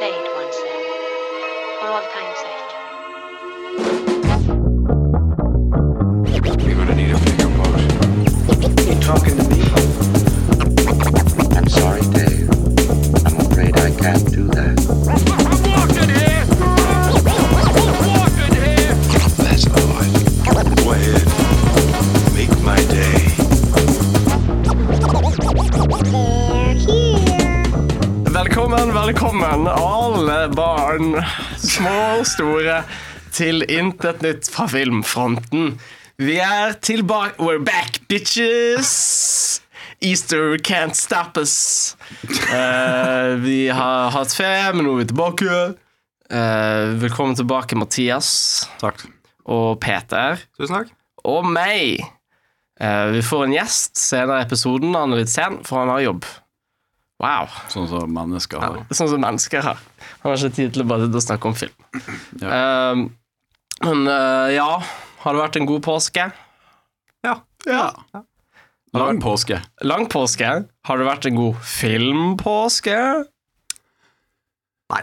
once then, for all time's sake. You're gonna need a bigger boat. You talking to me? I'm sorry, Dave. I'm afraid I can't do that. Små og store, til Intet nytt fra filmfronten. Vi er tilbake We're back, bitches! Easter can't stop us. Uh, vi har hatt ferie, men nå er vi tilbake. Uh, velkommen tilbake, Mathias Takk. og Peter. Tusen takk. Og meg. Uh, vi får en gjest senere i episoden. Han er litt sen, for han har jobb. Wow. Sånn som mennesker har. Sånn som mennesker har. Han har ikke tid til å bare snakke om film. Ehm, men uh, ja, har det vært en god påske? Ja. Ja. Lang påske. Lang påske? Har det vært en god filmpåske? Nei.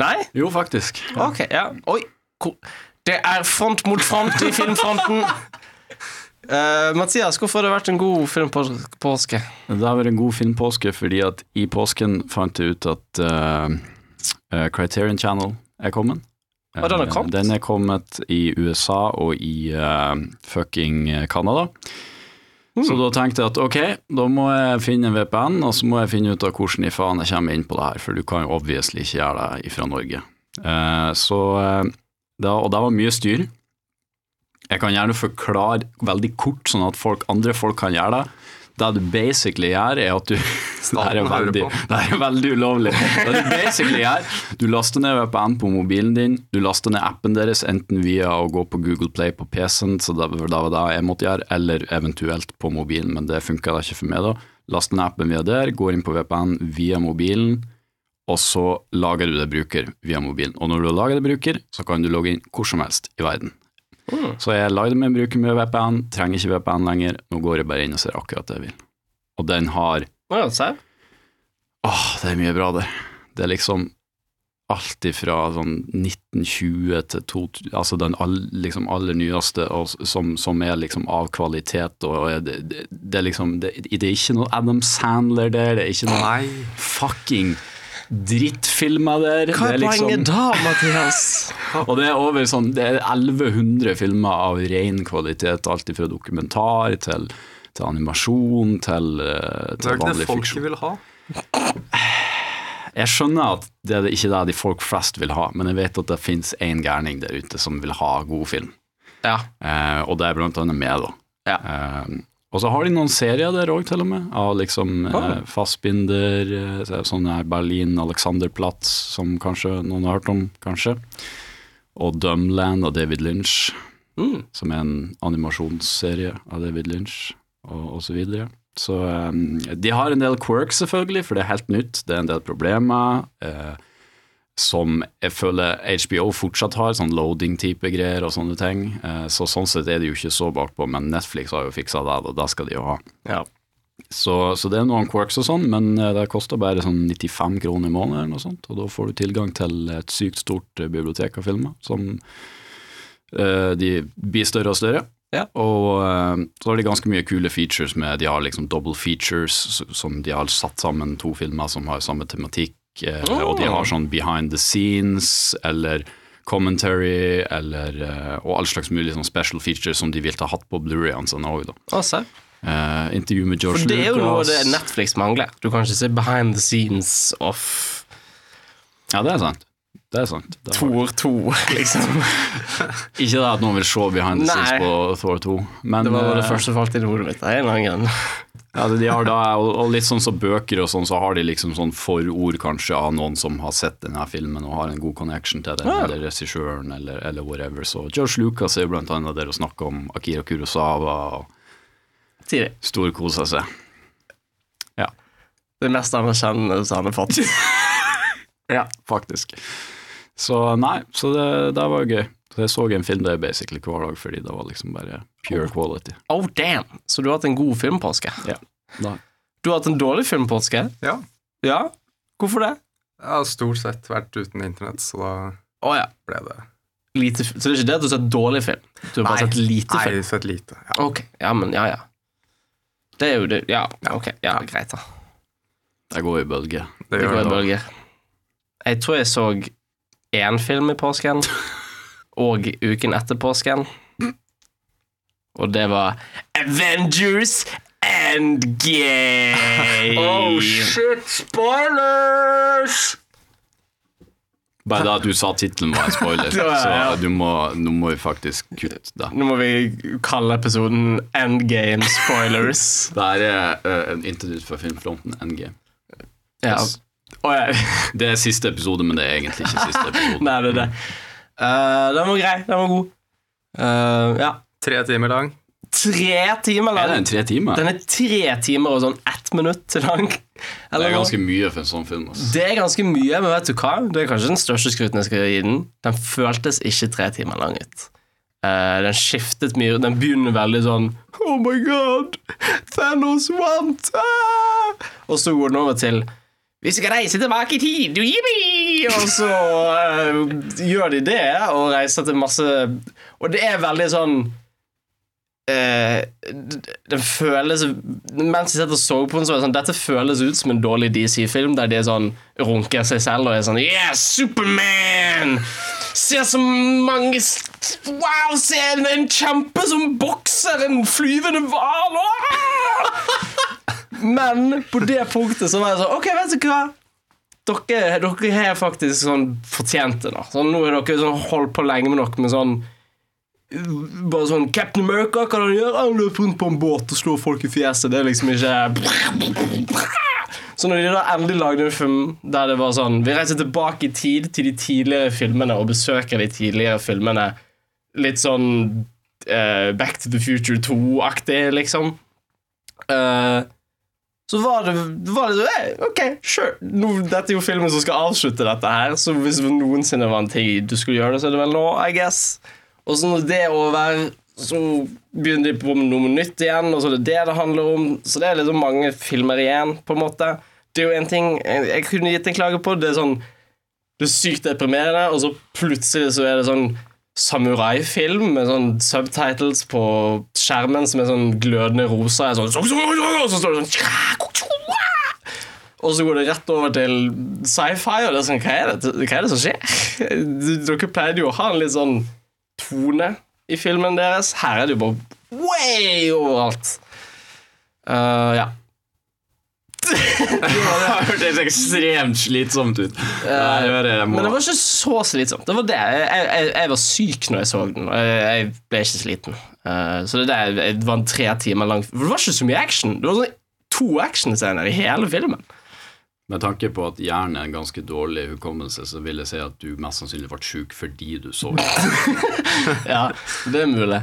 Nei? Jo, faktisk. Ok, ja. Oi. Det er front mot front i filmfronten. Eh, Mathias, hvorfor har det vært en god filmpåske? Det har vært en god filmpåske fordi at i påsken fant jeg ut at uh, uh, Criterion Channel er kommet. Den har Eh, kommet? Den er kommet i USA og i fucking Canada. Mm. Så da tenkte jeg at ok, da må jeg finne en VPN, og så må jeg finne ut av hvordan i faen jeg kommer inn på det her, for du kan jo obviously ikke gjøre det fra Norge. Så da, Og det var mye styr. Jeg kan gjerne forklare veldig kort, sånn at folk, andre folk kan gjøre det. Det du basically gjør, er at du Det her er veldig, er veldig ulovlig. Det du basically gjør, du laster ned VPN på mobilen din, du laster ned appen deres enten via å gå på Google Play på PC-en, så det var det jeg måtte gjøre, eller eventuelt på mobilen, men det funka ikke for meg, da. Laster ned appen via der, går inn på VPN via mobilen, og så lager du det bruker via mobilen. Og når du har laget det bruker, så kan du logge inn hvor som helst i verden. Så jeg lagde meg bruker med VPN, trenger ikke VPN lenger, nå går jeg bare inn og ser akkurat det jeg vil. Og den har Å. Åh, det er mye bra der. Det er liksom alt ifra sånn 1920 til 2000, altså den all, liksom aller nyeste, og som, som er liksom av kvalitet, og er det, det, det er liksom det, det er ikke noe Adam Sandler der, det er ikke noe Nei. fucking drittfilmer der. Hva det er liksom- poenget da, Mathias? og det er over sånn Det er 1100 filmer av ren kvalitet, alt fra dokumentar til, til animasjon til, eh, Det til er ikke det vanlig folket vil ha. Jeg skjønner at det er ikke det de folk flest vil ha, men jeg vet at det finnes én gærning der ute som vil ha god film, Ja. eh, og det er blant annet meg, da. Ja. Eh, og så har de noen serier der òg, til og med, av liksom Ah. eh, Fassbinder, eh, sånn her Berlin, Alexanderplatz, som kanskje noen har hørt om, kanskje. Og Dumland av David Lynch, Mm. som er en animasjonsserie av David Lynch, og, og så videre. Så eh, de har en del quirks, selvfølgelig, for det er helt nytt. Det er en del problemer. eh, som jeg føler HBO fortsatt har, sånn loading-type greier og sånne ting. Eh, så sånn sett er de jo ikke så bakpå, men Netflix har jo fiksa det, og det skal de jo ha. Ja. Så, så det er noen quirks og sånn, men eh, det koster bare sånn 95 kroner i måneden og sånt, og da får du tilgang til et sykt stort eh, bibliotek av filmer som uh, de blir større og større. Ja. Og uh, så har de ganske mye kule features med De har liksom double features, som de har satt sammen to filmer som har samme tematikk, eh, og de har sånn behind the scenes, eller commentary, eller eh, Og all slags mulig sånn special features som de vil ta hatt på Blu-rayene sine òg. Eh, intervju med George For det er jo noe det Netflix mangler. Du kan ikke se behind the scenes of Ja, det er sant. Det er sant. Det Thor 2, liksom. Ikke det at noen vil se behind the scenes på Thor 2, men Det var det eh, første som falt inn i hodet mitt. er en annen grunn. Ja, de har da, og, litt sånn som bøker og sånn, så har de liksom sånn forord kanskje av noen som har sett denne filmen og har en god connection til den, Ja. eller regissøren, eller, eller whatever. Så George Lucas er jo blant annet der og snakker om Akira Kurosawa og storkoser seg. Ja, Det mest anerkjennende han har fått. ja, faktisk. Så nei, så det, det var gøy. Så jeg så en film der basically hver dag, fordi det var liksom bare pure quality. Oh, damn! Så du har hatt en god filmpåske? Ja, da. Du har hatt en dårlig filmpåske? Ja. Ja? Hvorfor det? Jeg har stort sett vært uten internett, så da oh, ja. ble det Lite, så det er ikke det at du har sett dårlig film? Du har bare sett lite Nei, film? sett lite. Ja. Ok, ja, men ja, ja. Det er jo det Ja, ok, ja, greit, da. Det går i bølger. Det Det går i bølger. Jeg tror jeg så én film i påsken, og uken etter påsken. Og det var Avengers Endgame! Oh, shit, spoilers! Bare det at du sa tittelen var en spoiler, Ja, ja, ja. så du må, nå må vi faktisk kutte det. Nå må vi kalle episoden Endgame Spoilers. Det her er uh, en intervju for filmfronten Endgame. Ja. Yes. Å, ja. Det er siste episode, men det er egentlig ikke siste episode. Nei, det er det. Eh, den var grei. Den var god. Uh, ja. Tre timer lang. Tre timer lang? Er den, tre timer? Den er tre timer og sånn ett minutt lang. Det Eller er noe. ganske mye for en sånn film. Altså. Det er ganske mye, men vet du hva? Det er kanskje den største skruten jeg skal gi den. Den føltes ikke tre timer lang ut. Uh, den skiftet mye. Den begynner veldig sånn Oh my god! Thanos vant! Ah! Og så går den over til Vi skal reise tilbake i tid! Og så uh, gjør de det, og reiser til masse Og det er veldig sånn uh, den føles Mens jeg satt og så på den, så var det sånn Dette føles ut som en dårlig DC-film, der de er sånn runker seg selv og er sånn Yeah, Superman! Se så mange Wow, se en, en kjempe som bokser en flyvende hval! Men på det punktet så var jeg sånn Ok, vet du hva? Dere, har faktisk sånn fortjent det. da sånn, Nå har dere sånn holdt på lenge med dere med sånn bare sånn Captain America, hva kan han gjøre? Han løper rundt på en båt og slår folk i fjeset. Det er liksom ikke Så når de da endelig lagde en film der det var sånn Vi reiser tilbake i tid til de tidligere filmene og besøker de tidligere filmene litt sånn uh, Back to the Future 2-aktig, liksom. Eh, så var det, var det hey, OK, sure. Nå, dette er jo filmen som skal avslutte dette her, så hvis det noensinne var en ting du skulle gjøre det, så er det vel nå, I guess. Og så når det er over, så begynner de på noe nytt igjen, og så er det det det handler om. Så det er liksom mange filmer igjen, på en måte. Det er jo en ting jeg kunne gitt en klage på. Det er sånn Det er sykt deprimerende, og så plutselig så er det sånn samuraifilm med sånn subtitles på skjermen som er sånn glødende rosa. Sånn, og så står det sånn Og så går det rett over til sci-fi, og det er sånn Hva er det, hva er det som skjer? Dere pleide jo å ha en litt sånn tone i filmen deres. Her er det jo bare way overalt. Uh, ja. Det hørtes ekstremt slitsomt ut. Jeg det jeg må Men det var ikke så slitsomt. Det var det. Jeg, jeg, jeg var syk når jeg så den, og jeg, jeg ble ikke sliten. Uh, så det, der, det var en tre timer lang For det var ikke så mye action. Det var sånn to actionscener i hele filmen. Med tanke på at hjernen er en ganske dårlig hukommelse, så vil jeg si at du mest sannsynlig ble sjuk fordi du så den Ja, det er mulig.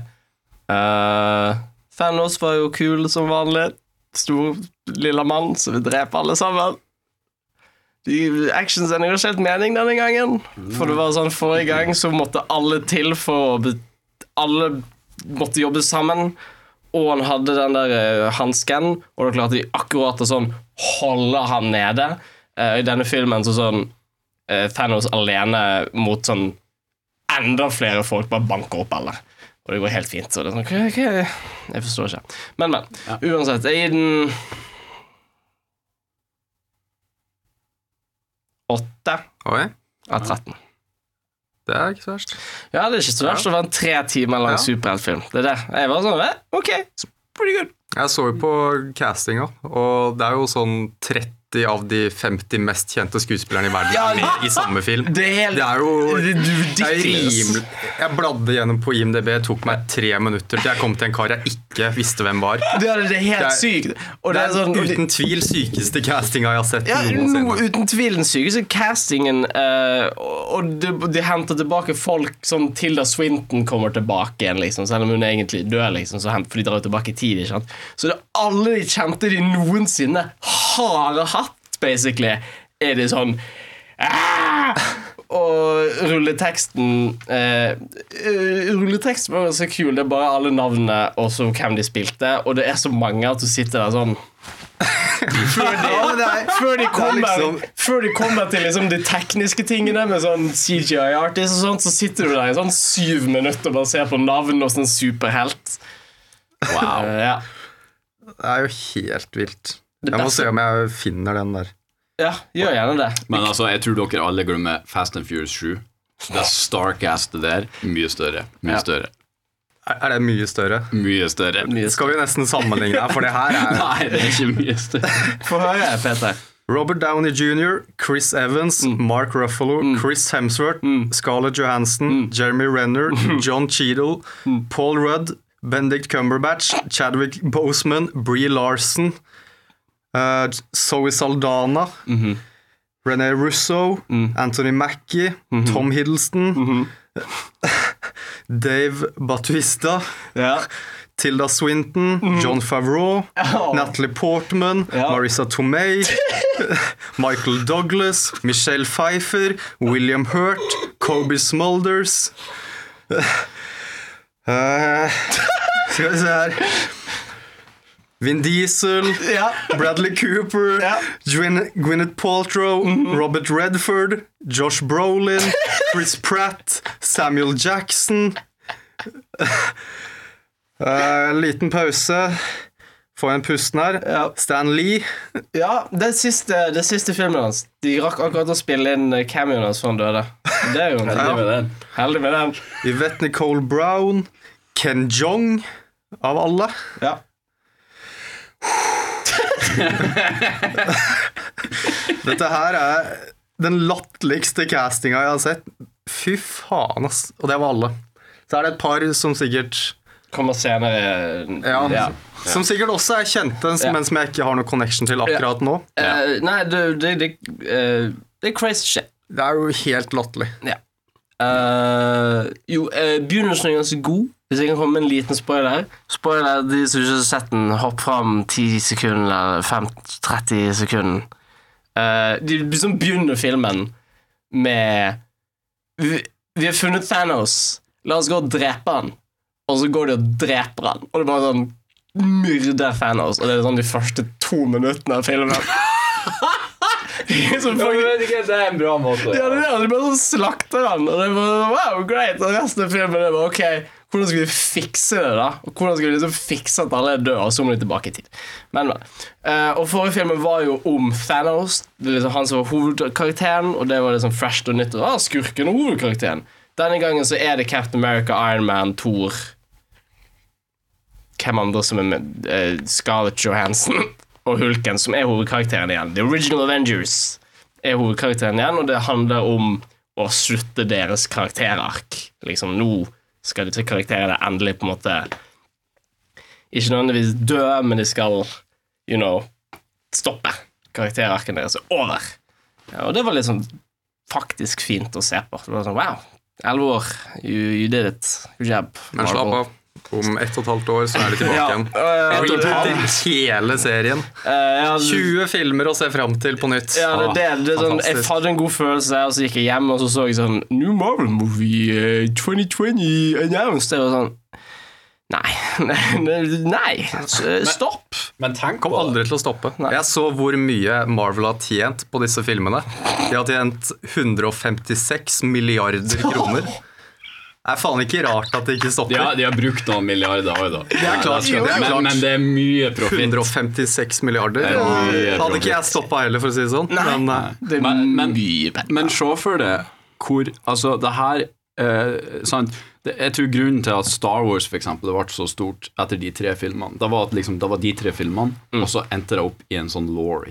Uh, Thanos var jo kul som vanlig. Stor lilla mann som vil drepe alle sammen. De Actionsene ga ikke helt mening denne gangen. For det var sånn Forrige gang så måtte alle til for å Alle måtte jobbe sammen. Og han hadde den der uh, hansken, og da klarte de akkurat å sånn holde han nede. Uh, I denne filmen så sånn uh, Thanos alene mot sånn enda flere folk bare banker opp alle. Og det går helt fint. Så det er sånn, okay, okay. Jeg forstår ikke. Men, men. Uansett, jeg gir den åtte okay. av 13. det er ikke så verst. Ja, det er ikke så verst å være en tre timer lang Ja. superheltfilm. Det er det. Jeg var sånn, ok, pretty good. Jeg så jo på castinga, og det er jo sånn 30 av de 50 mest kjente skuespillerne i verden Ja, med i samme film. Det er helt Det er jo det er rimelig Jeg bladde gjennom på IMDb, det tok meg tre minutter til jeg kom til en kar jeg ikke visste hvem var. Det er, det er helt Det er- sykt. Og Det er sånn uten tvil sykeste castinga jeg har sett Ja, noensinne. uten tvil den sykeste castingen. uh, og de, de henter tilbake folk som Tilda Swinton kommer tilbake igjen, liksom, selv om hun egentlig død. Liksom, så hent, for de drar tilbake i tid. Ikke sant? Så det er alle de kjente de noensinne har hatt, basically, er de sånn ah! Og rulleteksten eh, eh, Rulleteksten var så kul. Det er bare alle navnene og så hvem de spilte. Og det er så mange at du sitter der sånn Før de, Ja, er- før de, kommer, liksom- før de kommer til liksom de tekniske tingene med sånn CGI artist og sånt, så sitter du der i sånn syv minutter og bare ser på navn og sånn superhelt. Wow. Eh, ja. Det er jo helt vilt. Jeg må se om jeg finner den der. ja, gjør gjerne det. Men altså, jeg tror dere alle glemmer Fast and Furious 7. Det starcastet der, mye større. Mye Ja. større. Er er det mye større? Mye større. Mye Skal vi nesten sammenligne her, for det her er Nei, det er ikke mye større. Få høre, Peter. Robert Downey jr., Chris Evans, Mark Ruffalo, Chris Hemsworth, Scarlett Johansson, Jeremy Renner, John Cheadle, Paul Rudd, Benedict Cumberbatch, Chadwick Boseman, Brie Larson, uh, Zoe Saldana, René Russo, Anthony Mackie, Tom Hiddleston, Dave Batuista, Ja. Tilda Swinton, John Favreau, Oh. Natalie Portman, Ja. Marissa Tomei, Michael Douglas, Michelle Pfeiffer, William Hurt, Kobe Smulders Eh, Skal vi se her Vin Diesel, Ja. Bradley Cooper, Ja. Gwyn Gwyneth Paltrow, Robert Redford, Josh Brolin, Chris Pratt, Samuel Jackson. Uh, liten pause. Få en pusten her. Ja. Stan Lee. Ja, det siste, den siste filmen hans. De rakk akkurat å spille inn eh, cameoen hans før han døde. Det er jo Heldig med den. heldig med den. Yvette Nicole Brown. Ken Jong, av alle. Ja. Dette her er den latterligste castinga jeg har sett. Fy faen, ass. Og det var alle. Så er det et par som sikkert Kommer senere. Ja, Ja. Som sikkert også er kjente, Ja. men som jeg ikke har noe connection til akkurat nå. Uh, nei, det, det, det, uh, det er crazy shit. Det er jo helt latterlig. Ja. Uh, jo, uh, begynnelsen er ganske god. Hvis jeg kan komme med en liten spoiler. Spoiler, De som ikke har sett den, hopp fram 10 sekunder eller 5, 30 sekunder. Uh, de liksom begynner filmen med vi, vi har funnet Thanos. La oss gå og drepe han. Og så går de og dreper han. Og det er bare sånn myrder Thanos. Og det er sånn de første to minuttene av filmen. Som det er en bra måte. ja, det er. De bare sånn slakter han. Og det er bare wow, great. Og resten av filmen er bare ok, hvordan skal vi fikse det, da? Og hvordan skal vi liksom fikse at alle er døde, og så må de tilbake i tid. Men, men. Uh, og forrige filmen var jo om Thanos. Det er liksom Han som var hovedkarakteren, og det var liksom fresh og nytt. Og, ah, skurken og hovedkarakteren. Denne gangen så er det Captain America, Iron Man, Thor Hvem andre som er med? Uh, Scarlett Johansson og Hulken, som er hovedkarakteren igjen. The Original Avengers er hovedkarakteren igjen, og det handler om å slutte deres karakterark. Liksom, nå skal disse karakterene endelig på en måte Ikke nødvendigvis dø, men de skal, you know, stoppe. Karakterarken deres er over. Ja, og det var sånn faktisk fint å se på. Det var sånn, wow, elleve år, you, you did it. Good job. Men slapp av. Om ett og et halvt år så er de tilbake Ja, igjen. Rebooter hele serien. eh, ja, 20 filmer å se fram til på nytt. Ja, det, det, det sånn, jeg hadde en god følelse, og så gikk jeg hjem og så så jeg sånn New Marvel Movie eh, 2020 announced. Det var sånn Nei. Nei. Stopp. Men tenk Kom aldri til å stoppe. Nei. Jeg så hvor mye Marvel har tjent på disse filmene. De har tjent 156 milliarder kroner. Det er faen ikke rart at det ikke stopper. Ja, de har brukt noen milliarder òg, da. Det er klart, det er men, klart. men det er mye profitt. 156 milliarder. Det er Hadde ikke jeg stoppa heller, for å si det sånn. Men eh, Det er Men- men- mye. Men se for deg hvor Altså, det her eh, sant? Det, jeg tror grunnen til at Star Wars for eksempel, det ble så stort etter de tre filmene, det var, at liksom, det var de tre filmene, og så endte det opp i en sånn law.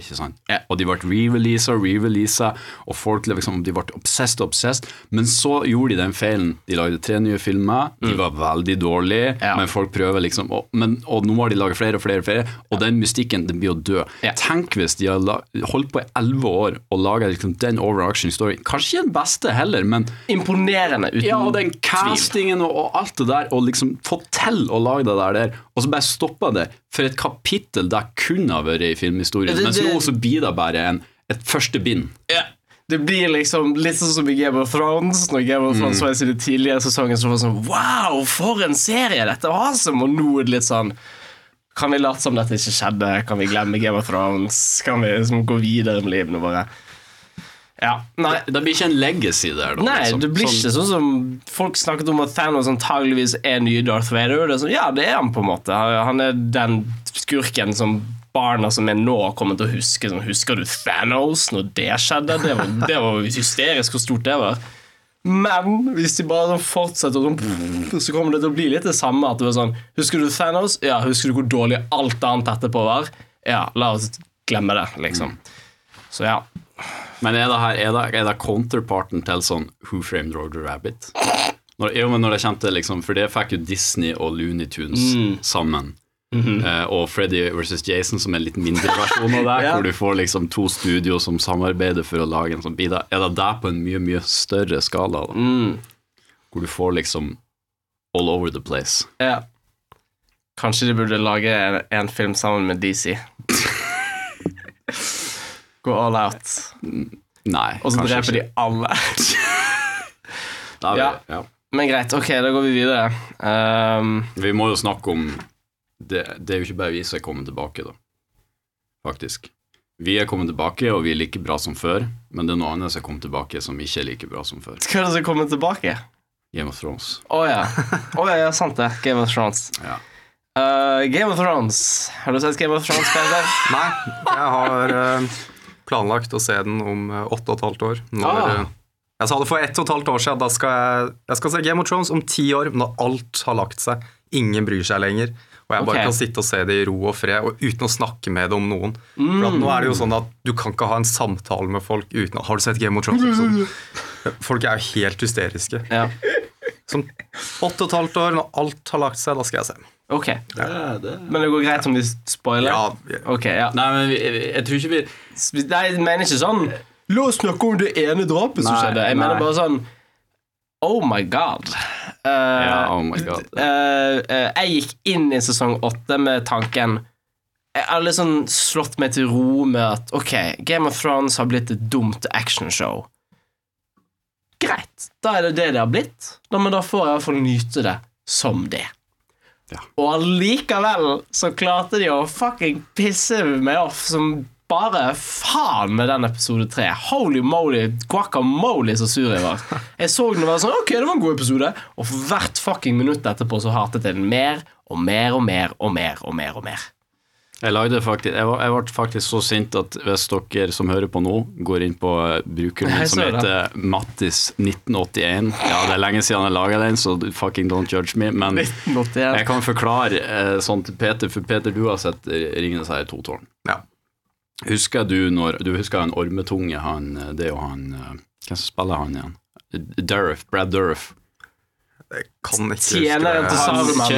Yeah. Og de ble re-releasa re-releasa, og folk liksom, de ble obsessed og obsessed. Men så gjorde de den feilen. De lagde tre nye filmer, de var veldig dårlige, yeah. men folk prøver liksom og, men, og nå har de laget flere og flere, og flere, og den mystikken den blir å dø. Tenk hvis de har holdt på i elleve år og laga liksom, den overarching story. Kanskje ikke den beste heller, men Imponerende, uten ja, og den tvil. Castingen og, alt det der, og liksom få til å lage det der, der og så bare stoppa det for et kapittel det kunne ha vært i filmhistorien. Det- Mens nå så blir det bare en, et første bind. Ja. Det blir liksom litt sånn som i Game of Thrones. Når Game of Thrones var i sine tidligere sesonger, så var det sånn Wow, for en serie! Dette var awesome! Og nå er det litt sånn Kan vi late som dette ikke skjedde? Kan vi glemme Game of Thrones? Kan vi liksom gå videre med livene våre? Ja, nei Det blir ikke en legacy der, da. Nei, liksom. det blir ikke sånn som Folk snakket om at Thanos antageligvis er nye Darth Vader. Det er sånn, ja, det er han på en måte. Han er den skurken som barna som er nå, kommer til å huske. Sånn, Husker du Thanos når det skjedde? Det var, det var hysterisk hvor stort det var. Men hvis de bare sånn fortsetter sånn, så kommer det til å bli litt det samme. At det var sånn, Husker du Thanos? Ja, Husker du hvor dårlig alt annet etterpå var? Ja, la oss glemme det, liksom. Så ja. Men er det, her, er, det, er det counterparten til sånn Who Framed Roger Rabbit? Når, jo, men når det kommer til liksom For det fikk jo Disney og Looney Tunes Mm. sammen. Mm -hmm. uh, og Freddy vs. Jason, som er en litt mindre versjon av det, Ja. hvor du får liksom to studio som samarbeider for å lage en sånn bit. Er det der på en mye, mye større skala? Da? Mm. Hvor du får liksom all over the place. ja. Kanskje de burde lage en, en film sammen med DC. Gå all out. Nei, Og så dreper de alle. Ja. ja. Men greit, ok, da går vi videre. Um, Vi må jo snakke om det, det er jo ikke bare vi som er kommet tilbake, da. Faktisk. Vi er kommet tilbake, og vi er like bra som før, men det er noe annet som er kommet tilbake som ikke er like bra som før. hva er det som er kommet tilbake? Game of Thrones. Å ja. Oh, ja, ja, sant det. Game of Thrones. Ja. Uh, Game of Thrones. Har du sett Game of Thrones, Peter? Nei, jeg har eh, planlagt å se den om eh, åtte og et halvt år. Når, Ah. jeg sa det for ett og et halvt år siden. Da skal jeg, jeg skal se Game of Thrones om ti år, når alt har lagt seg. Ingen bryr seg lenger. Og jeg bare okay. kan sitte og se det i ro og fred, og uten å snakke med det om noen. For at nå er det jo sånn at Du kan ikke ha en samtale med folk uten Har du sett Game of Thrones? Liksom? Folk er jo helt hysteriske. Ja. Som åtte og et halvt år, når alt har lagt seg, da skal jeg se. Ok. Men det går greit om vi spoiler? Ja, Ok, ja. Nei, men vi, jeg tror ikke vi Nei, jeg mener ikke sånn La oss snakke om det ene drapet som skjedde. Jeg mener bare sånn Oh my god. Uh, Ja, oh my god. Uh, uh, jeg gikk inn i sesong åtte med tanken Jeg har litt sånn slått meg til ro med at ok, Game of Thrones har blitt et dumt actionshow. Greit, da er det det det har blitt. Da, men da får jeg iallfall nyte det som det. Og allikevel så klarte de å fucking pisse meg off som bare faen med den episode tre. Holy moly, guacamole, så sur jeg var. Jeg så den og var sånn Ok, det var en god episode. Og for hvert fucking minutt etterpå så hatet jeg den mer og mer og mer og mer og mer. og mer Jeg lagde faktisk Jeg, var, jeg ble faktisk så sint at hvis dere som hører på nå, går inn på eh, brukeren min som heter Mattis1981 Ja, det er lenge siden jeg laga den, så fucking don't judge me, men jeg kan forklare eh, sånn til Peter, for Peter, du har sett ringene Ringenes herre to tårn. Ja. Husker du når Du husker han ormetunge, han eh, Det er jo han Hvem som spiller han igjen? Durf, Brad Durf. Jeg kan ikke huske Tjeneren det. til Saruman,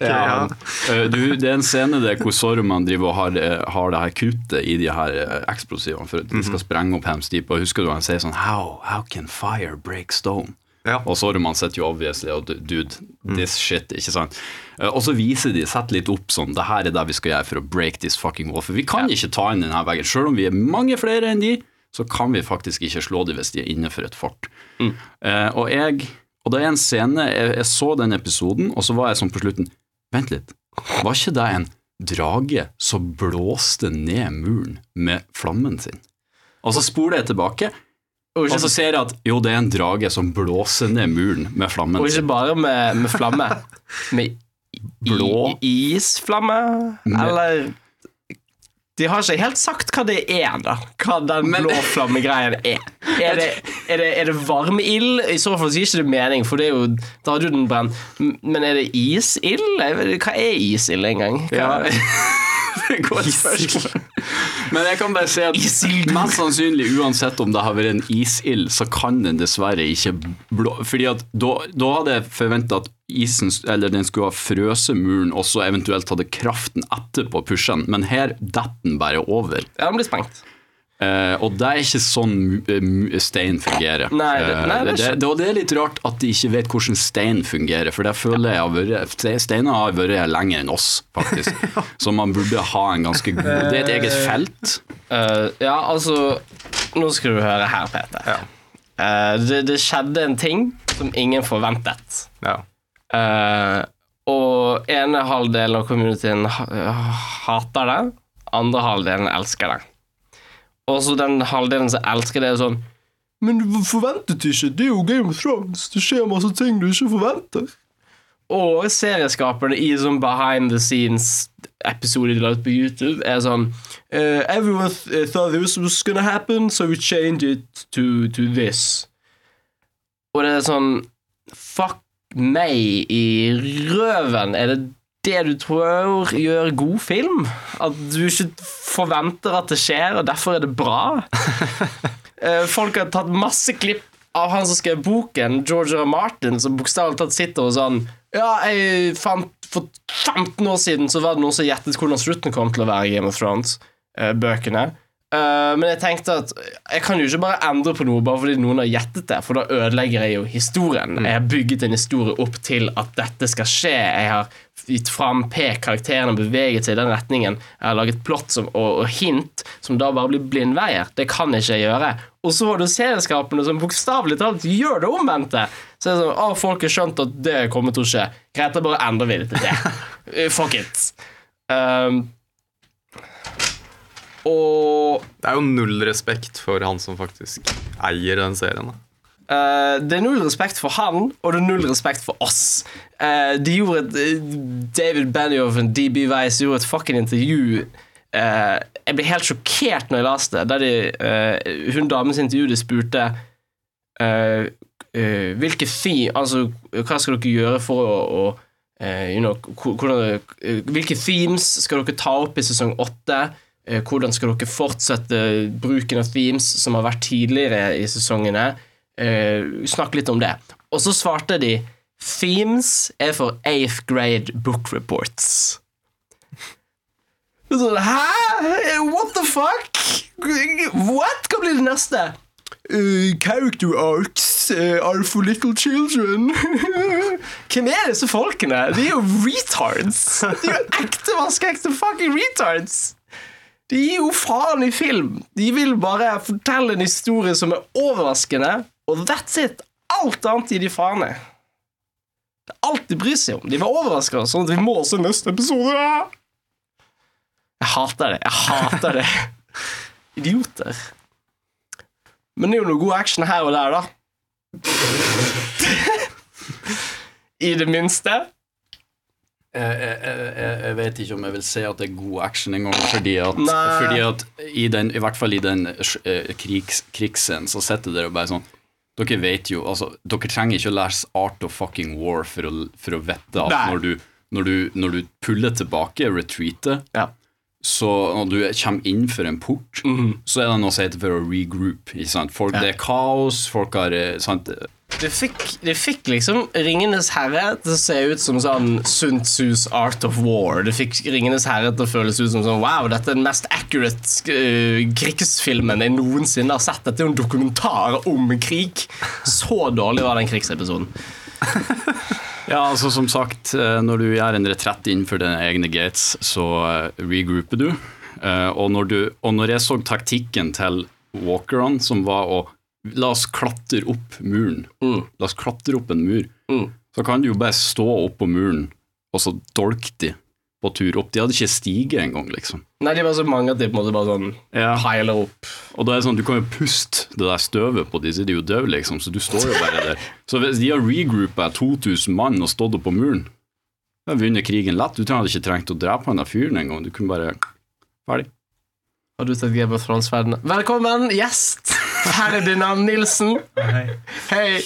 Ja, Eh, du, det er en scene der hvor Sorman driver og har, eh, har det her kruttet i de her eh, eksplosivene for at de skal sprenge opp Hams Deep. Og husker du han sier sånn How, how can fire break stone? Ja. Og Sorman sitter jo obviously og dude, this shit, ikke sant? Og så viser de, setter litt opp sånn, det her er det vi skal gjøre for å break this fucking wall. For vi kan ikke ta inn denne veggen. Selv om vi er mange flere enn de, så kan vi faktisk ikke slå dem hvis de er inne for et fort. Eh, og jeg Og det er en scene, jeg, jeg så den episoden, og så var jeg sånn på slutten Vent litt, var ikke det en drage som blåste ned muren med flammen sin? Og så spoler jeg tilbake, Og så ser jeg at jo, det er en drage som blåser ned muren med flammen og ikke bare med, med flamme. Med Blå. isflamme, eller De har ikke helt sagt hva det er, da. Hva den Men- blå flammegreien er. Er det, er det, er det varmeild? I så fall så gir ikke det mening, for det er jo, da hadde jo den brent. Men er det isild? Hva er isild engang? Ja. Godt spørsmål. Men jeg kan bare si at Isild. mest sannsynlig uansett om det har vært en isild, så kan den dessverre ikke blå... Fordi at da, da hadde jeg forventa at isen, eller den skulle ha frøset muren, og så eventuelt hadde kraften etterpå pusha den, men her detter den bare over. Ja, den blir sprengt. Eh, og det er ikke sånn mu- stein fungerer. Nei, det- Eh, nei, det er det, det, og det er litt rart at de ikke vet hvordan stein fungerer, for det føler jeg har vært Steiner har vært her lenger enn oss, faktisk. Så man burde ha en ganske god Det er et eget felt. Uh, ja, altså Nå skal du høre her, Peter. Eh, det, det skjedde en ting som ingen forventet. Ja. Eh, Og ene halvdelen av communityen ha- hater det, andre halvdelen elsker det. Og så den halvdelen som elsker det, er sånn Men du forventet ikke, det er jo Game of Thrones. Det skjer masse ting du ikke forventer. Og serieskaperne i sånn behind the scenes-episode de la ut på YouTube, er sånn uh, Everyone th thought this was gonna happen, so we changed it to, to this. Og det er sånn Fuck meg i røven. Er det det du tror gjør god film? At du ikke forventer at det skjer, og derfor er det bra? Eh, Folk har tatt masse klipp av han som skrev boken, George R. R. Martin, som bokstavelig talt sitter og sånn Ja, jeg fant For 15 år siden så var det noen som gjettet hvordan slutten kom til å være i Game of Thrones-bøkene. Eh, men jeg tenkte at jeg kan jo ikke bare endre på noe bare fordi noen har gjettet det, for da ødelegger jeg jo historien. Jeg har bygget en historie opp til at dette skal skje. Jeg har gitt fram P-karakterene beveget seg i den retningen. Jeg har laget plott som, og, og hint som da bare blir blindveier. Det kan jeg ikke jeg gjøre. Og så har du serieskapene som bokstavelig talt gjør det omvendte. Så er det sånn, å, folk har skjønt at det kommer til å skje. Greit, da bare endrer vi det til det. Eh, Fuck it. Um, og Det er jo null respekt for han som faktisk eier den serien. da. Eh, det er null respekt for han, og det er null respekt for oss. Uh, de gjorde et David Benioff og DB Weiss gjorde et fucking intervju. Uh, jeg ble helt sjokkert når jeg leste det. Der de, hun damens intervju de spurte hvilke fi, altså, Hva skal dere gjøre for å, å you know, hvordan, Hvilke themes skal dere ta opp i sesong åtte? Eh, hvordan skal dere fortsette bruken av themes som har vært tidligere i sesongene? Eh, snakk litt om det. Og så svarte de Themes er for 8th grade book reports. Hæ? What the fuck? What? Hva blir det neste? Uh, character arcs are for little children. Hvem er disse folkene? De er jo retards. De er jo ekte vaskeekte fucking retards. De gir jo faen i film. De vil bare fortelle en historie som er overraskende, og that's it. Alt annet gir de faen i. Det er alt de bryr seg om. De var overraska, sånn at vi må se neste episode. Jeg hater det. Jeg hater det. Idioter. Men det er jo noe god action her og der, da. I det minste. Jeg, jeg, jeg, vet ikke om jeg vil si at det er god action engang, fordi at, fordi at i, den, i hvert fall i den eh, krigs, krigsscenen så sitter dere bare sånn Dere vet jo, altså Dere trenger ikke å lese Art of fucking War for å, for å vite at når du, når, du, når du puller tilbake, retreater, Ja. så når du kommer inn for en port, så er det noe som heter for å regroup. Folk. Ja. Det er kaos, folk har eh, sant? Det fikk, du fikk liksom Ringenes herre til å se ut som sånn Sun Tzus Art of War. Det fikk Ringenes herre til å føles ut som sånn Wow, dette er den mest accurate uh, krigsfilmen jeg noensinne har sett. Dette er jo en dokumentar om krig. Så dårlig var den krigsepisoden. Ja, altså som sagt, eh, når du gjør en retrett innenfor dine egne gates, så eh, regrouper du. Og når, du, og når jeg så taktikken til walkerne, som var å La oss klatre opp muren. Mm. La oss klatre opp en mur. Mm. Så kan du jo bare stå oppå muren, og så dolke de på tur opp. De hadde ikke stige engang, liksom. Nei, de var så mange at de på en måte bare sånn Ja. piler opp. Og da er det sånn, Du kan jo puste det der støvet på disse, de er jo døde, liksom. Så du står jo bare der. Så hvis de har regroupa 2000 mann og stått oppå muren, da har vunnet krigen lett. Du hadde ikke trengt å drepe han der fyren engang. Du kunne bare Ferdig. Har du sett Game of Thrones-verdenen? Velkommen, gjest! Ferdinand Nilsen. Hei.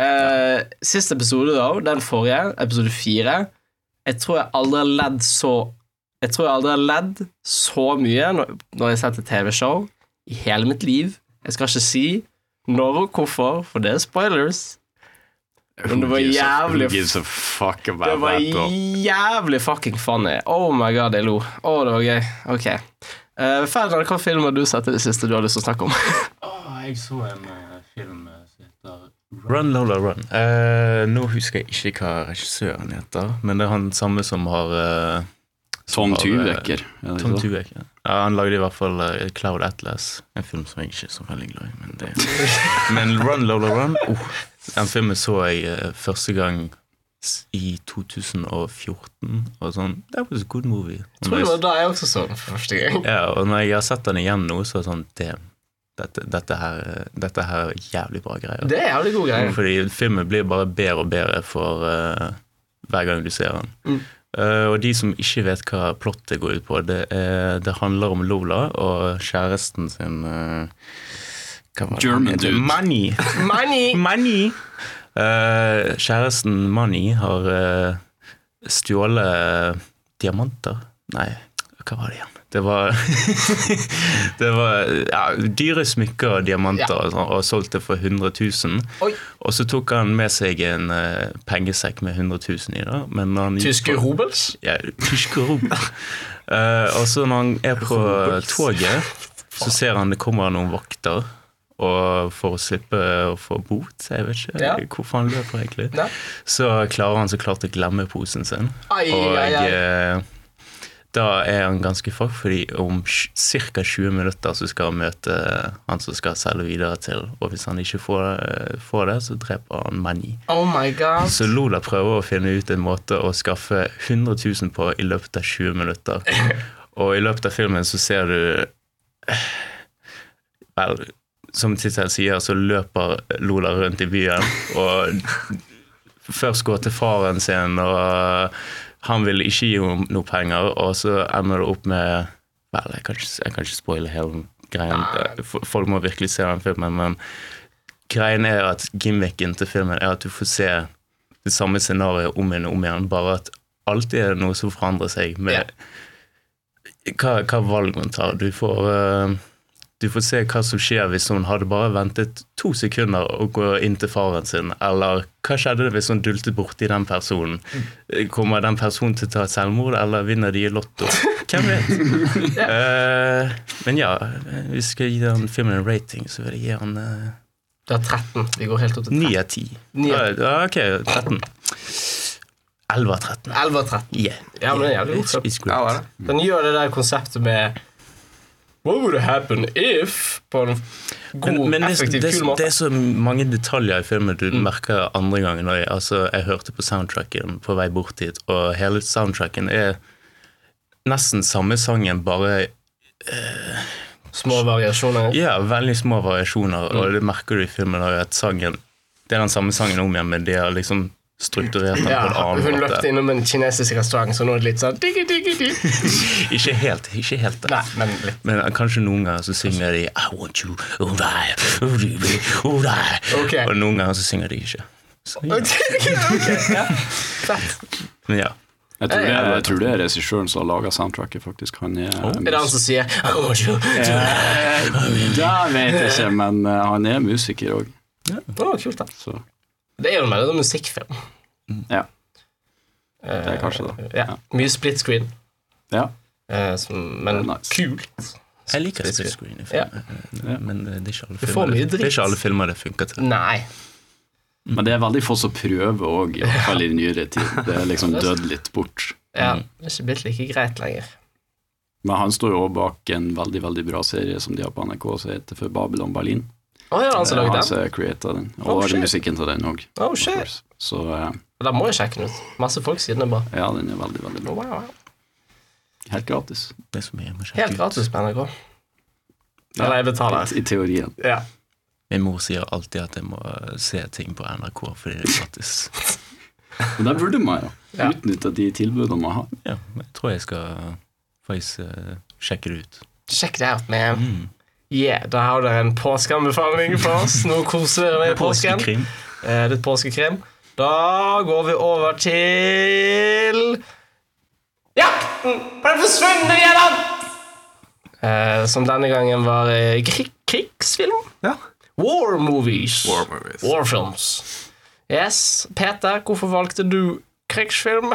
Eh, siste episode, da, den forrige, episode fire Jeg tror jeg aldri har ledd så Jeg tror jeg aldri har ledd så mye når, når jeg har sett et TV-show i hele mitt liv. Jeg skal ikke si når og hvorfor, for det er spoilers. Men det var Who gives a- jævlig Det var jævlig fucking funny. Oh my god, jeg lo. Å, det var gøy. Ok. Uh, Ferdinand, hva film har du sett i det siste du har lyst til å snakke om? jeg så en uh, film som heter Run Lola Run. Uh, nå husker jeg ikke hva regissøren heter, men det er han samme som har Tom har, eh, Tyveker. er det Tom det? Ja. ja, Han lagde i hvert fall uh, Cloud Atlas, en film som jeg ikke er så veldig glad i. Men, det, men Run Lola Run oh, Den filmen så jeg uh, første gang i 2014. Og sånn That was a good movie. Og Tror når det var da jeg også så den for første gang. ja, og når jeg har sett den igjen nå, så er det sånn Damn. Dette, dette, her, dette her er jævlig bra greier. Det er jævlig god greie. Fordi filmen blir bare bedre og bedre for uh, hver gang du ser den. Mm. Uh, og de som ikke vet hva plottet går ut på, det, er, det handler om Lola og kjæresten sin uh, hva var det German dude. Money! Money! Money! Eh, kjæresten Mani har uh, stjålet diamanter. Nei, hva var det igjen? Det var Det var ja, dyre smykker og diamanter Ja. og, sånn, og solgt det for 100 000. Oi. Og så tok han med seg en uh, pengesekk med 100 000 i. da men han Tyske på- Robels? ja, tyske rubler. uh, og så når han er på toget, så ser han det kommer noen vakter. Og for å slippe å få bot, jeg vet ikke Ja. hvorfor han løper egentlig, ne? så klarer han så klart å glemme posen sin. Ai, Og ai, ai. eh, da er han ganske fuck, fordi om ca. 20 minutter så skal han møte han som skal selge videre til. Og hvis han ikke får, eh, får det, så dreper han Mani. Oh my god. Så Lola prøver å finne ut en måte å skaffe 100 000 på i løpet av 20 minutter. Og i løpet av filmen så ser du Vel, som tittelen sier, så løper Lola rundt i byen og først går til faren sin, og han vil ikke gi henne noe penger, og så ender det opp med Vel, jeg kan ikke, jeg kan ikke spoile hele greien. Folk må virkelig se den filmen, men greien er at gimmicken til filmen er at du får se det samme scenarioet om igjen og om igjen, bare at alltid er det noe som forandrer seg med hva, hva valg man tar. Du får, eh, du får se hva som skjer hvis hun hadde bare ventet to sekunder og gå inn til faren sin, eller hva skjedde hvis hun dultet borti den personen? Kommer den personen til å ta selvmord, eller vinner de i Lotto? Hvem vet? uh, men ja, hvis jeg skal gi den filmen en rating, så vil jeg gi den uh, Det er 13. Vi går helt opp til 13. 9 av 10. 9 av Ja, ok, 13. 11 av 13. 11 av 13. Yeah. Ja, men det er jævlig great. Ja. Den gjør det der konseptet med What would happen if På en god, Men, men effektiv, det, kul det er så mange detaljer i filmen du merker andre gangen. Altså, jeg hørte på soundtracken på vei bort hit, og hele soundtracken er nesten samme sangen, bare Små variasjoner. ja, veldig små variasjoner. Og det merker du i filmen at sangen Det er den samme sangen om igjen, men de har liksom strukturert den Ja, på en annen hun måte. løpte innom en kinesisk restaurant, så nå er det litt sånn diggi, diggi, diggi. Ikke helt, ikke helt det. Nei, men. Men kanskje noen ganger så synger de I want you, oh die, oh die, oh die. Okay. Og noen ganger så synger de ikke. Så, ja. ok, ja. Men ja. Jeg tror, det, ja. jeg tror det er regissøren som har laga soundtracket, faktisk. Han er Er det han som sier oh, want you Eh, Det vet jeg ikke, men eh, han er musiker òg, Å, kult, da. så Det er jo mer en musikkfilm. ja. Det er kanskje det. Ja. Mye split screen, Ja. eh, som, men nice. kult. Jeg liker split screen i film, men det er ikke alle filmer det, det, er ikke alle filmer det funker til. Nei. Men det er veldig få som prøver òg, i hvert fall i nyere tid. Det er liksom dødd litt bort. Ja, det er ikke blitt like greit lenger. Men han står jo òg bak en veldig veldig bra serie som de har på NRK som heter For Babylon Berlin. Å, ja, han som Det er han som som creata den, Oh, og oh, musikken til den òg. Oh, shit. Så uh, Da må jeg sjekke den ut. Masse folk sier den er bra. ja, den er veldig, veldig bra. Wow. Helt gratis. Det er så mye jeg må sjekke Helt ut. gratis på NRK. Eller jeg betaler. I, I teorien. Ja. Min mor sier alltid at jeg må se ting på NRK fordi det er gratis. Men der burde man jo Ja. utnytte de tilbudene man har. Ja, jeg tror jeg skal faktisk uh, sjekke det ut. Sjekk det ut med man. Yeah, da har dere en påskeanbefaling for oss. Nå koser dere med påsken. Påskekrim. Eh, litt påskekrim. Da går vi over til Jakten på den forsvunne gjennom! Eh, som denne gangen var eh, krig krigsfilm. Ja. War movies. War movies. War films. Yes. Peter, hvorfor valgte du krigsfilm?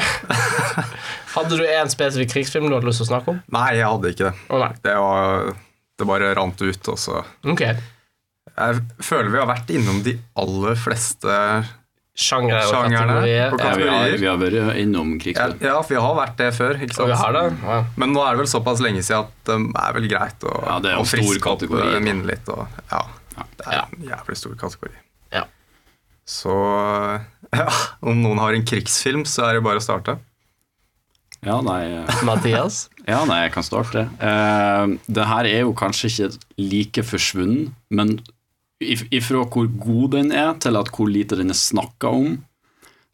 hadde du en spesifikk krigsfilm du hadde lyst til å snakke om? Nei, jeg hadde ikke det. Nei. Det, var, det bare rant ut, og så Ok. Jeg føler vi har vært innom de aller fleste sjanger og Sjangerne kategorier. Ja, vi, har, vi har vært innom Ja, krigsfilm. ja, for vi har vært det før. ikke sant? vi har det? Ja. Men nå er det vel såpass lenge siden at det er vel greit å, Ja, det er å stor friske opp kategori, eh, minnet litt. Og, ja, det er Ja. en jævlig stor kategori. Ja. Så ja, om noen har en krigsfilm, så er det bare å starte. Ja, nei, eh, Mathias? ja, nei jeg kan starte. Uh, det her er jo kanskje ikke like forsvunnen, men ifra hvor god den er, til at hvor lite den er snakka om,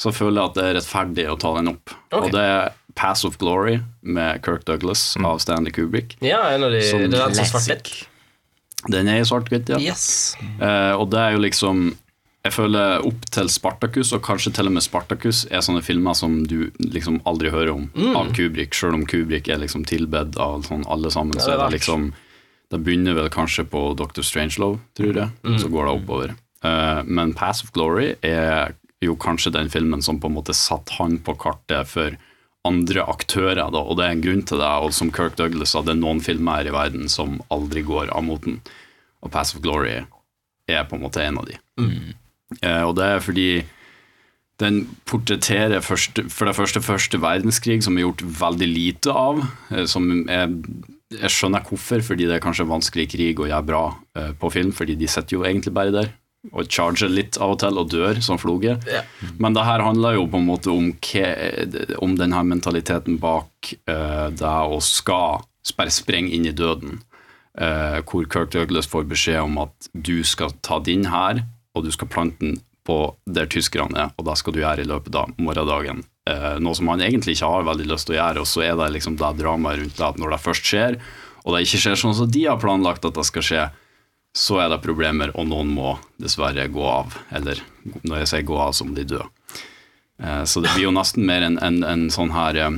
så føler jeg at det er rettferdig å ta den opp. Okay. Og det er Pass of Glory med Kirk Douglas av Stanley Kubrick. Ja, en av de Som Det er den som svart-hvitt. Den er i svart-hvitt, ja. Yes. Uh, og det er jo liksom Jeg føler opp til Spartacus, og kanskje til og med Spartacus, er sånne filmer som du liksom aldri hører om av Kubrick, selv om Kubrick er liksom tilbedt av sånn alle sammen. Så det er det liksom Det begynner vel kanskje på Dr. Strangelove, tror jeg, så går det oppover. Uh, men Pass of Glory er jo kanskje den filmen som på en måte satte han på kartet for andre aktører, da, og det er en grunn til det. Og som Kirk Douglas sa, det er noen filmer her i verden som aldri går av moten, og Pass of Glory er på en måte en av de. Eh, og det er fordi den portretterer første, for det første første verdenskrig, som er gjort veldig lite av. eh, Som er, jeg skjønner hvorfor, fordi det er kanskje vanskelig krig å gjøre bra eh, på film, fordi de sitter jo egentlig bare der og charger litt av og til og dør som floge. Yeah. Men det her handler jo på en måte om, om den her mentaliteten bak uh, det å skal bare sprenge inn i døden. Uh, hvor Kirk Douglas får beskjed om at du skal ta din her, og du skal plante den på der tyskerne er, og det skal du gjøre i løpet av morgendagen. Eh, noe som han egentlig ikke har veldig lyst til å gjøre, og så er det liksom det dramaet rundt det at når det først skjer, og det ikke skjer sånn som de har planlagt at det skal skje, så er det problemer, og noen må dessverre gå av. Eller når jeg sier gå av, så må de dø. Eh, Så det blir jo nesten mer en, en, en sånn her eh,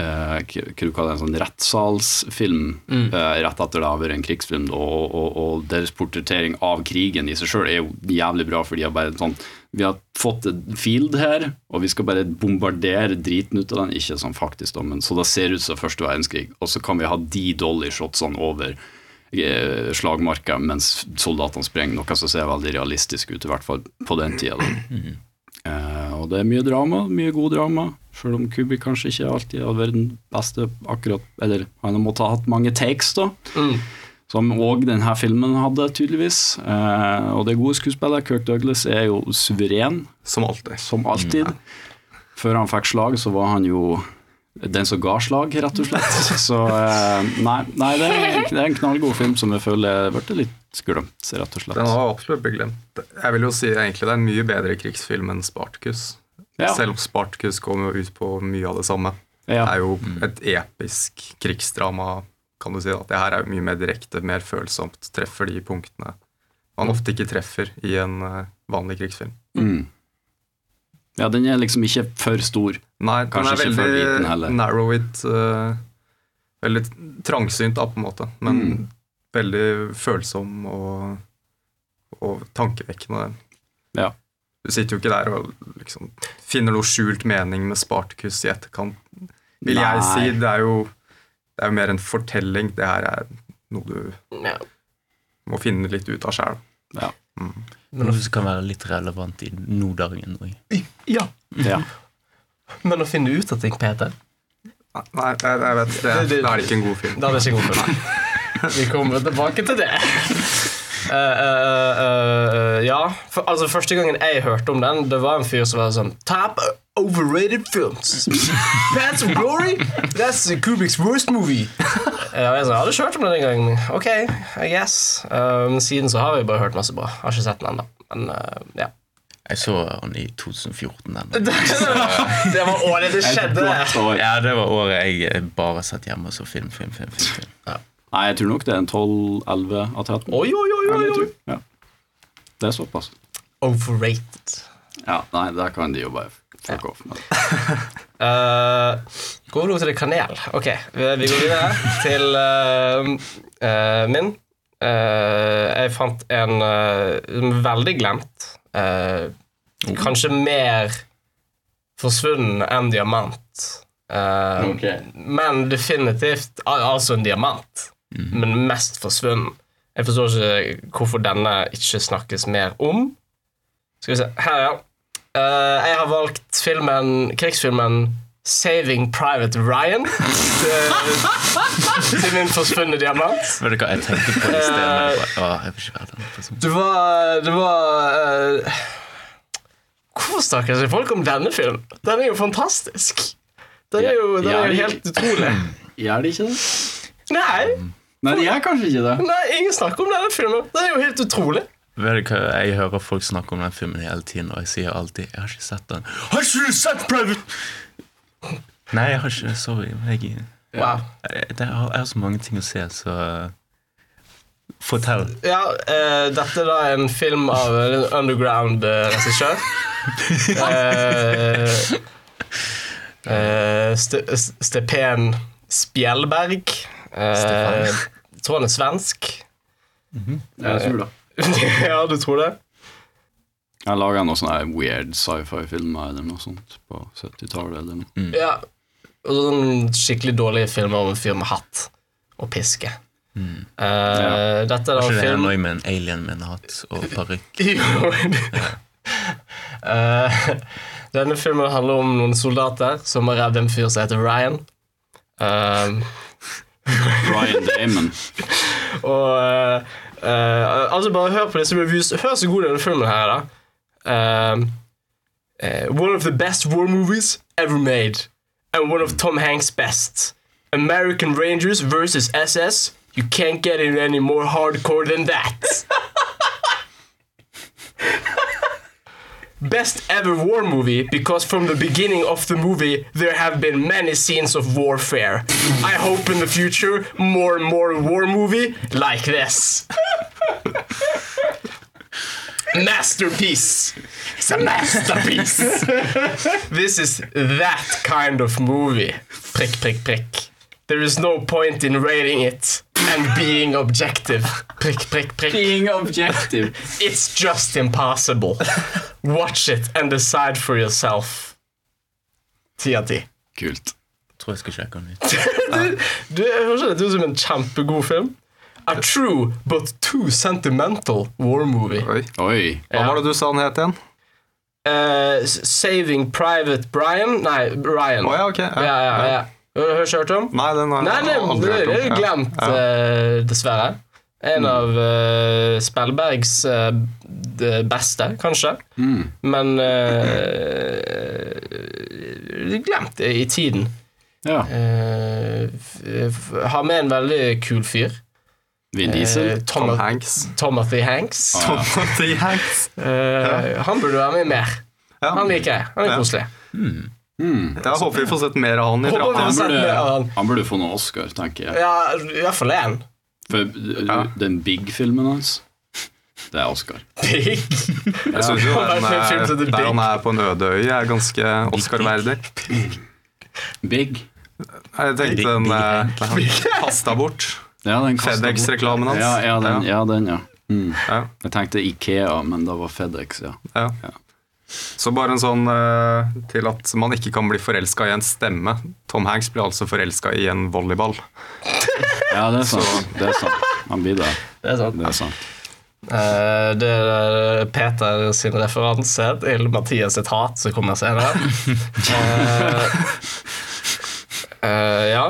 eh, kaller det, en sånn rettssalsfilm mm. rett etter det har vært en krigsfilm. Og, og, og deres portrettering av krigen i seg sjøl er jo jævlig bra, for de har bare sånn Vi har fått et field her, og vi skal bare bombardere driten ut av den. Ikke sånn faktisk, da, men så det ser ut som første verdenskrig. Og så kan vi ha de dolly-shotsene over eh, slagmarka mens soldatene sprenger, noe som ser veldig realistisk ut, i hvert fall på den tida. da. Eh, og det er mye drama, mye god drama. Selv om Kubik kanskje ikke alltid har vært den beste akkurat Eller han har måttet ha hatt mange takes, da. Som òg denne filmen hadde, tydeligvis. Eh, og det gode skuespillet, Kirk Douglas er jo suveren, Som alltid. som alltid. Før han fikk slag, så var han jo den som ga slag, rett og slett. Så eh, nei, nei det, er, det er en knallgod film som jeg føler ble litt glemt, rett og slett. Den har absolutt blitt glemt. Jeg vil jo si egentlig det er en mye bedre krigsfilm enn Spartacus. Ja. Selv om Spartacus kommer jo ut på mye av det samme. Ja. Det er jo et episk krigsdrama, kan du si. At det her er jo mye mer direkte, mer følsomt. Treffer de punktene man ofte ikke treffer i en eh, vanlig krigsfilm. Mm. Ja, den er liksom ikke for stor. Nei, den Kanskje er veldig narrow it. Uh, veldig trangsynt, da, på en måte. Men Mm. Veldig følsom og, og tankevekkende. Ja. Du sitter jo ikke der og liksom finner noe skjult mening med Spartacus i etterkant. Vil Nei. jeg si. Det er jo det er jo mer en fortelling. Det her er noe du Ja. må finne litt ut av sjæl. Ja. Noe som kan være litt relevant i nådagen òg. ja. ja. Men å finne ut av ting, Peter Nei, jeg, jeg vet, det- da er det ikke en god film. Da er det ikke en god film. Vi kommer tilbake til det. Uh, uh, uh, ja, for, altså Første gangen jeg hørte om den, det var en fyr som var sånn Top overrated films. Pants of Glory? That's Kubik's worst movie. Ja, jeg, sa, jeg hadde ikke hørt om den en gang. Ok, I guess. Eh, men siden så har vi bare hørt masse bra. Har ikke sett den ennå. Men eh, ja. Jeg så han i 2014. Den. Det var året det skjedde. Ja, det var året jeg bare satt hjemme og så film, film, film. film, film. Nei, jeg tror nok det er en 12-11 av 13. Oi, oi, oi, oi, oi. Ja. Det er såpass. Overrated. Ja, nei, der kan de jo bare fuck off. Men. Uh, nå til kanel? Ok, vi, går videre til uh, uh, min. Uh, jeg fant en veldig glemt. eh, Kanskje mer forsvunnen enn diamant. Eh, Ok. Men definitivt al altså en diamant. Men mest forsvunnen. Jeg forstår ikke hvorfor denne ikke snakkes mer om. Skal vi se. Her, ja. Uh, jeg har valgt filmen, krigsfilmen 'Saving Private Ryan' til, til min forsvunne diamant. Vet du hva jeg tenkte på i sted? Uh. Det var Det var uh, Hvorfor snakker ikke folk om denne filmen? Den er jo fantastisk. Den er jo, den er jo helt utrolig. Gjør de ikke det? Nei, Nei, de er kanskje ikke det. nei, ingen snakker om denne filmen. Det er jo helt utrolig. Vet du hva, Jeg hører folk snakke om den filmen hele tiden, og jeg sier alltid 'Jeg har ikke sett den'. Har ikke du sett Private Nei, jeg har ikke. Sorry. Jeg, Wow. jeg, det har, jeg har så mange ting å se, så Fortell. Ja, eh, dette er da en film av en underground-regissør. eh, eh, Ste Stepen Spjelberg. Eh, jeg tror han er svensk. Jeg tror det. ja, du tror det? Jeg laga noen sånne weird sci-fi-filmer eller noe sånt på 70-tallet. eller noe. Ja. Og sånn skikkelig dårlige filmer om en fyr med hatt og piske. Eh, Dette er da Ikke en det er noe med en alien med en hatt og parykk? Eh, denne filmen handler om noen soldater som har reddet en fyr som heter Ryan. Eh, Ryan Damon. og uh, uh, Altså, bare hør på disse reviews. Hør så god denne filmen her er, da. Uh, one of the best war movies ever made. And one of Tom Hanks' best. American Rangers versus SS. You can't get it any more hardcore than that. Best ever war movie because from the beginning of the movie there have been many scenes of warfare. I hope in the future more and more war movie like this. Masterpiece. It's a masterpiece. this is that kind of movie. Prick, prick, prick. There is no point in rating it and being objective. Prick, prick, prick. Being objective. It's just impossible. Watch it and decide for yourself. Ti av ti. Kult. Tror jeg skal sjekke den ut. Det ut som en kjempegod film. A true but too sentimental war movie. Oi. Oi. Hva var det du sa den het igjen? Uh, Saving Private Brian Nei, Ryan. Oh, ja, ok. Ja, Ja, ja, ja. Har du ikke hørt om? Nei, den har jeg aldri hørt om. det glemt, Ja. Mm. eh, dessverre. En av uh, Spellbergs uh, beste, kanskje. Mm. Men uh, glemt i tiden. Ja. Har med en veldig kul fyr. Vin Diesel. Tom Tom Hanks. Tomothy Hanks. Ah, ja. Hanks. Eh, Han burde være med mer. Ja. Han liker jeg. Han er Ja. Koselig. Jeg håper vi får sett mer av han i Håper framtiden. Han burde, han. han burde få noen Oscar, tenker jeg. Ja, i hvert fall én. For ja. den Big-filmen hans, det er Oscar. Big. Jeg synes jo Han den, er eh, der han er på en øde øy, er ganske Oscar-verdig. Big? Jeg tenkte den Big eh, bort Ja. FedEx-reklamen hans. Ja, ja, den, ja. den, ja. Mm. Ja. Jeg tenkte Ikea, men det var FedEx, ja. Ja. Så bare en sånn uh, til at man ikke kan bli forelska i en stemme. Tom Hanks blir altså forelska i en volleyball. Ja, det er sant. Det er sant. Han blir det. Det er sant. Det er sant. Uh, det er Peter sin referanse til Mathias sitt hat som kommer senere. uh, eh, ja.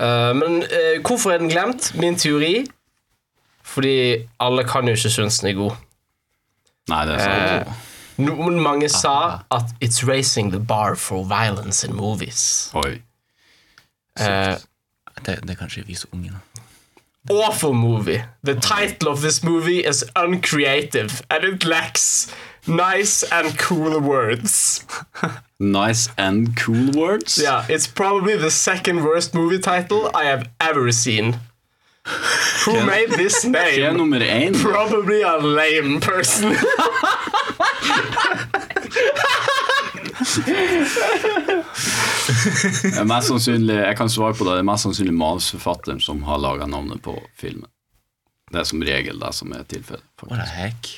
Eh, men eh, hvorfor er den glemt? Min teori Fordi alle kan jo ikke synes den er god. Nei, det er sant. Noen mange sa at 'it's raising the bar for violence in movies'. Oi. Eh, Det, det kan ikke unge da awful movie. The title of this movie is uncreative, and it lacks nice and cool words. Nice and cool words. Yeah, it's probably the second worst movie title I have ever seen. Who made this Hva er name? nummer én? Probably a lame person. Det er Mest sannsynlig, jeg kan svare på det. Det er mest sannsynlig manusforfatteren som har laga navnet på filmen. Det er som regel det som er tilfellet. What the heck?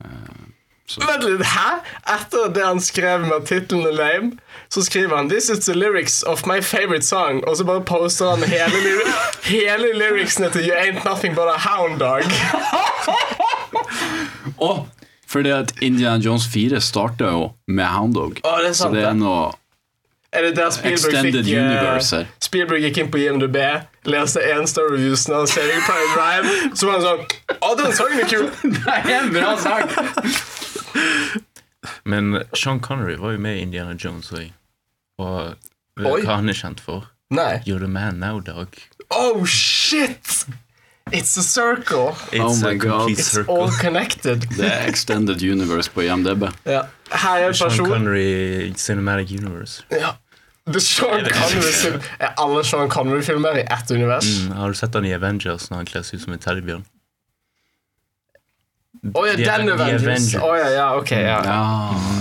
heck? Vent litt, hæ? Etter det han skrev med tittelen lame, så skriver han 'This is the lyrics of my favorite song', og så bare poster han hele, lyri hele lyricsene til 'You Ain't Nothing But A Hound Dog'. Å, fordi at Indiana Jones 4 starta jo med Hound Dog. Å, det er så det er noe Er det der Spielberg Extended fikk, eh, universe her. Spielberg gikk inn på IMDb, leste én star reviewsen av Saving Private Rhyme, så var han sånn Å, den sangen er kul! Det er en bra sang! Men Sean Connery var jo med i Indiana Jones òg. Og vet du hva han er kjent for? Nei. You're the man now, dog. Oh shit! It's a circle. It's Oh my a God. It's circle. all connected. Det er Extended Universe på IMDb. Ja. Her er en Sean Connery Cinematic Universe. ja. The Sean Connery Er alle Sean Connery-filmer i ett univers? Mm, har du sett han i Avengers når han kler seg ut som en teddybjørn? Å ja, den The Avengers. Å ja, ja, ok. Ja. Ja,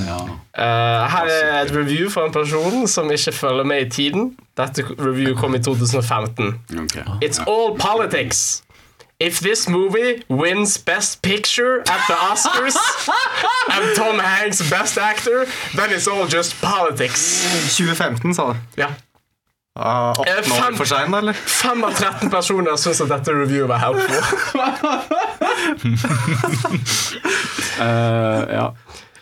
ja. Uh, her er et review fra en person som ikke følger med i tiden. Dette review kom i 2015. Ok. It's all politics. If this movie wins Best Picture at the Oscars and Tom Hanks Best Actor, then it's all just politics. 2015, sa du. Ja. Ah, 18 Eh, år fem- for sein, da, eller? Fem av 13 personer syns at dette reviewet var helpful. Eh, ja.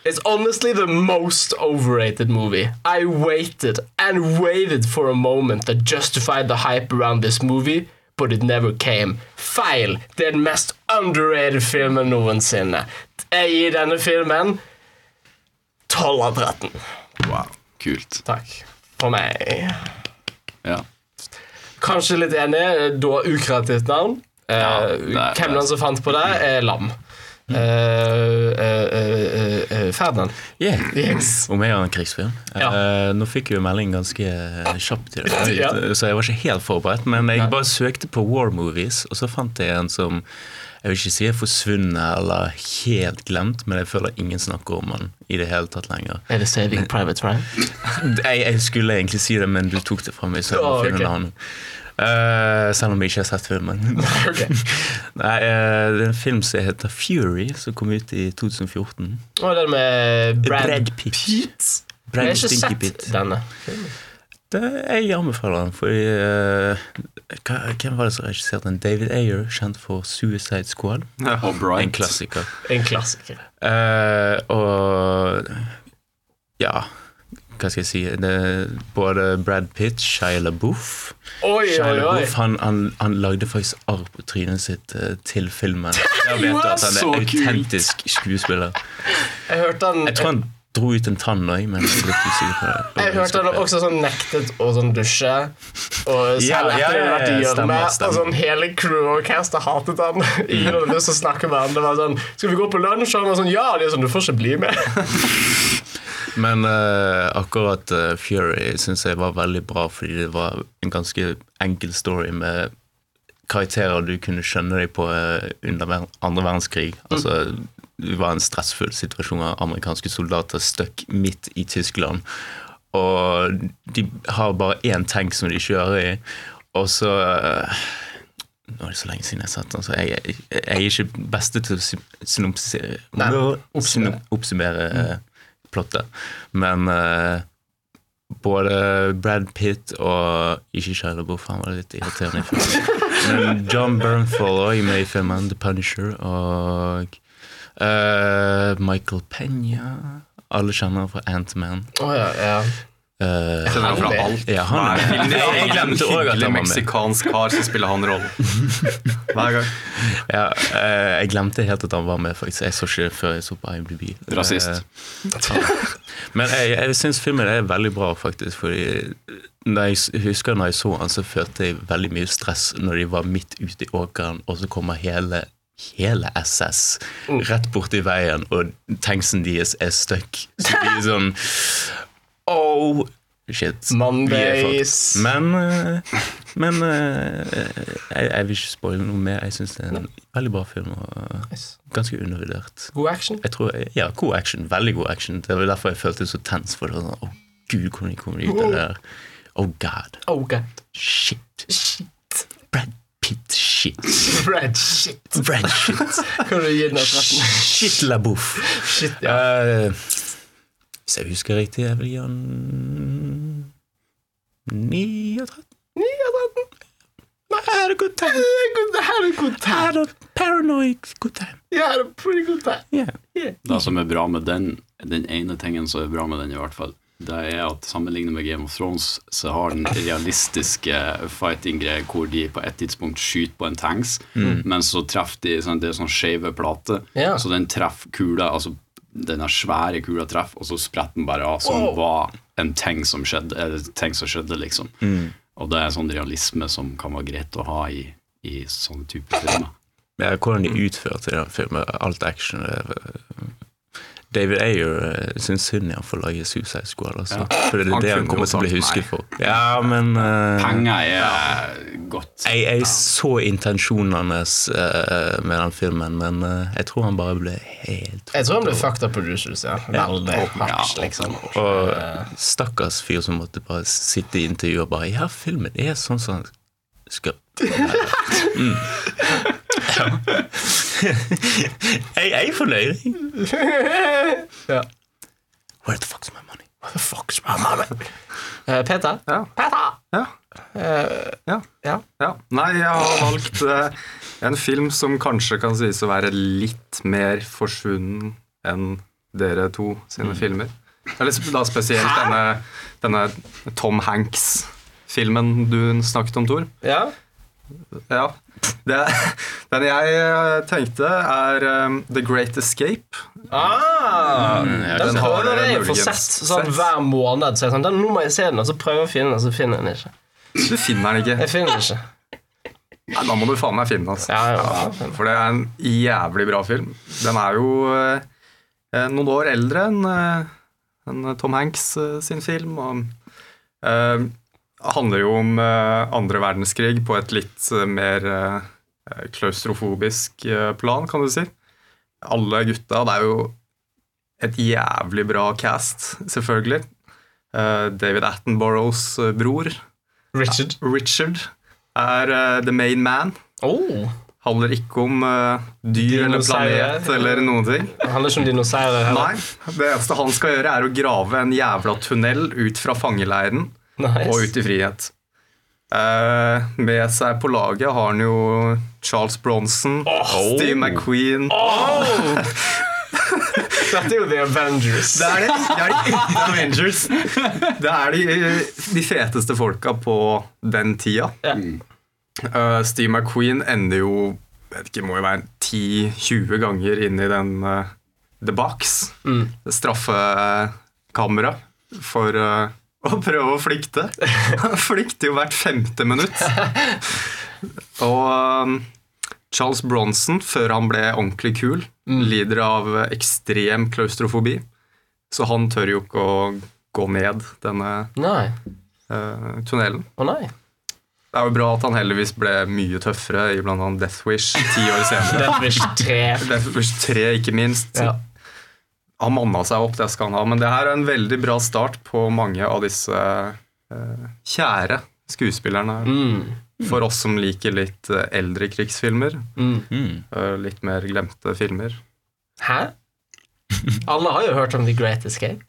It's honestly the most overrated movie. I waited and waited for a moment that justified the hype around this movie, but it never came. Feil! Det er den mest underrated filmen noensinne. Jeg gir denne filmen 12 av 13. Wow. Kult. Takk for meg. Ja. Kanskje litt enig, da ukreativt navn. Eh, Ja, det er- hvem den som fant på det, er Lam. Eh, Ferdinand. Yeah. Yes. Om jeg har en krigsfilm? Ja. Nå fikk jeg jo melding ganske kjapt, i dag, Ja. så jeg var ikke helt forberedt. Men jeg bare søkte på war movies, og så fant jeg en som jeg vil ikke si er forsvunnet eller helt glemt, men jeg føler ingen snakker om den i det hele tatt lenger. Er det Saving Private Ryan? Jeg, jeg skulle egentlig si det, men du tok det fra meg. Så jeg må finne ok. en Eh, selv om jeg ikke har sett filmen. okay. Nei, uh, det er en film som heter Fury, som kom ut i 2014. Og den med Brad, Brad Pitt. Pitt. Brad jeg har ikke sett Pitt. denne. Det, jeg anbefaler den, fordi uh, Hvem var det som regisserte den? David Ayer, kjent for Suicide Squad. Og Bright. En klassiker. En klassiker. Uh, og ja Hva skal jeg si? Det både Brad Pitt, Shia LaBeouf Oi, Shia oi. LaBeouf han, han, han lagde faktisk arr på trynet sitt uh, til filmen. Da vet du at han er autentisk skuespiller. Jeg hørte han Jeg tror han dro ut en tann òg, men jeg litt usikker på det. jeg hørte han også sånn nektet å sånn dusje. Og selv Ja, ja, ja, ja, ja, stemmer, Og sånn hele crew og castet hatet han. Ingen hadde lyst til å snakke med han. Det var sånn Skal vi gå på lunsj? Og han var sånn Ja! Det er sånn Du får ikke bli med. Men uh, akkurat uh, Fury syns jeg var veldig bra, fordi det var en ganske enkel story med karakterer du kunne skjønne deg på eh, under andre verdenskrig. Altså, det var en stressfull situasjon av amerikanske soldater stuck midt i Tyskland. Og de har bare én tank som de kjører i, og så Nå er det så lenge siden jeg satt den, så jeg, jeg, jeg er ikke beste til å sy- synopsisere oppsummere, plottet. Men uh, både Brad Pitt og Ikke LaBeouf, han var litt irriterende i filmen. Men John Bernthal er med i filmen, The Punisher, og uh, Michael Penya. Alle kjenner fra Ant-Man. Å ja, ja. Eh, Kjenner han fra alt. ja, han er film. Jeg, glemte òg at han meksikansk kar som spiller han rollen. Hver gang. Ja, uh, jeg glemte helt at han var med, faktisk. Jeg så ikke det før jeg så på IMDb. Rasist. Uh, Men jeg, jeg syns filmen er veldig bra, faktisk. Fordi når jeg husker når jeg så han, så følte jeg veldig mye stress når de var midt ute i åkeren, og så kommer hele Hele SS rett borti veien, og tanksen deres er stuck. Så de er sånn Oh, shit. Mondays. Men, eh, men eh, jeg, jeg vil ikke spoile noe mer. Jeg syns det er en veldig bra film. Og ganske undervurdert. God action. Jeg tror, ja, god action. Veldig god action. Det var derfor jeg følte så tens. For det sånn, Å, gud, hvordan kommer de ut av det der? Oh god. Oh god. Shit. Shit. Brad Pitt. Shit. Brad shit. Brad shit. Kan du gi den Shit la bouffe. Shit, ja. Eh, hvis jeg husker riktig, jeg vil gi han 9 av 13. 9 av 13. I had a good time. Det her er en god I had time. a paranoid good time. Jeg har en pretty good time. Yeah. Yeah. Det som er bra med den, den ene tingen som er bra med den, i hvert fall, det er at sammenlignet med Game of Thrones, så har den realistiske fighting-greier hvor de på et tidspunkt skyter på en tanks, men så treffer de sånn, Det er sånn skeive plater, yeah. så den treffer kula. Altså denne svære kula treffer, og så spretter den bare av, som var en ting som skjedde, ting som skjedde, liksom. Og det er sånn realisme som kan være greit å ha i, i sånne typer filmer. Ja, hvordan de utførte den filmen, alt action er- David Ayer eh, syns synd i han får lage Suicide Squad. Altså. For det er Han det han kommer til å bli husket for. Ja, men uh, Penger er godt. jeg, jeg så intensjonene uh, med den filmen, men uh, jeg tror han bare ble helt Jeg tror han ble fucked up producers, ja. Veldig hardt, liksom. Og stakkars fyr som måtte bare sitte i intervjuet og bare Ja, filmen er sånn som han skal mm. jeg, er fornøyd. Ja. Where the fuck's my money? Where the fuck's my money. Uh, Peter? Ja. Peter! Ja. Uh, Ja. ja. ja. Nei, jeg har valgt uh, en film som kanskje kan sies å være litt mer forsvunnen enn dere to sine filmer. Eller da spesielt denne, denne Tom Hanks-filmen du snakket om, Tor. ja. Ja. Det, den jeg eh, tenkte, er um, The Great Escape. Ah, ja, den den har jeg å sett sånn hver måned. Så jeg sånn, den, nå må jeg se den, og så prøver jeg å finne den, så finner jeg den ikke. Du finner den ikke. Jeg finner den ikke. Nei, da må du faen meg finne den. Altså. Ja, ja, ja. For det er en jævlig bra film. Den er jo eh, eh, noen år eldre enn en Tom Hanks eh, sin film. Og eh, handler jo om eh, andre verdenskrig på et litt eh, mer eh, klaustrofobisk plan, kan du si. Alle gutta Det er jo et jævlig bra cast, selvfølgelig. David Attenboroughs bror, Richard. Richard, er the main man. Oh, Handler ikke om dyr eller planet eller noen ting. handler ikke om dinosaurer heller. Nei, det eneste han skal gjøre, er å grave en jævla tunnel ut fra fangeleiren Nice. og ut i frihet. Eh, med seg på laget har han jo Charles Bronson, Steve McQueen Dette er jo The Avengers. Det er det. Det er de The Avengers. Det er de, de feteste folka på den tida. Yeah. Uh, Steve McQueen ender jo vet ikke, må jo være 10-20 ganger inn i den uh, The Box, Mm. straffekammeret, for eh, å prøve å flykte. Han flykter jo hvert femte minutt. Og eh, Charles Bronson, før han ble ordentlig kul, Mm. lider av ekstrem klaustrofobi. Så han tør jo ikke å gå ned denne Nei. eh, tunnelen. Å nei. Det er jo bra at han heldigvis ble mye tøffere i blant annet Death Wish ti år senere. Death Wish 3. Death Wish 3, ikke minst. Ja. Han manna seg opp, det skal han ha. Men det her er en veldig bra start på mange av disse eh, kjære skuespillerne. Mm. For oss som liker litt eh, eldre krigsfilmer. Mm. Mm. eh, litt mer glemte filmer. Hæ? Alle har jo hørt om The Great Escape.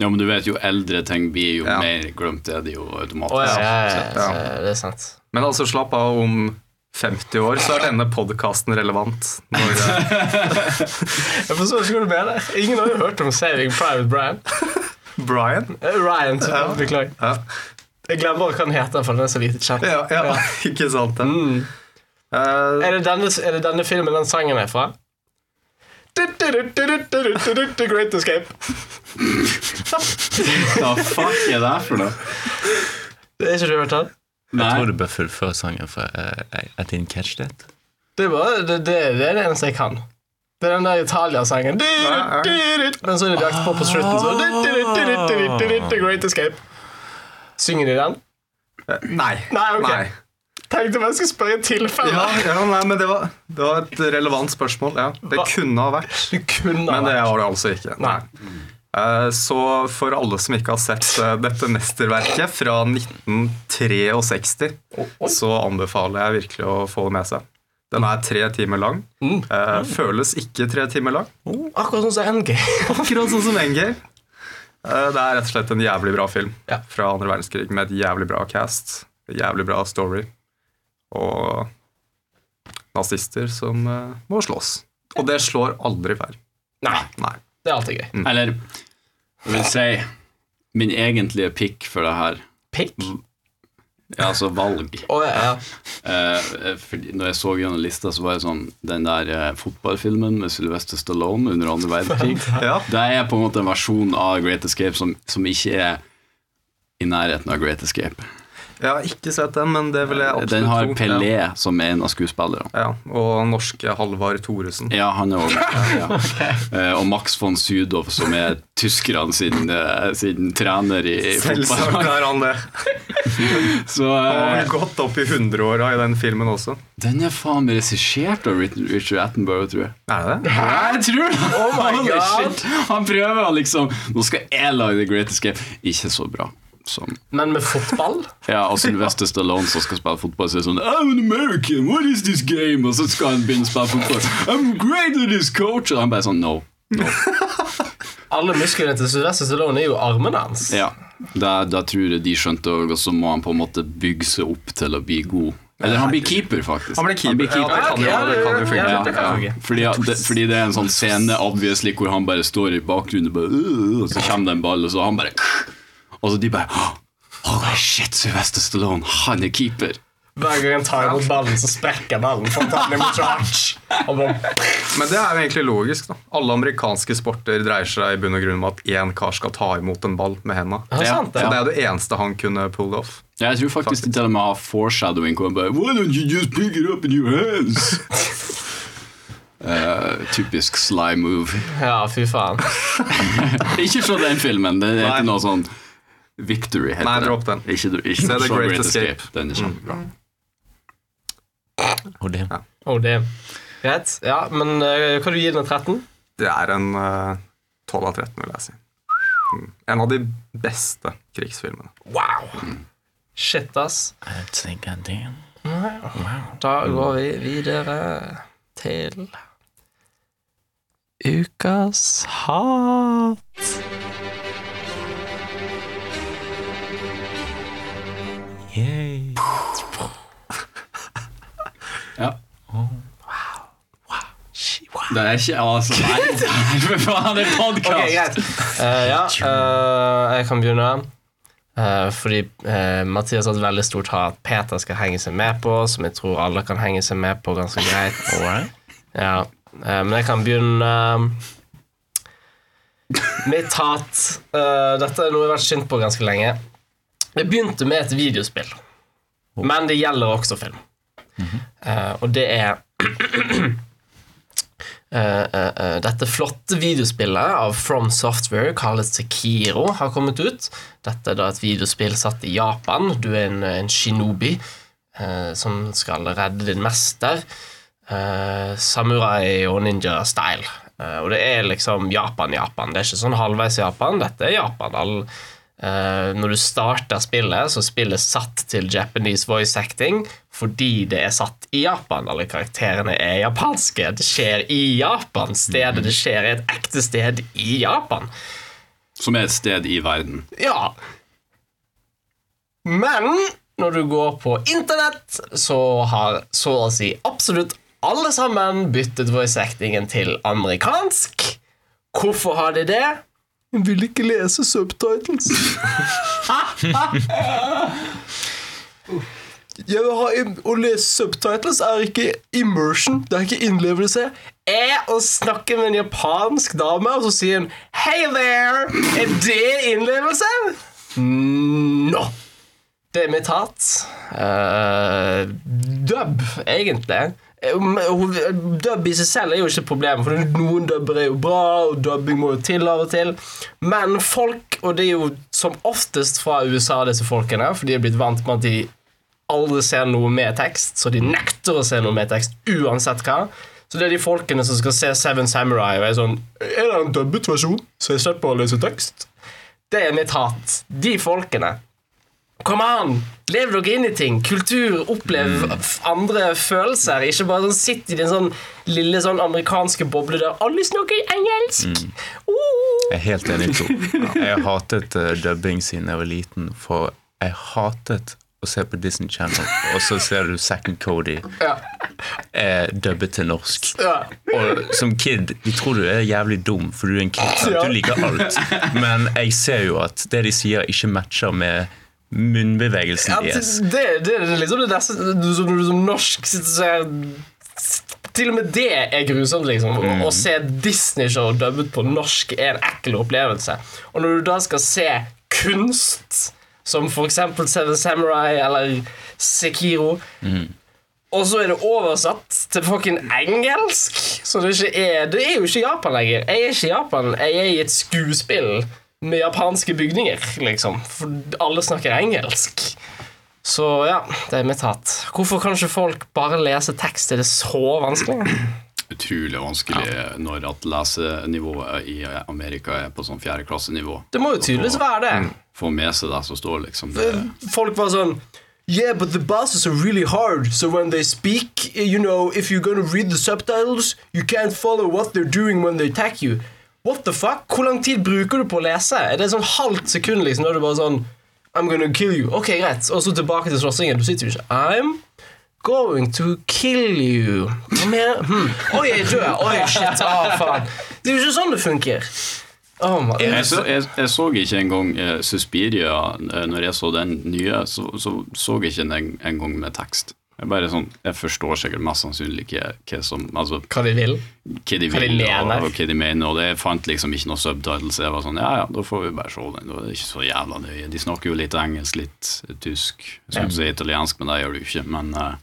Ja, men du vet jo eldre ting blir jo Ja. mer glemt, det er det jo automatisk. ja, ja, ja, det er sant. Men altså, slapp av. Om 50 år så er denne podkasten relevant. Når, Jeg forstår ikke hva du mener. Ingen har jo hørt om Saving Private Brian. Brian Eh, Ryan, Ja. beklager. ja. Jeg glemmer hva han heter, for den er så lite kjent. Ja, ja, ikke sant det. Mm. Uh, Er, det denne, er det denne filmen den sangen er fra? The Great Escape. Hva fuck er det her for noe? Det er ikke du hørt den? Nei. Jeg tror du bør fullføre sangen, for uh, jeg didn't catch that. Det er, bare, det, det, det er det eneste jeg kan. Det er den der Italia-sangen. Men så er det jakt på på slutten. Så The Great Escape. Synger de den? nei. Nei, ok. Nei. Tenkte jeg skulle spørre i tilfelle. Ja, ja, nei, men det var, det var et relevant spørsmål. Ja. Det Hva? kunne ha vært, Det kunne ha men det vært. var det altså ikke. Nei. Eh, Så for alle som ikke har sett eh, dette mesterverket fra 1963, så anbefaler jeg virkelig å få det med seg. Den er tre timer lang. Mm. Eh, Føles ikke tre timer lang. Akkurat sånn som NG. Akkurat sånn som. Eh, Det er rett og slett en jævlig bra film fra andre verdenskrig med et jævlig bra cast, jævlig bra story og nazister som eh, må slåss. Og det slår aldri feil. Nei, Nei. det er alltid gøy. Eller jeg vil si min egentlige pick for det her Pick? Ja, altså valg. Oh, ja, ja. Eh, når jeg så gjennom lista, så var det sånn Den der eh, fotballfilmen med Sylvester Stallone under andre verdenskrig, Ja. det er på en måte en versjon av Great Escape som, som ikke er i nærheten av Great Escape. Jeg har ikke sett den, men det vil jeg absolutt Den har. Pelé Ja. som en av skuespillerne. Ja, og norske Halvard Thoresen. Ja, han er også ja. okay. Og Max von Sydow, som er tyskerne sin, eh, sin trener i Selvsagt er han det. Så Han har eh, gått opp i hundreåra i den filmen også. den er faen meg regissert av Richard Attenborough, tror jeg. Er det Hæ? Jeg tror det! Oh my God. Han prøver liksom Nå skal jeg lage The Great Escape. Ikke så bra som Men med fotball? Ja, og Sylvester Stallone som skal spille fotball, sier sånn I'm an American, what is this game? Og så skal han begynne å spille fotball. I'm great at this coach! Og han bare sånn No. no. Alle musklene til Sylvester Stallone er jo armene hans. Ja, da, da tror jeg de skjønte òg, og så må han på en måte bygge seg opp til å bli god. Eller han blir keeper, faktisk. Han blir keeper. han blir keeper. Ja, det kan jo funke. ja, Ja. Fordi, det, fordi det er en sånn scene obviously hvor han bare står i bakgrunnen og, bare, «Øh», og så kommer det en ball, og så han bare Og så de bare Holy shit, Sylvester Stallone, han er keeper! Hver gang han tar imot ballen, så sprekker ballen. For han imot charge. Og Men det er jo egentlig logisk. da Alle amerikanske sporter dreier seg i bunn og grunn om at én kar skal ta imot en ball med henda. ja, Ja, Så det. er det eneste han kunne pull off. Ja, jeg tror faktisk de til og med har foreshadowing bare Why don't you just pick it up in your hands? Uh, typisk sly move. Ja, fy faen. Ikke fra den filmen. Det er Nei. ikke noe sånn Victory heter Nei, det. dropp den. Ikke, ikke Se The Great Escape. Escape. Den er kjempebra. Og det. Oh, damn. Greit. Ja, men uh, hva du gir den 13? Det er en uh, 12 av 13, vil jeg si. Mm. En av de beste krigsfilmene. Wow. Shit, ass. I think I did. Da går vi videre til Ukas hat. Yay. Ja. Det er ikke altså Nei, det er faen en podkast! greit. uh, ja, uh, jeg kan begynne. Uh, fordi eh, Mathias har et veldig stort hat Peter skal henge seg med på, som jeg tror alle kan henge seg med på ganske greit. Ja, eh, men jeg kan begynne Mitt hat eh, Dette er noe jeg har vært sint på ganske lenge. Det begynte med et videospill, men det gjelder også film. Eh, og det er Uh, uh, uh, dette flotte videospillet av From Software, kalles Sekiro, har kommet ut. Dette er da et videospill satt i Japan. Du er en, en shinobi eh, som skal redde din mester. Eh, samurai og ninja-style. Og det er liksom Japan-Japan. Det er ikke sånn halvveis Japan. Dette er Japan. All, når du starter spillet, så spillet satt til Japanese voice acting fordi det er satt i Japan. Alle karakterene er japanske. Det skjer i Japan. Stedet det skjer, er et ekte sted i Japan. Som er et sted i verden. Ja. Men når du går på internett, så har så å si absolutt alle sammen byttet voice actingen til amerikansk. Hvorfor har de det? Jeg vil ikke lese subtitles. Å lese subtitles er ikke immersion, det er ikke innlevelse. Er å snakke med en japansk dame, og så sier hun 'Hey there'. Er det innlevelse? No. Det er mitt hat. Eh, dub, egentlig. Eh, Dub i seg selv er jo ikke problemet, for noen dubber er jo bra, og dubbing må jo til av og til. Men folk, og det er jo som oftest fra USA, disse folkene, for de er blitt vant med at de aldri ser noe med tekst, så de nekter å se noe med tekst uansett hva. Så det er de folkene som skal se Seven Samurai og er sånn Er det en dubbet versjon, så jeg slipper å lese tekst? Det er mitt hat. De folkene. Kom an! Lev dere inn i ting. Kultur. Opplev f- andre følelser. Ikke bare sånn sitt i din sånn lille sånn amerikanske boble der alle snakker engelsk. Uh. Jeg er helt enig, Tor. Jeg hatet uh, dubbing siden jeg var liten, for jeg hatet å se på Disney Channel, og så ser du Zack and Cody Ja. eh, dubbet til norsk. Ja. Og som kid, de tror du er jævlig dum, for du er en kid. Ja. Du liker alt. Men jeg ser jo at det de sier, ikke matcher med munnbevegelsen Ja, det, deres. det, det er liksom det neste du, som, du som norsk sitter Til og med det er grusomt, liksom. Å- Å se Disney-show dubbet på norsk er en ekkel opplevelse. Og når du da skal se kunst, som eksempel Seven Samurai eller Sekiro og så er det oversatt til fucking engelsk. Så det ikke er Det er jo ikke Japan lenger. Jeg er ikke i Japan. Jeg er i et skuespill med japanske bygninger, liksom. For alle snakker engelsk. Så ja, det er mitt hat. Hvorfor kan ikke folk bare lese tekst? Er det så vanskelig? Utrolig vanskelig når at lesenivået i Amerika er på sånn fjerdeklassenivå. Det må jo tydeligvis være det. Få med seg det som står, liksom. Det, Folk var sånn Yeah, but the bosses are really hard, so when they speak, you know, if you're gonna read the subtitles, you can't follow what they're doing when they attack you. What the fuck? Hvor lang tid bruker du på å lese? Er det sånn halvt sekund, liksom, da du bare sånn I'm gonna kill you. Ok, greit. Og så tilbake til slåssingen. Du sitter jo ikke I'm going to kill you. Hva mener hm. Oi, jeg dør. Oi, shit. Ah, faen. Det er jo ikke sånn det funker. Oh, jeg, så, jeg, jeg så ikke engang uh, Suspiria eh, når jeg så den nye. Så så, så jeg ikke den en gang med tekst. Jeg bare sånn, jeg forstår sikkert mest sannsynlig hva, hva som Altså Hva de vil. hva de Hva de vil, og, og hva de mener. Og det jeg fant liksom ikke noe subtitles. Jeg var sånn, ja ja, da får vi bare se den. Det er ikke så jævla nøye. De snakker jo litt engelsk, litt tysk. Jeg skulle si italiensk, men det gjør du ikke. Men uh,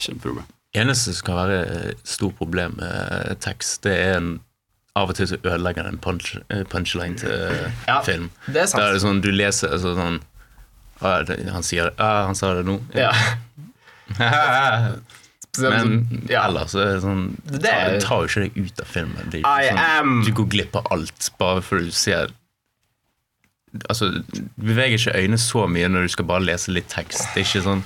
ikke noe problem. eneste som kan være et stort problem med tekst, det er en av og til så ødelegger den punch, eh, punchline til eh, Ja, film. det er sant. Da er det sånn, du leser altså, sånn Han sier. Ah, han sa det nå. Ja. Men Ja. ellers så er det sånn Det er- tar jo ikke deg ut av filmen. Det sånn, am- Du går glipp av alt bare fordi du ser Altså, du beveger ikke øynene så mye når du skal bare lese litt tekst. Det er ikke sånn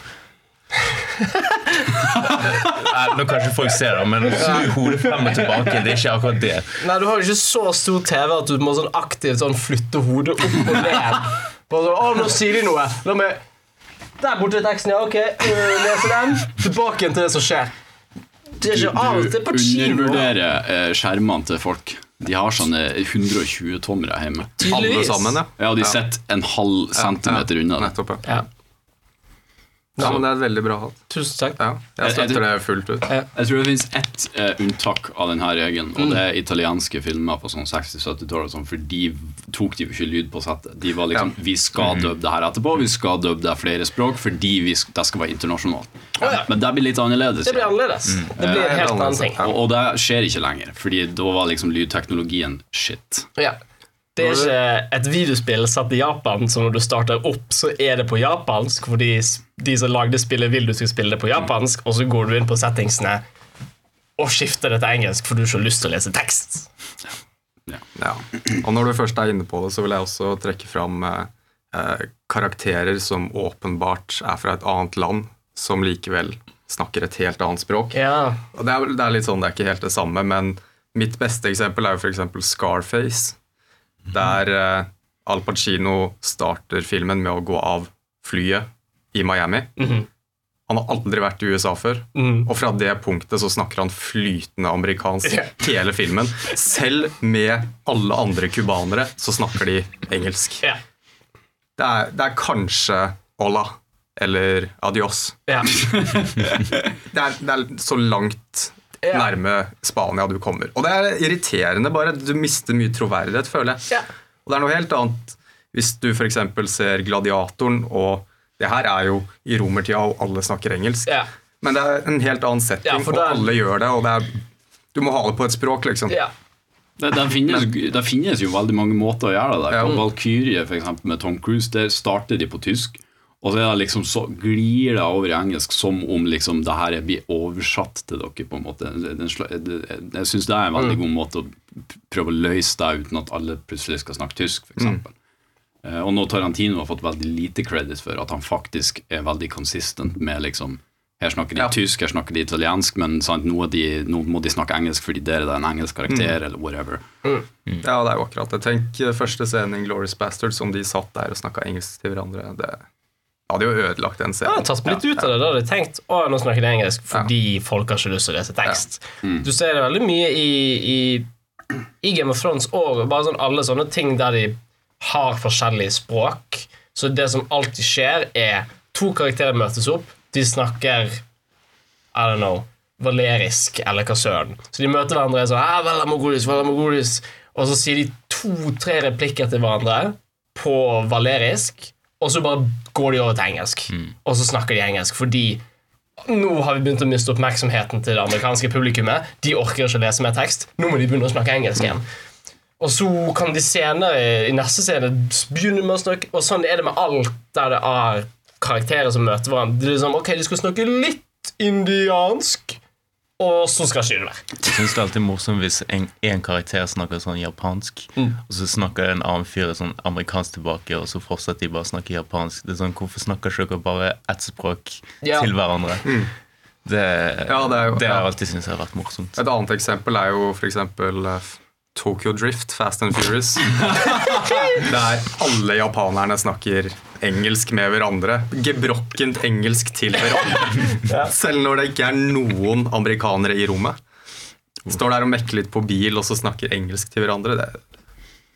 Nå kan ikke folk se det, men snu hodet frem og tilbake. Det er ikke akkurat det. Nei, du har jo ikke så stor TV at du må sånn aktivt sånn flytte hodet opp og ned. Bare sånn, å, nå sier de noe. La meg Der borte er teksten, ja. Ok, leser lese den. Tilbake igjen til det som skjer. Det er ikke alt. Det er på Du undervurderer eh, skjermene til folk. De har sånne 120-tommere hjemme. Alle sammen, ja. Ja, og de sitter en halv centimeter unna. Nettopp, ja. Ja. Men det er et veldig bra hatt. Tusen takk. Ja, jeg støtter det fullt ut. Jeg tror det finnes ett eh, unntak av denne regelen, Mm. og det er italienske filmer på sånn 60-70-tallet. Sånn, for de tok de ikke lyd på settet. De var liksom Ja. Vi skal dubbe det her etterpå, vi skal dubbe det flere språk fordi vi sk det skal være internasjonalt. Ja. Men det blir litt annerledes. Det blir annerledes. annerledes. Det blir en helt annen ting. Og, og det skjer ikke lenger, Fordi da var liksom lydteknologien shit. Ja. Det er ikke et videospill satt i Japan, så når du starter opp, så er det på japansk, fordi s- de som lagde spillet, vil du skal spille det på japansk, og så går du inn på settingsene og skifter det til engelsk, for du har ikke lyst til å lese tekst. Ja. Og når du først er inne på det, så vil jeg også trekke fram eh, eh, karakterer som åpenbart er fra et annet land, som likevel snakker et helt annet språk. Ja. Og det er, det er litt sånn, det er ikke helt det samme, men mitt beste eksempel er jo f.eks. Scarface, der eh, Al Pacino starter filmen med å gå av flyet i Miami. Han har aldri vært i USA før, og fra det punktet så snakker han flytende amerikansk yeah. hele filmen. Selv med alle andre cubanere så snakker de engelsk. Yeah. Det er, det er kanskje hola eller adios. Yeah. Det er, det er så langt Ja. nærme Spania du kommer. Og det er irriterende, bare. Du mister mye troverdighet, føler jeg. Ja. Og det er noe helt annet hvis du f.eks. ser Gladiatoren, og det her er jo i romertida, og alle snakker engelsk. Ja. Men det er en helt annen setting, Ja, for og er- alle gjør det. og det er, Du må ha det på et språk, liksom. ja. Det, det, finnes, det finnes jo veldig mange måter å gjøre det der. Ja. For eksempel, med Tom Cruise, der starter de på tysk. Og så, er liksom så glir det over i engelsk som om liksom det her blir oversatt til dere. på en måte. Jeg syns det er en veldig Mm. god måte å prøve å løse det uten at alle plutselig skal snakke tysk, f.eks. eksempel Eh, Og nå Tarantino har fått veldig lite credit for at han faktisk er veldig consistent med liksom her snakker de Ja. tysk, her snakker de italiensk, men sant, nå, de, nå må de snakke engelsk fordi dere er en engelsk karakter, eller whatever. Ja, det er jo akkurat det. Tenk eh, første scenen i Glorious Bastards, om de satt der og snakka engelsk til hverandre. Det hadde jo ødelagt den Ja, scenen. tatt litt ut av det. Da hadde jeg tenkt å, nå snakker jeg engelsk fordi folk har ikke lyst til å lese tekst. Du ser det veldig mye i, i, i Game of Thrones og bare sånn alle sånne ting der de har forskjellige språk, Så det som alltid skjer, er to karakterer møtes opp. De snakker I don't know valerisk eller hva søren. Så de møter hverandre og sånn ah, Valamogolis, Valamogolis. Og så sier de to-tre replikker til hverandre på valerisk, og så bare går de over til engelsk. Og så snakker de engelsk fordi nå har vi begynt å miste oppmerksomheten til det amerikanske publikummet. De orker ikke å lese mer tekst. Nå må de begynne å snakke engelsk igjen. Og så kan de senere, i neste scene, begynne med å snakke Og sånn er det med alt der det er karakterer som møter hverandre. Det er liksom, ok, De skal snakke litt indiansk, og så skal ikke det være. Jeg synes det er alltid morsomt hvis en, en karakter snakker sånn japansk, og så snakker en annen fyr sånn amerikansk tilbake, og så fortsetter de bare å snakke japansk. Det er sånn, Hvorfor snakker ikke dere bare ett språk Ja. til hverandre? Det, Ja, det er jo- det har ja. jeg alltid syntes har vært morsomt. Et annet eksempel er jo f.eks. Tokyo Drift, Fast and Furious. Der alle japanerne snakker engelsk med hverandre. Gebrokkent engelsk til hverandre. Selv når det ikke er noen amerikanere i rommet. Står der og mekker litt på bil, og så snakker engelsk til hverandre. Det,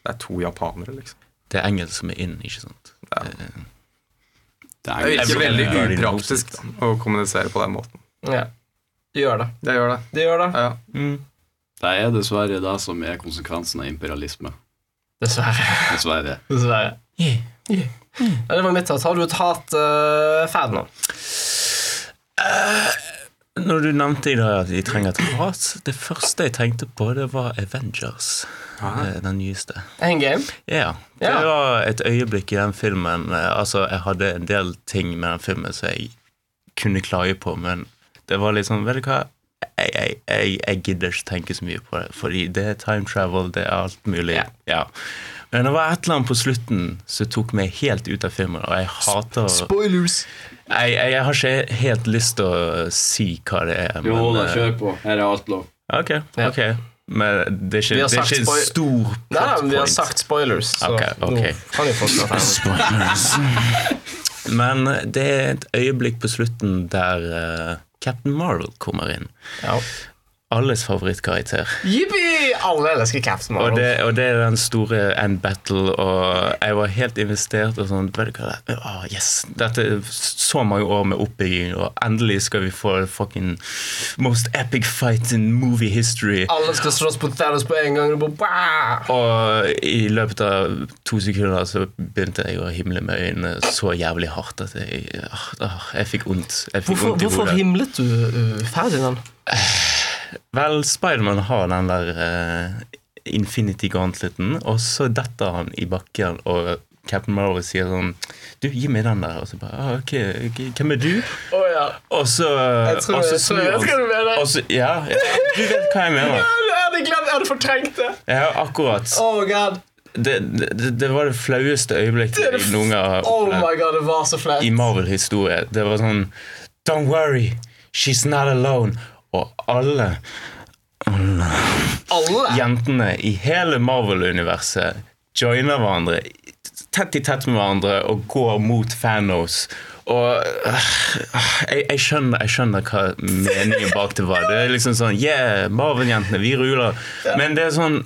det er to japanere, liksom. Det er engelsk som er inn, ikke sant? Ja. Det er virker veldig upraktisk da, å kommunisere på den måten. Ja. Det gjør det. Det gjør det. det, gjør det. Ja. Det er dessverre det som er konsekvensen av imperialisme. Dessverre. Dessverre. Dessverre. Yeah. Ja, det var mitt hat. Har du et hat, uh, Ferdinand? Når du nevnte i dag at vi trenger et hat, det første jeg tenkte på, det var Avengers. eh, Den nyeste. Endgame? Ja. Det Ja. var et øyeblikk i den filmen Altså, jeg hadde en del ting med den filmen som jeg kunne klage på, men det var litt sånn Vet du hva? Jeg, jeg, jeg, jeg gidder ikke tenke så mye på det, fordi det er time travel, det er alt mulig. Ja. Ja. Men det var et eller annet på slutten som tok meg helt ut av filmen, og jeg hater Spoilers. jeg, jeg, jeg har ikke helt lyst til å si hva det er. Jo men, da, eh, kjør på. Her er alt lov. Ok, ok. Men det er ikke, det er ikke en stor Nei, nei, men vi har sagt spoilers, så okay, okay. nå kan vi fortsatt her. Men det er et øyeblikk på slutten der eh, Captain Marvel kommer inn. Ja. Alles favorittkarakter. Jippi! Alle elsker Captain Og Marvel. det, og det er den store end battle, og jeg var helt investert. og sånn, vet du hva det er? Åh, yes, Dette er så mange år med oppbygging, og endelig skal vi få fucking most epic fight in movie history. Alle skal slåss på Thanos på en gang. Og! Og i løpet av to sekunder så begynte jeg å himle med øynene så jævlig hardt at jeg, ah, jeg fikk vondt. Hvorfor, hvorfor himlet du, uh, Ferdinand? Vel, Spiderman har den der uh, Infinity Gauntleten, og så detter han i bakken, og Captain Marvel sier sånn Du, gi meg den der. Og så bare ah, ok, Hvem er du? Oh, ja. Og så og så mener. og så, ja, ja, du vet hva jeg mener. Jeg hadde glemt, jeg hadde fortrengt det. Ja, akkurat. Oh god. Det, det, det var det flaueste øyeblikket det noen gang Oh my god, det var så flaut. i Marvel-historie. Det var sånn Don't worry, she's not alone. Og alle Alle. jentene i hele Marvel-universet joiner hverandre tett i tett med hverandre og går mot Thanos. Og øh, jeg, jeg, skjønner, jeg skjønner hva meningen bak det var. Det er liksom sånn Yeah, Marvel-jentene, vi ruler. Men det er sånn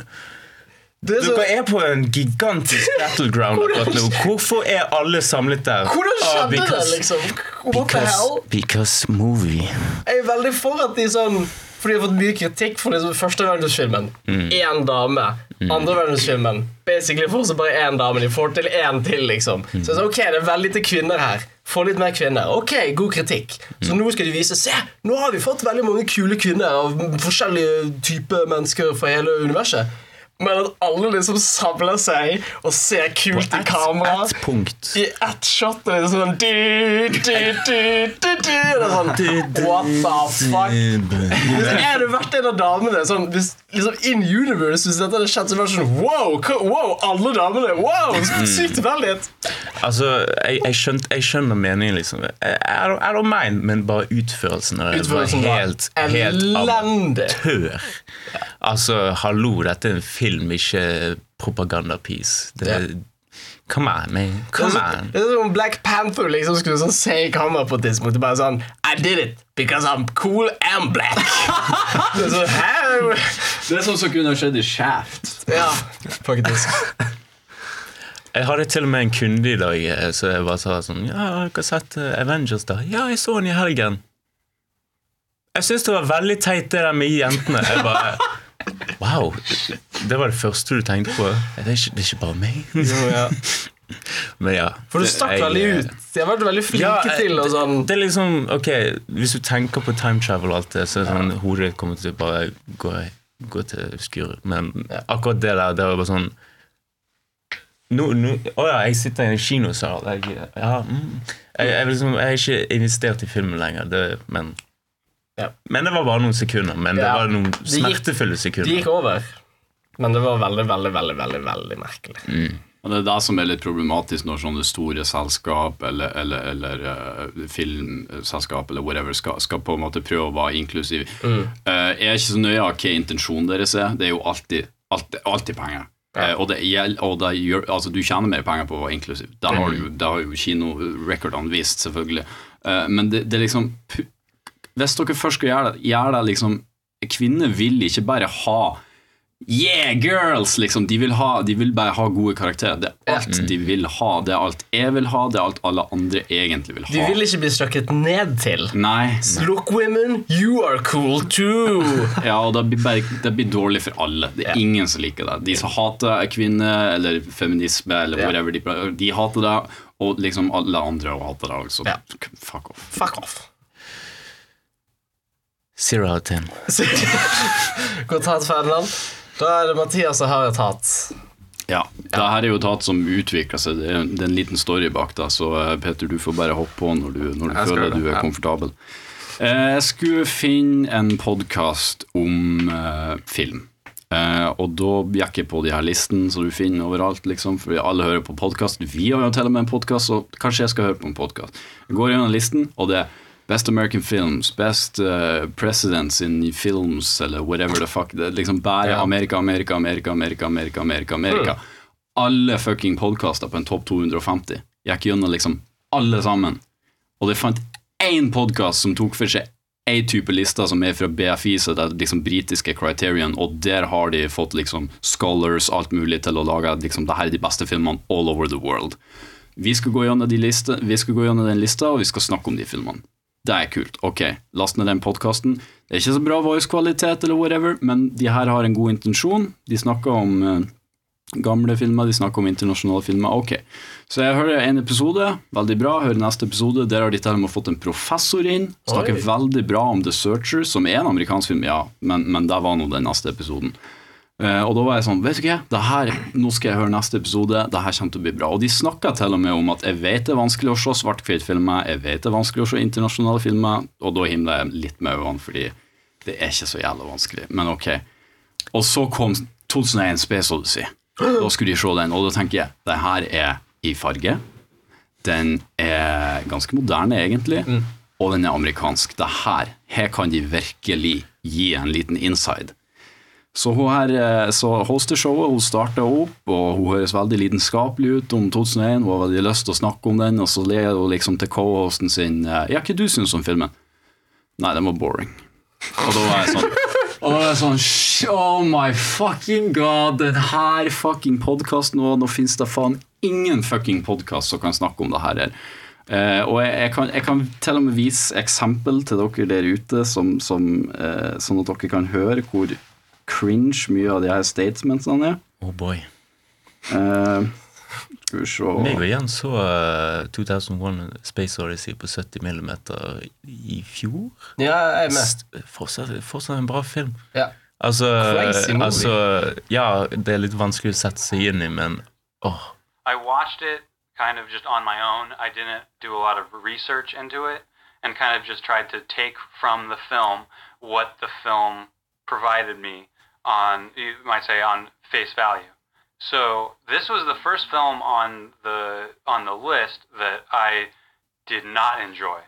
er så, Dere er på en gigantisk battleground akkurat nå. Hvorfor er alle samlet der? hvordan Ah, skjedde det, because- liksom? What the hell? Because, movie. Jeg er veldig for at de sånn For de har fått mye kritikk for liksom første verdensfilmen. Én dame. Andre verdensfilmen. Basically får så bare én dame. De får til én til, liksom. Så jeg sa, ok, det er veldig til kvinner her. Få litt mer kvinner. Ok, god kritikk. Så nå skal de vise Se, nå har vi fått veldig mange kule kvinner av forskjellige typer mennesker fra hele universet. Men at alle liksom samler seg og ser kult i kamera Et punkt. i ett shot og det er sånn du, du, du, du, du. Det er sånn What the fuck? er du vært en av damene sånn, hvis, liksom In universe Hvis dette hadde skjedd, så var det sånn Wow, wow alle damene! Wow, Sykt tilfeldighet! Altså, jeg, jeg, skjønt, jeg skjønner meningen, liksom. I don't, I don't mind, men bare utførelsen av det var helt, helt amatør. Altså, hallo, dette er en film, ikke propagandapiece. Det er Come on, man. Det er Come så- on. det er som om Black Panther liksom skulle sånn se i kamera på et tidspunkt. Bare sånn I did it because I'm cool and black. det er sånn, Hæ? Det er sånn som kunne ha skjedd i Shaft. Ja, faktisk. Jeg hadde til og med en kunde i dag eh, så jeg bare sa sånn Ja, har dere sett eh, Avengers, da? Ja, jeg så den i helgen. Jeg syns det var veldig teit, det der med jentene. Jeg bare Wow. Det var det første du tenkte på? Det er ikke, det er ikke bare meg. Jo, ja. Men ja. For du stakk Jeg, veldig eh, ut. De har vært veldig flinke Ja, til og sånn. Det er liksom, ok, Hvis du tenker på time travel og alt det, så er det sånn hodet ditt kommer til å bare gå, gå til skur. Men akkurat det der, det var bare sånn nå, nå, Å ja, jeg sitter i en kinosal. Jeg, ja, mm, jeg, jeg, liksom, jeg er ikke investert i filmen lenger, det, men Ja. Men det var bare noen sekunder. Men det var noen smertefulle De sekunder. gikk over. Men det var veldig, veldig, veldig veldig, veldig merkelig. Og Det er det som er litt problematisk når sånne store selskap eller, eller, eller uh, filmselskap eller whatever skal, skal på en måte prøve å være inklusiv. Eh, jeg er ikke så nøye av hva intensjonen deres er. Det er jo alltid, alltid, alltid penger. Eh, og det og det gjør, altså du tjener mer penger på å være inklusiv. Det har, du, jo- det har jo kinorekordene vist, selvfølgelig. Eh, men det, det er liksom Hvis dere først skal gjøre det, gjør det liksom Kvinner vil ikke bare ha Yeah, girls! Liksom. De, vil ha, de vil bare ha gode karakterer. Det er alt de vil ha. Det er alt jeg vil ha, det er alt alle andre egentlig vil ha. De vil ikke bli støkket ned til. Nei. Look, women, you are cool too! Ja, og det blir, bare, det blir dårlig for alle. Det er ingen som liker det. De som hater kvinner eller feminisme eller Ja. whatever, de, de hater det. Og liksom alle andre hater det. Så Ja. fuck off. Fuck off. Zero out of ten. Godt tatt, Ferdinand. Da er det Mathias og Harry tatt. Ja, det her er jo tatt som utvikler seg. Det er, det er en liten story bak da, så eh, Peter, du får bare hoppe på når du, når du føler gjøre du er ja. komfortabel. Eh, Jeg skulle finne en podkast om eh, film. Uh, og da gikk jeg på de her listene som du finner overalt, liksom, for alle hører på podkast. Vi har jo til og med en podkast, så kanskje jeg skal høre på en podkast. Jeg går gjennom listen, og det er Best American Films, Best uh, Presidents in Films, eller whatever the fuck. Det liksom bare Amerika, Amerika, Amerika, Amerika, Amerika, Amerika. Amerika. Alle fucking podkaster på en topp 250. Gikk gjennom liksom alle sammen. Og det fant én podkast som tok for seg ei type lister som er fra BFI, så det er liksom britiske Criterion, og der har de fått liksom scholars, alt mulig, til å lage liksom, det her er de beste filmene all over the world. Vi skal gå gjennom, de liste, vi skal gå gjennom den lista, og vi skal snakke om de filmene. Det er kult. Ok, last ned den podkasten. Det er ikke så bra voice-kvalitet, eller whatever, men de her har en god intensjon. De snakker om uh, gamle filmer, de snakker om internasjonale filmer. Ok, så jeg hører en episode, veldig bra. Hører neste episode, der har de til og med fått en professor inn. Snakker Oi. veldig bra om The Searcher, som er en amerikansk film, ja, men, men det var nå den neste episoden. Eh, og da var jeg sånn, vet du hva, det her, nå skal jeg høre neste episode, det her kommer til å bli bra. Og de snakka til og med om at jeg vet det er vanskelig å se svart-hvitt-filmer, jeg vet det er vanskelig å se internasjonale filmer, og da himla jeg litt med øynene, fordi det er ikke så jævla vanskelig. Men ok. Og så kom 2001 Space Odyssey. Da skulle de se den, og da tenker jeg, det her er i farge. Den er ganske moderne, egentlig. Og den er amerikansk. Det her, her kan de virkelig gi en liten inside. Så hun her eh, så hoster showet, hun starter opp, og hun høres veldig lidenskapelig ut om 2001. Hun har veldig lyst til å snakke om den, og så ler hun liksom til co-hosten sin eh, Ja, hva du syns om filmen? Nei, den var boring. Og da var jeg sånn Og da var jeg sånn Oh my fucking god, den her fucking podkasten nå, nå fins det faen ingen fucking podkast som kan snakke om det her. Eh, og jeg, jeg, kan, jeg kan til og med vise eksempel til dere der ute, som, som, eh, sånn at dere kan høre hvor cringe mye av de her statementsene er. Oh boy. Uh, skal vi se Meg og Jens så uh, 2001 Space Odyssey på 70 mm i fjor. Ja, jeg er med. Fortsatt, fortsatt en bra film. Ja. Altså, Crazy movie. altså Ja, det er litt vanskelig å sette seg inn i, men åh. Oh. watched it kind of just on my own. I didn't do a lot of research into it and kind of just tried to take from the film what the film provided me on, you might say, on face value. So this was the first film on the on the list that I did not enjoy,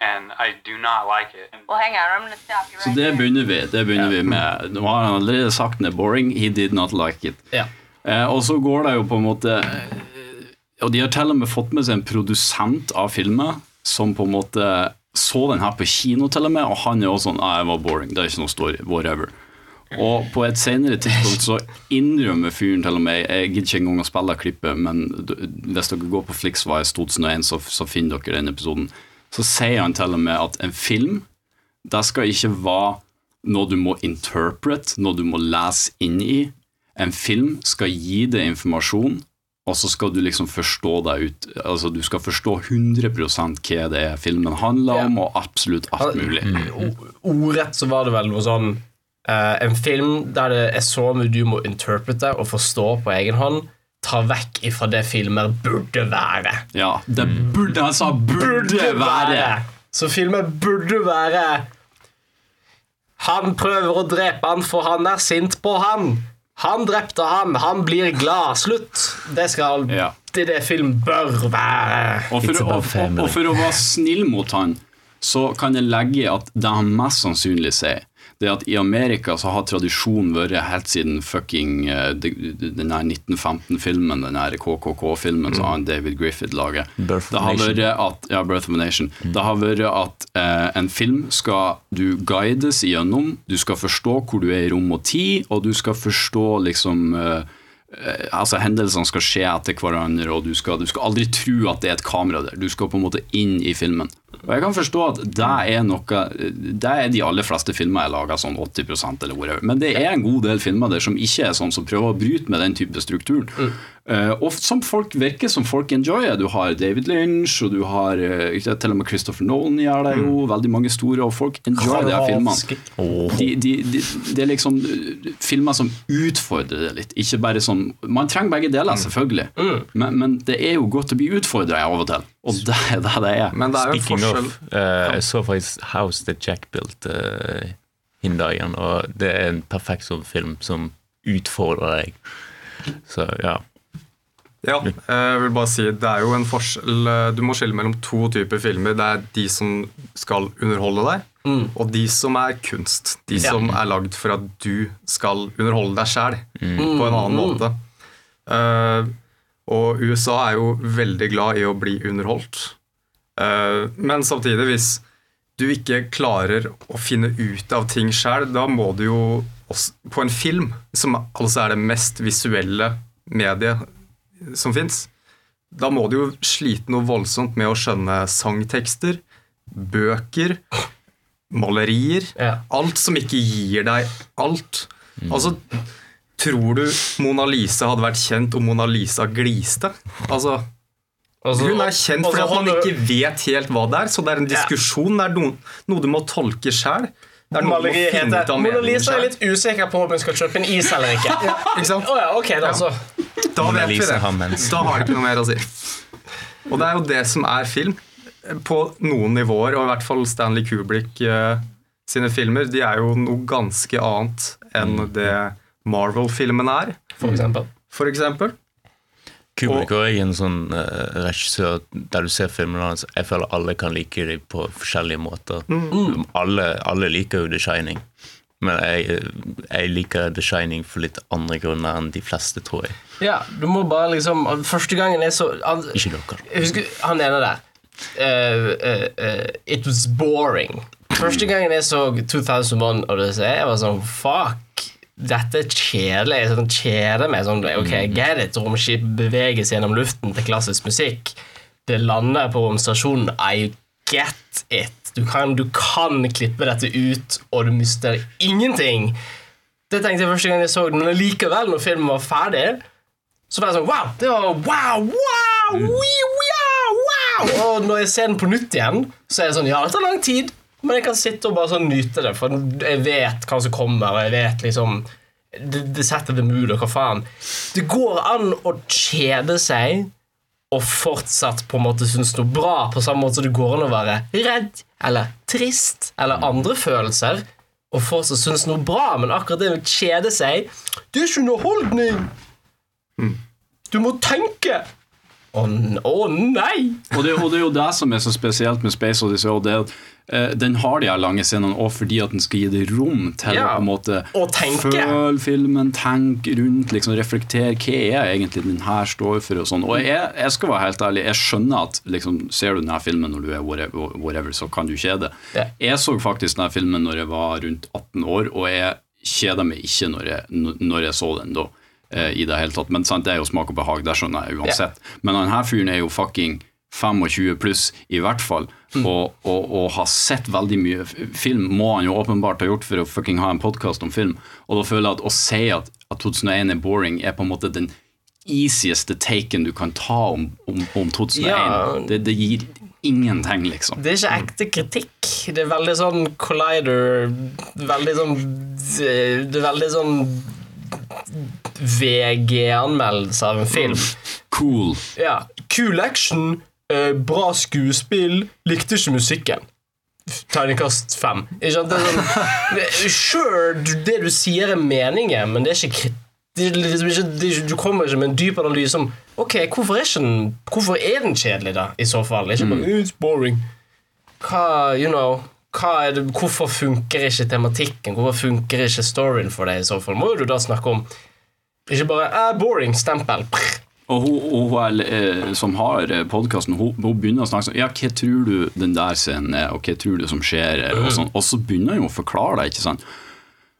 and I do not like it. Well, hang on. I'm going stop you Så right det begynner vi, det begynner vi med. Nå har han allerede sagt den er boring. He did not like it. Yeah. Eh, og så går det jo på en måte eh, Og de har til og med fått med seg en produsent av filmen som på en måte så den her på kino, til og med, og han er også sånn ah, 'Jeg var boring. Det er ikke noe story. Whatever. Og på et senere tidspunkt så innrømmer fyren til og med Jeg gidder ikke engang å spille klippet, men hvis dere går på Flixwise 2001, så, så finner dere den episoden. Så sier han til og med at en film det skal ikke være noe du må interpret, noe du må lese inn i. En film skal gi deg informasjon, og så skal du liksom forstå deg ut Altså du skal forstå 100% hva det er filmen handler om, og absolutt alt mulig. Ordrett så var det vel noe sånn eh, En film der det er så mye du må interprete og forstå på egen hånd, tar vekk ifra det filmer burde være. Ja, det burde Han sa burde være! Så filmer burde være Han prøver å drepe han, for han er sint på han. Han drepte han, han blir glad. Slutt. Det skal Ja. Det det film bør være. Og for, og, og, og for å være snill mot han, så kan jeg legge at det han mest sannsynlig sier, det at i Amerika så har tradisjonen vært helt siden fucking eh, de- de- den her 1915-filmen, den her KKK-filmen som han David Griffith lager. Birth det har vært at, ja, Birth of a Nation. Det har vært at eh, en film skal du guides igjennom, du skal forstå hvor du er i rom og tid, og du skal forstå liksom eh, eh, altså Hendelsene skal skje etter hverandre, og du skal, du skal aldri tro at det er et kamera der. Du skal på en måte inn i filmen. Og jeg kan forstå at det er noe Det er de aller fleste filmer jeg lager sånn 80% eller whatever. Men det er en god del filmer der som ikke er sånn, som prøver å bryte med den type strukturen. Eh, og som folk virker som folk enjoyer. Du har David Lynch, og du har uh, til og med Christopher Nolan gjør det jo. Veldig mange store, og folk enjoyer de filmene. De, de, de, det er liksom uh, filmer som utfordrer det litt. Ikke bare sånn Man trenger begge deler, selvfølgelig. Men, men det er jo godt å bli utfordra av og til. Og det er det det er. Men det er jo en Speaking forskjell of, eh, jeg så faktisk House That Jack Built uh, hin dagen, og det er en perfekt sånn film som utfordrer deg. Så ja. Ja, jeg vil bare si det er jo en forskjell eh, Du må skille mellom to typer filmer. Det er de som skal underholde deg, og de som er kunst. De som er lagd for at du skal underholde deg sjæl på en annen måte. Eh, og USA er jo veldig glad i å bli underholdt. Eh, men samtidig, hvis du ikke klarer å finne ut av ting sjøl, da må du jo På en film, som altså er det mest visuelle mediet som fins, da må du jo slite noe voldsomt med å skjønne sangtekster, bøker, malerier. Alt som ikke gir deg alt. Altså, tror du Mona Lisa hadde vært kjent om Mona Lisa gliste? Altså, altså hun er kjent altså, fordi at man ikke vet helt hva det er, så det er en diskusjon. Det er noe, noe du må tolke av Mona Lisa er litt usikker på om hun skal kjøpe en is eller ikke. Ikke sant? Å ja, ok, da så. Da vet vi det. har. Da har det ikke noe mer å si. Og det er jo det som er film. På noen nivåer, og i hvert fall Stanley Kubrick uh, sine filmer, de er jo noe ganske annet enn det Marvel-filmen er, For eksempel. for eksempel. Kubrick er en sånn uh, regissør der du ser filmene hans. Jeg føler alle kan like dem på forskjellige måter. Alle, alle liker jo The Shining. Men jeg, jeg liker The Shining for litt andre grunner enn de fleste, tror jeg. Ja, du må bare liksom Første gangen jeg så han, Ikke dere. Jeg husker han ene der. Uh, uh, eh, it was boring. Første gangen jeg så 2001 Odyssey, jeg var sånn Fuck. Dette er kjedelig. Jeg sånn, kjeder meg. Sånn, ok, get it. Romskip beveges gjennom luften til klassisk musikk. Det lander på romstasjonen. I get it. Du kan, du kan klippe dette ut, og du mister ingenting. Det tenkte jeg første gang jeg så den, men likevel, når filmen var ferdig, så var jeg sånn Wow! Det var wow! Wow! Wee, wow! wow! Og når jeg ser den på nytt igjen, så er det sånn Ja, det tar lang tid, men jeg kan sitte og bare sånn nyte det, for jeg vet hva som kommer, og jeg vet liksom Det, det setter det mulig, og hva faen. Det går an å kjede seg og fortsatt på en måte synes noe bra, på samme måte som det går an å være redd eller trist eller andre følelser og fortsatt synes noe bra, men akkurat det med å kjede seg Det er ikke underholdning! Du må tenke! Å oh, nei! Og det, og det er jo det som er så spesielt med Space Odyssey. Og det, eh, den har de her lange scenene og fordi at den skal gi deg rom til Ja, å på en måte føle filmen, tenke rundt, liksom reflektere hva er egentlig den her står for. Og sånn. Og jeg, jeg skal være helt ærlig, jeg skjønner at liksom, ser du denne filmen når du er whatever, whatever så kan du kjede. Ja. Jeg så faktisk denne filmen når jeg var rundt 18 år, og jeg kjeda meg ikke når jeg, når jeg så den da. Eh, I det hele tatt. Men sant, det er jo smak og behag, det skjønner jeg uansett. Men denne fyren er jo fucking 25 pluss, i hvert fall. Og, og, og har sett veldig mye film, må han jo åpenbart ha gjort for å fucking ha en podkast om film. Og da føler jeg at å si at, at 2001 er boring, er på en måte den easieste taken du kan ta om, om, om 2001. Ja. Det, det gir ingenting, liksom. Det er ikke ekte kritikk. Det er veldig sånn collider Veldig sånn Det er veldig sånn VG-anmeldelse av en film. Cool. Ja. Cool action, eh, bra skuespill, likte ikke musikken. Tegnekast fem. Ikke sant? Det er sånn, det, sure, du- det du sier er meningen, men det er ikke kritikk. Liksom du kommer ikke med en dyp analyse om Ok, hvorfor er, den, hvorfor er den kjedelig, da? I så fall. Ikke bare "Uh, It's boring. Hva, you know det, Hvorfor funker ikke tematikken? Hvorfor funker ikke storyen for deg? i så fall? Må du da snakke om Ikke bare eh, 'boring', stempel. Prr. Og hun, og hun er, eh, som har podkasten, hun, hun begynner å snakke sånn Ja, hva tror du den der scenen er, og hva tror du som skjer? Og, sånn. og så begynner hun å forklare det, ikke sant?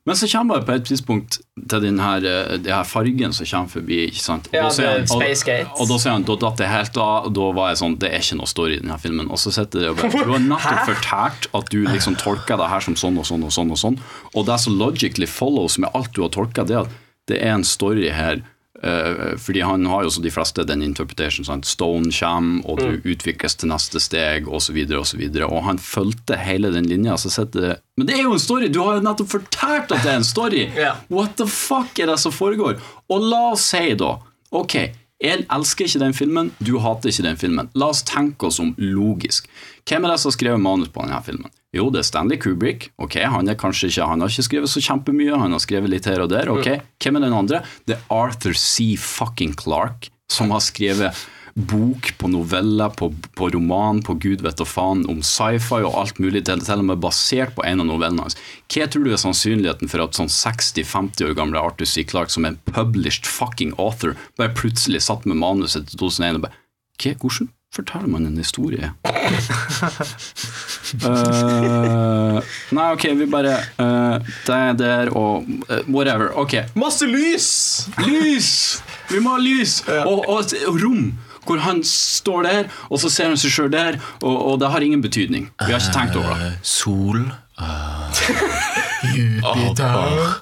Men så kommer jeg på et tidspunkt til den her, eh, den her fargen som kommer forbi. ikke sant? Og Ja, da han- Space Gate. Og, og da sier han da datt det helt av, og da var jeg sånn Det er ikke noe story i denne filmen. Og så sitter det og bare Du har nettopp fortalt at du liksom tolker det her som sånn og sånn og sånn, og sånn Og det som logically follows med alt du har tolka, det er at det er en story her fordi han har jo så de fleste den interpretation. Sant? Stone kommer, og du utvikles til neste steg, osv.. Og, så videre, og han fulgte hele den linja. Så det Men det er jo en story! Du har jo nettopp fortalt at det er en story! What the fuck er det som foregår? Og la oss si, da Ok, jeg elsker ikke den filmen, du hater ikke den filmen. La oss tenke oss om logisk. Hvem er det som har skrevet manus på denne filmen? Jo, det er Stanley Kubrick. Ok, Han er kanskje ikke, han har ikke skrevet så kjempemye, han har skrevet litt her og der. ok. Hvem er den andre? Det er Arthur C. fucking Clarke, som har skrevet bok på noveller, på, på roman, på gud vet og faen, om sci-fi og alt mulig, til, og med basert på en av novellene hans. Hva tror du er sannsynligheten for at sånn 60-50 år gamle Arthur C. Clarke, som er en published fucking author, bare plutselig satt med manuset til 2001 og bare Hva, hvordan forteller man en historie? uh, nei, ok, vi bare uh, Det der og uh, whatever. Ok. Masse lys! Lys! Vi må ha lys! Og, og og rom hvor han står der, og så ser han seg sjøl der, og, og det har ingen betydning. Vi har ikke tenkt over det. Uh, Sol. Jupiter.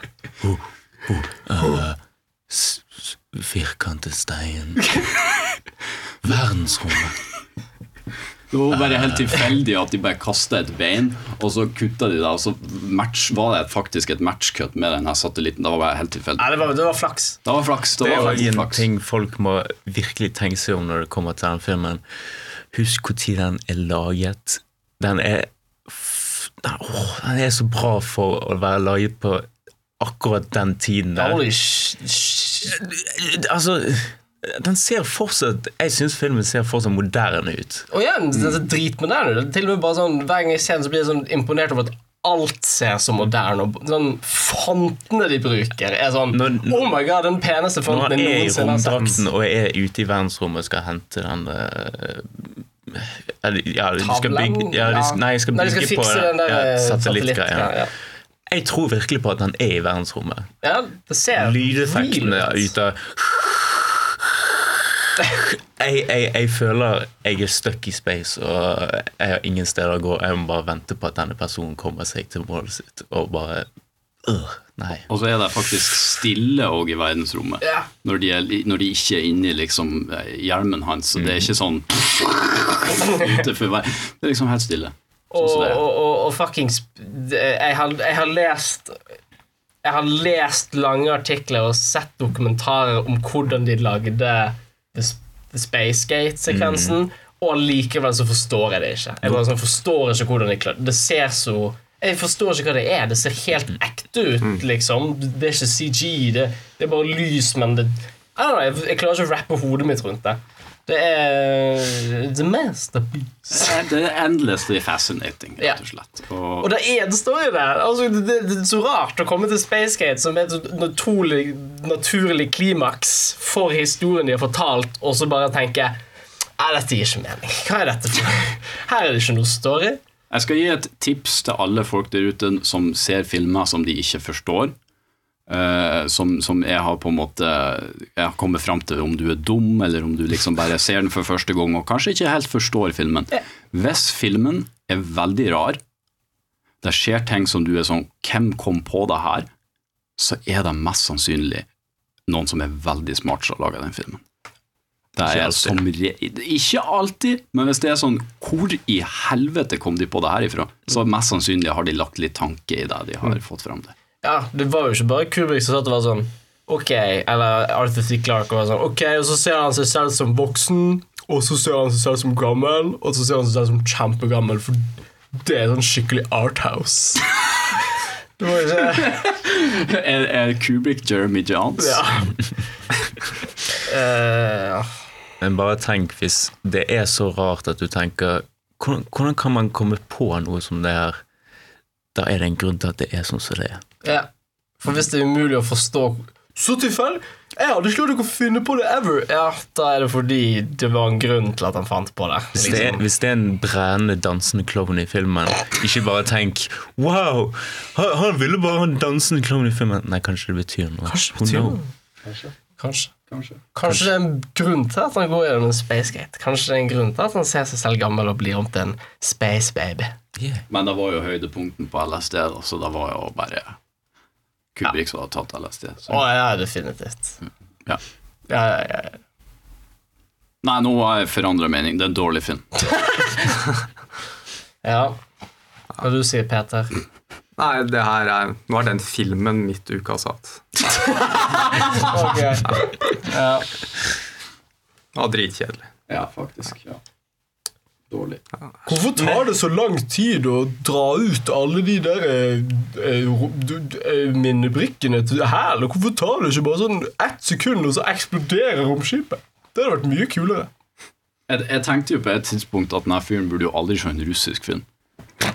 s- uh, Firkantet stein. Verdensrommet. Det var bare helt tilfeldig at de bare kasta et bein, og så kutta de det, og så match, var det faktisk et matchcut med den satellitten. Det var bare helt tilfeldig. Nei, det var, det var flaks. Det var flaks. Det Det var er en flaks. ting folk må virkelig tenke seg om når det kommer til den filmen. Husk når den er laget. Den er den, åh, den er så bra for å være laget på akkurat den tiden der. Holy sh... sh- Altså, den ser fortsatt Jeg syns filmen ser fortsatt moderne ut. Og igjen, den ser dritmoderne. Er til og med bare sånn, Hver gang jeg ser den, så blir jeg sånn imponert over at alt ser så moderne ut. sånn Fontene de bruker, er sånn Når- Oh my god, den peneste Når fonten han jeg er i noensinne har sett. romdrakten og er ute i verdensrommet og skal hente den eh, eller, ja, de skal bygge, ja, de, Nei, de skal Nei, de bygge fikse på den der ja, eh, satellittgreia. Satellitt, Ja. Jeg tror virkelig på at han er i verdensrommet. ja, det ser Lydeffektene ut. ut av jeg, jeg, jeg føler jeg er stuck i space, og jeg har ingen steder å gå. Jeg må bare vente på at denne personen kommer seg til målet sitt, og bare øh, Nei. Og så er det faktisk stille òg i verdensrommet. Ja. Når, de er, når de ikke er inni liksom, eh, hjelmen hans. Så det er ikke sånn ute for vei. Det er liksom helt stille. Sånn Og, og, og, og fuckings jeg har, jeg har lest Jeg har lest lange artikler og sett dokumentarer om hvordan de lagde The, The Spacegate-sekvensen, og likevel så forstår jeg det ikke. Jeg bare sånn, forstår ikke hvordan jeg klar- Det ser så Jeg forstår ikke hva det er. Det ser helt ekte ut, liksom. Det er ikke CG. Det, det er bare lys, men det jeg, jeg klarer ikke å rappe hodet mitt rundt det. Det er The masterpiece. Det er- er endlessly fascinating, rett og slett. Og, Og det eneste i der. altså, det, det, det er så rart å komme til Spacegate, som er et naturlig, naturlig klimaks for historien de har fortalt, og så bare tenke Nei, dette gir ikke mening. Hva er dette for Her er det ikke noe story. Jeg skal gi et tips til alle folk der ute som ser filmer som de ikke forstår. Eh, som, som jeg har på en måte Jeg har kommet fram til om du er dum, eller om du liksom bare ser den for første gang og kanskje ikke helt forstår filmen. Hvis filmen er veldig rar, det skjer ting som du er sånn Hvem kom på det her? Så er det mest sannsynlig noen som er veldig smart som har laga den filmen. Det Ikke er alltid. som re Ikke alltid, men hvis det er sånn Hvor i helvete kom de på det her ifra? Så mest sannsynlig har de lagt litt tanke i det de har Mm. fått fram til. Ja, det var jo ikke bare Kubrick som satt og var sånn Ok, eller Arthur C. Clarke og var sånn Ok, og så ser han seg selv som voksen, og så ser han seg selv som gammel, og så ser han seg selv som kjempegammel, for det er sånn skikkelig arthouse. Det var ikke Er, er Kubrick Jeremy Johns? Ja. uh, ja. Men bare tenk hvis det er så rart at du tenker Hvordan, hvordan kan man komme på noe som det her? Da er det en grunn til at det er sånn som det er. Ja, for hvis det er umulig å forstå Så tilfeldig! Jeg hadde ikke klart å finne på det ever! Ja, da er det fordi det var en grunn til at han fant på det. Hvis det, er, liksom. hvis det er en brennende dansende klovn i filmen, ikke bare tenk Wow! Han, han ville bare ha en dansende klovn i filmen. Nei, kanskje det betyr noe. Kanskje det betyr noe. Kanskje. Kanskje. det er en grunn til at han går gjennom en spacegate. Kanskje det er en grunn til at han ser seg selv gammel og blir om til en space baby. Yeah. Men det var jo høydepunkten på LSD, steder så det var jo bare Kubrick som hadde tatt LSD. Så. Å ja, definitivt. Ja. Ja, ja, ja, ja. Nei, nå har jeg forandra mening. Det er en dårlig film. ja. Hva du sier Peter? Nei, det her er Nå er den filmen mitt ukas hatt. Ok. Ja. Det var dritkjedelig. Ja, faktisk. Ja. Dårlig. Hvorfor tar det så lang tid å dra ut alle de der eh, eh, eh, minnebrikkene til hæl? Og hvorfor tar det ikke bare sånn ett sekund, og så eksploderer romskipet? Det hadde vært mye kulere. Jeg, jeg tenkte jo på et tidspunkt at denne fyren burde jo aldri se en russisk film.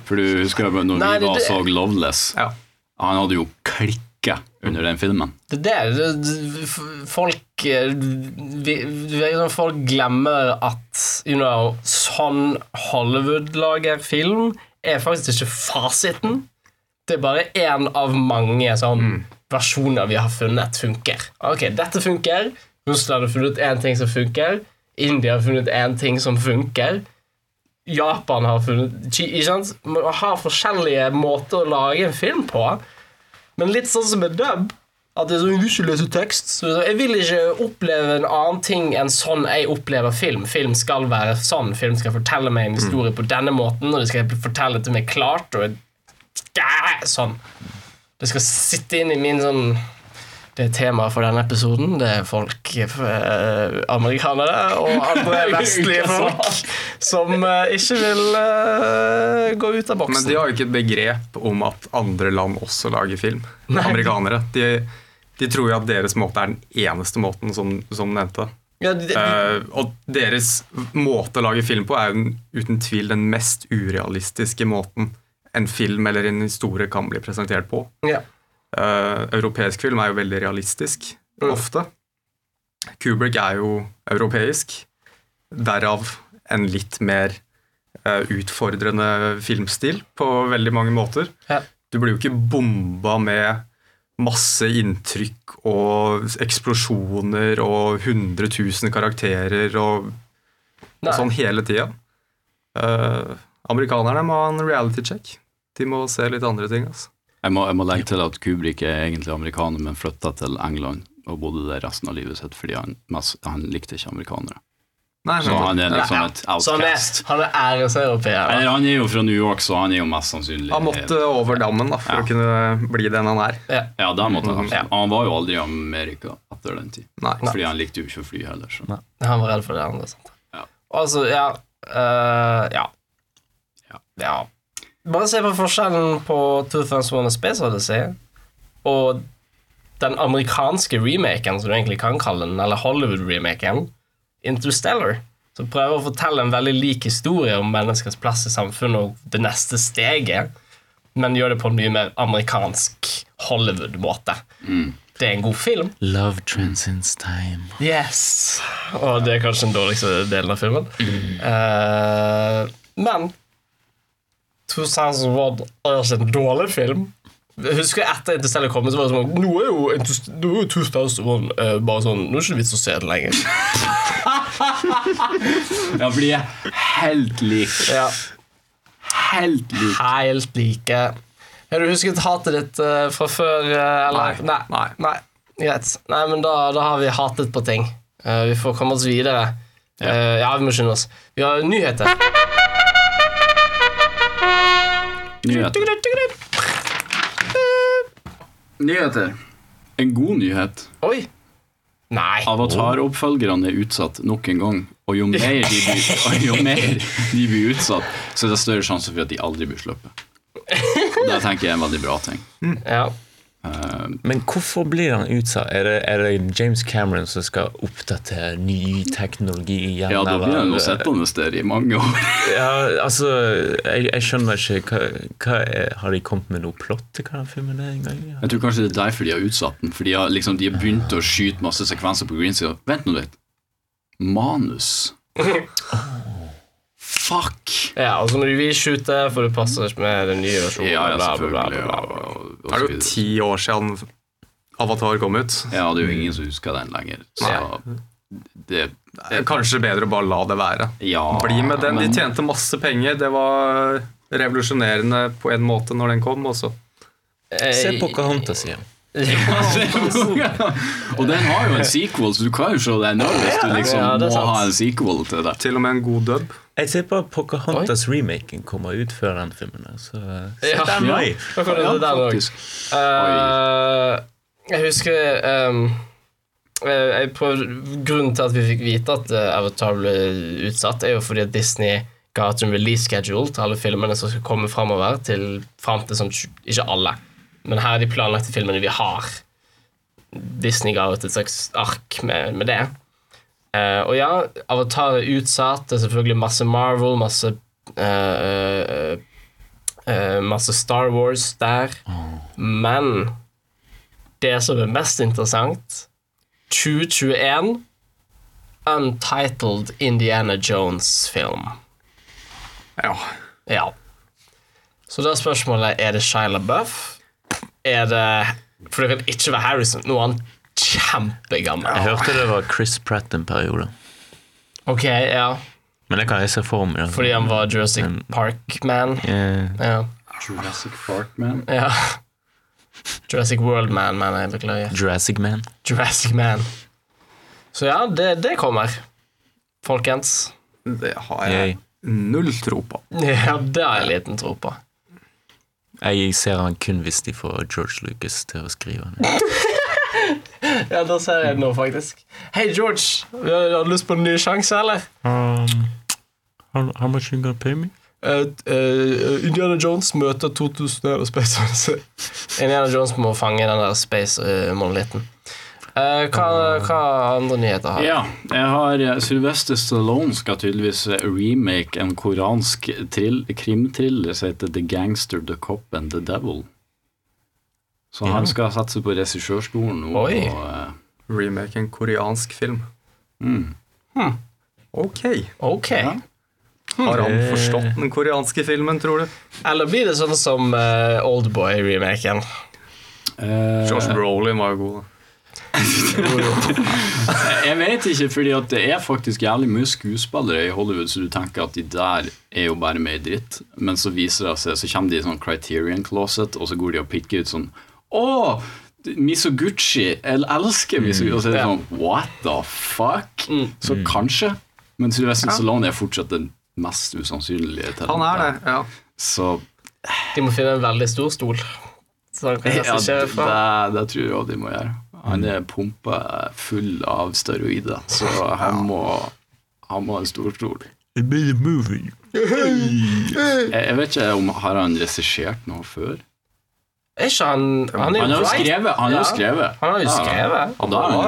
For du husker jo når Nei, vi da var det- så Loveless. Ja. Han hadde jo klikka under den filmen. Det er det, Folk eh, vi, folk glemmer at you know, sånn Hollywood lager film, er faktisk ikke fasiten. Det er bare én av mange sånn versjoner vi har funnet funker. Ok, dette funker. Russland har funnet én ting som funker. India har funnet én ting som funker. Japan har funnet Ikke sant? Man har forskjellige måter å lage en film på. Men litt sånn som med dub At det er sånn, ikke lese tekst så Jeg vil ikke oppleve en annen ting enn sånn jeg opplever film. Film skal være sånn. Film skal fortelle meg en historie på denne måten Og det skal fortelle til meg klart Og sånn. Det skal sitte inn i min sånn det er temaet for denne episoden. Det er folk, eh, amerikanere og andre vestlige folk, som eh, ikke vil eh, gå ut av boksen. Men de har jo ikke et begrep om at andre land også lager film. Amerikanere. De, de tror jo at deres måte er den eneste måten, som, som nevnte. ja, de, de, uh, og deres måte å lage film på er jo uten tvil den mest urealistiske måten en film eller en historie kan bli presentert på. ja. Eh, europeisk film er jo veldig realistisk, Mm. ofte. Kubrick er jo europeisk, derav en litt mer uh, utfordrende filmstil på veldig mange måter. Ja. Du blir jo ikke bomba med masse inntrykk og eksplosjoner og 100 000 karakterer og, og sånn hele tida. Uh, amerikanerne må ha en reality check. De må se litt andre ting. altså. Jeg må, jeg må legge til at Kubrick er egentlig amerikaner, men flytta til England og bodde der resten av livet sitt fordi han, mest, han likte ikke amerikanere. Nei, Så han er liksom et et Så han er, outcast. han er æreseuropeer. Eller han er jo fra New York, så han er jo mest sannsynlig Han måtte over dammen da, for Ja. å kunne bli den han er. Ja. Ja, der måtte han. Ja. Han var jo aldri i Amerika etter den tid. Nei. Fordi han likte jo ikke å fly heller. Så. Han var redd for det andre. Sant? Ja. Altså, ja, uh, ja Ja. Ja. Bare se på forskjellen på 2001 A Space Odyssey og den amerikanske remaken, som du egentlig kan kalle den, eller Hollywood-remaken, Interstellar. Som prøver å fortelle en veldig lik historie om menneskers plass i samfunnet og det neste steget, men gjør det på en mye mer amerikansk Hollywood-måte. Det er en god film. Love transcends time. Yes! Og det er kanskje den dårligste delen av filmen. Eh, men 2001 er ikke en dårlig film. Jeg husker etter Interstellar kom, så var det sånn Nå er jo, nå er jo 2001 uh, bare sånn Nå er det ikke vits å se det lenger. Ja, for de er helt like. Ja, Helt like. Helt like. Har du husket hatet ditt uh, fra før? Uh, eller? Nei. Nei. Nei. Greit. Nei, men da, da har vi hatet på ting. Eh, vi får komme oss videre. Ja. ja, vi må skynde oss. Vi har nyheter. Nyheter. Nyheter. En god nyhet. Oi. Nei. Avatar-oppfølgerne er utsatt nok en gang. Og jo mer de blir, jo mer de blir utsatt, så er det større sjanse for at de aldri blir sluppet. Det tenker jeg er en veldig bra ting. Ja. Men hvorfor blir han utsatt? Er det, er det James Cameron som skal oppdatere ny teknologi igjen? Ja, da blir han jo sittende der i mange år. Ja, altså, jeg, jeg skjønner ikke hva, hva er, Har de kommet med noe plott til hva den filmen er en gang? Ja. Jeg tror kanskje det er derfor de har utsatt den. For de har, liksom, de har begynt å skyte masse sekvenser på green side. Vent nå litt. Manus. Fuck! ja, og så må du reshoot for det passer ikke med den nye versjonen. Ja, ja, bla, bla, bla, selvfølgelig. bla, Ja, bla. Det er jo ti år siden Avatar kom ut. Ja, det er jo ingen som husker den lenger. Så det Det er Kanskje bedre å bare la det være. Ja, Bli med den. De tjente masse penger. Det var revolusjonerende på en måte når den kom. Også. Se Eh, Pocahontas igjen. Og den har jo en sequel, så du kan jo se den hvis du liksom Ja, må ha en sequel til det. Til og med en god dub. Jeg ser på Pocahontas-remaken kommer ut før den filmen. Så se Ja. den Ja. det faktisk. Eh, jeg husker um, jeg, jeg prøvde, Grunnen til at vi fikk vite at eh, Avatar ble utsatt, er jo fordi at Disney ga ut en release schedule til alle filmene som skal komme framover. Til, frem til sånn, ikke alle, men her er de planlagte filmene vi har. Disney ga ut et slags ark med, med det. Eh, og ja, Avatar er utsatt. Det er selvfølgelig masse Marvel, masse uh, eh, Masse Star Wars der. Men det som er mest interessant 2021 Untitled Indiana Jones-film. Ja. Ja. Så da er spørsmålet Er det Shia LaBeouf? Er det For det kan ikke være Harrison. Noe han kjempegammel. Jeg hørte det var Chris Pratt en periode. Ok, ja. Men det kan jeg se for meg. ja Fordi han var Jurassic Park-man. Yeah. Ja. Jurassic Park, man. ja. Jurassic World-man, mener jeg. Beklager. Jurassic Man. Jurassic Man. Så ja, det, det kommer. Folkens. Det har jeg Yay. null tro på. Ja, det har jeg liten tro på. jeg ser han kun hvis de får George Lucas til å skrive den. Ja, da ser jeg det nå, faktisk. Hei, George. Har du lyst på en ny sjanse, eller? Um, how, how much you gonna pay me? Uh, uh, Indiana Jones møter 2000 og Space Odyssey. Indiana Jones må fange den der Space-monolitten. Uh, hva, hva andre nyheter har? Ja, jeg har eh, Sylvester Stallone skal tydeligvis eh, remake en koransk trill, krimthriller som heter The Gangster, The Cop and The Devil. Så han skal satse på regissørstolen nå. Oi. Og, uh, Remake en koreansk film. Ok. okay. Ja. Har han forstått den koreanske filmen, tror du? Eller blir det sånn som uh, Oldboy-remaken? Uh, Josh Brolin var jo god. da. Jeg vet ikke, fordi at det er faktisk jævlig mye skuespillere i Hollywood, så du tenker at de der er jo bare med i dritt. Men så viser det seg, så kommer de i sånn Criterion Closet, og så går de og pikker ut sånn Å! Misoguchi! Jeg elsker Misoguchi! Og så er det sånn What the fuck? Så kanskje. Men Sylvester Stallone er fortsatt den mest usannsynlige talentet. Han er det, ja. Så De må finne en veldig stor stol. Så han kan ja, det, det tror jeg også de må gjøre. Han er pumpa full av steroider, så han må han må ha en stor stol. Jeg vet ikke om Har han regissert noe før? Er ikke han Han, er Han har jo skrevet! Han har jo Ja. skrevet. Han har jo skrevet. Ja, da er han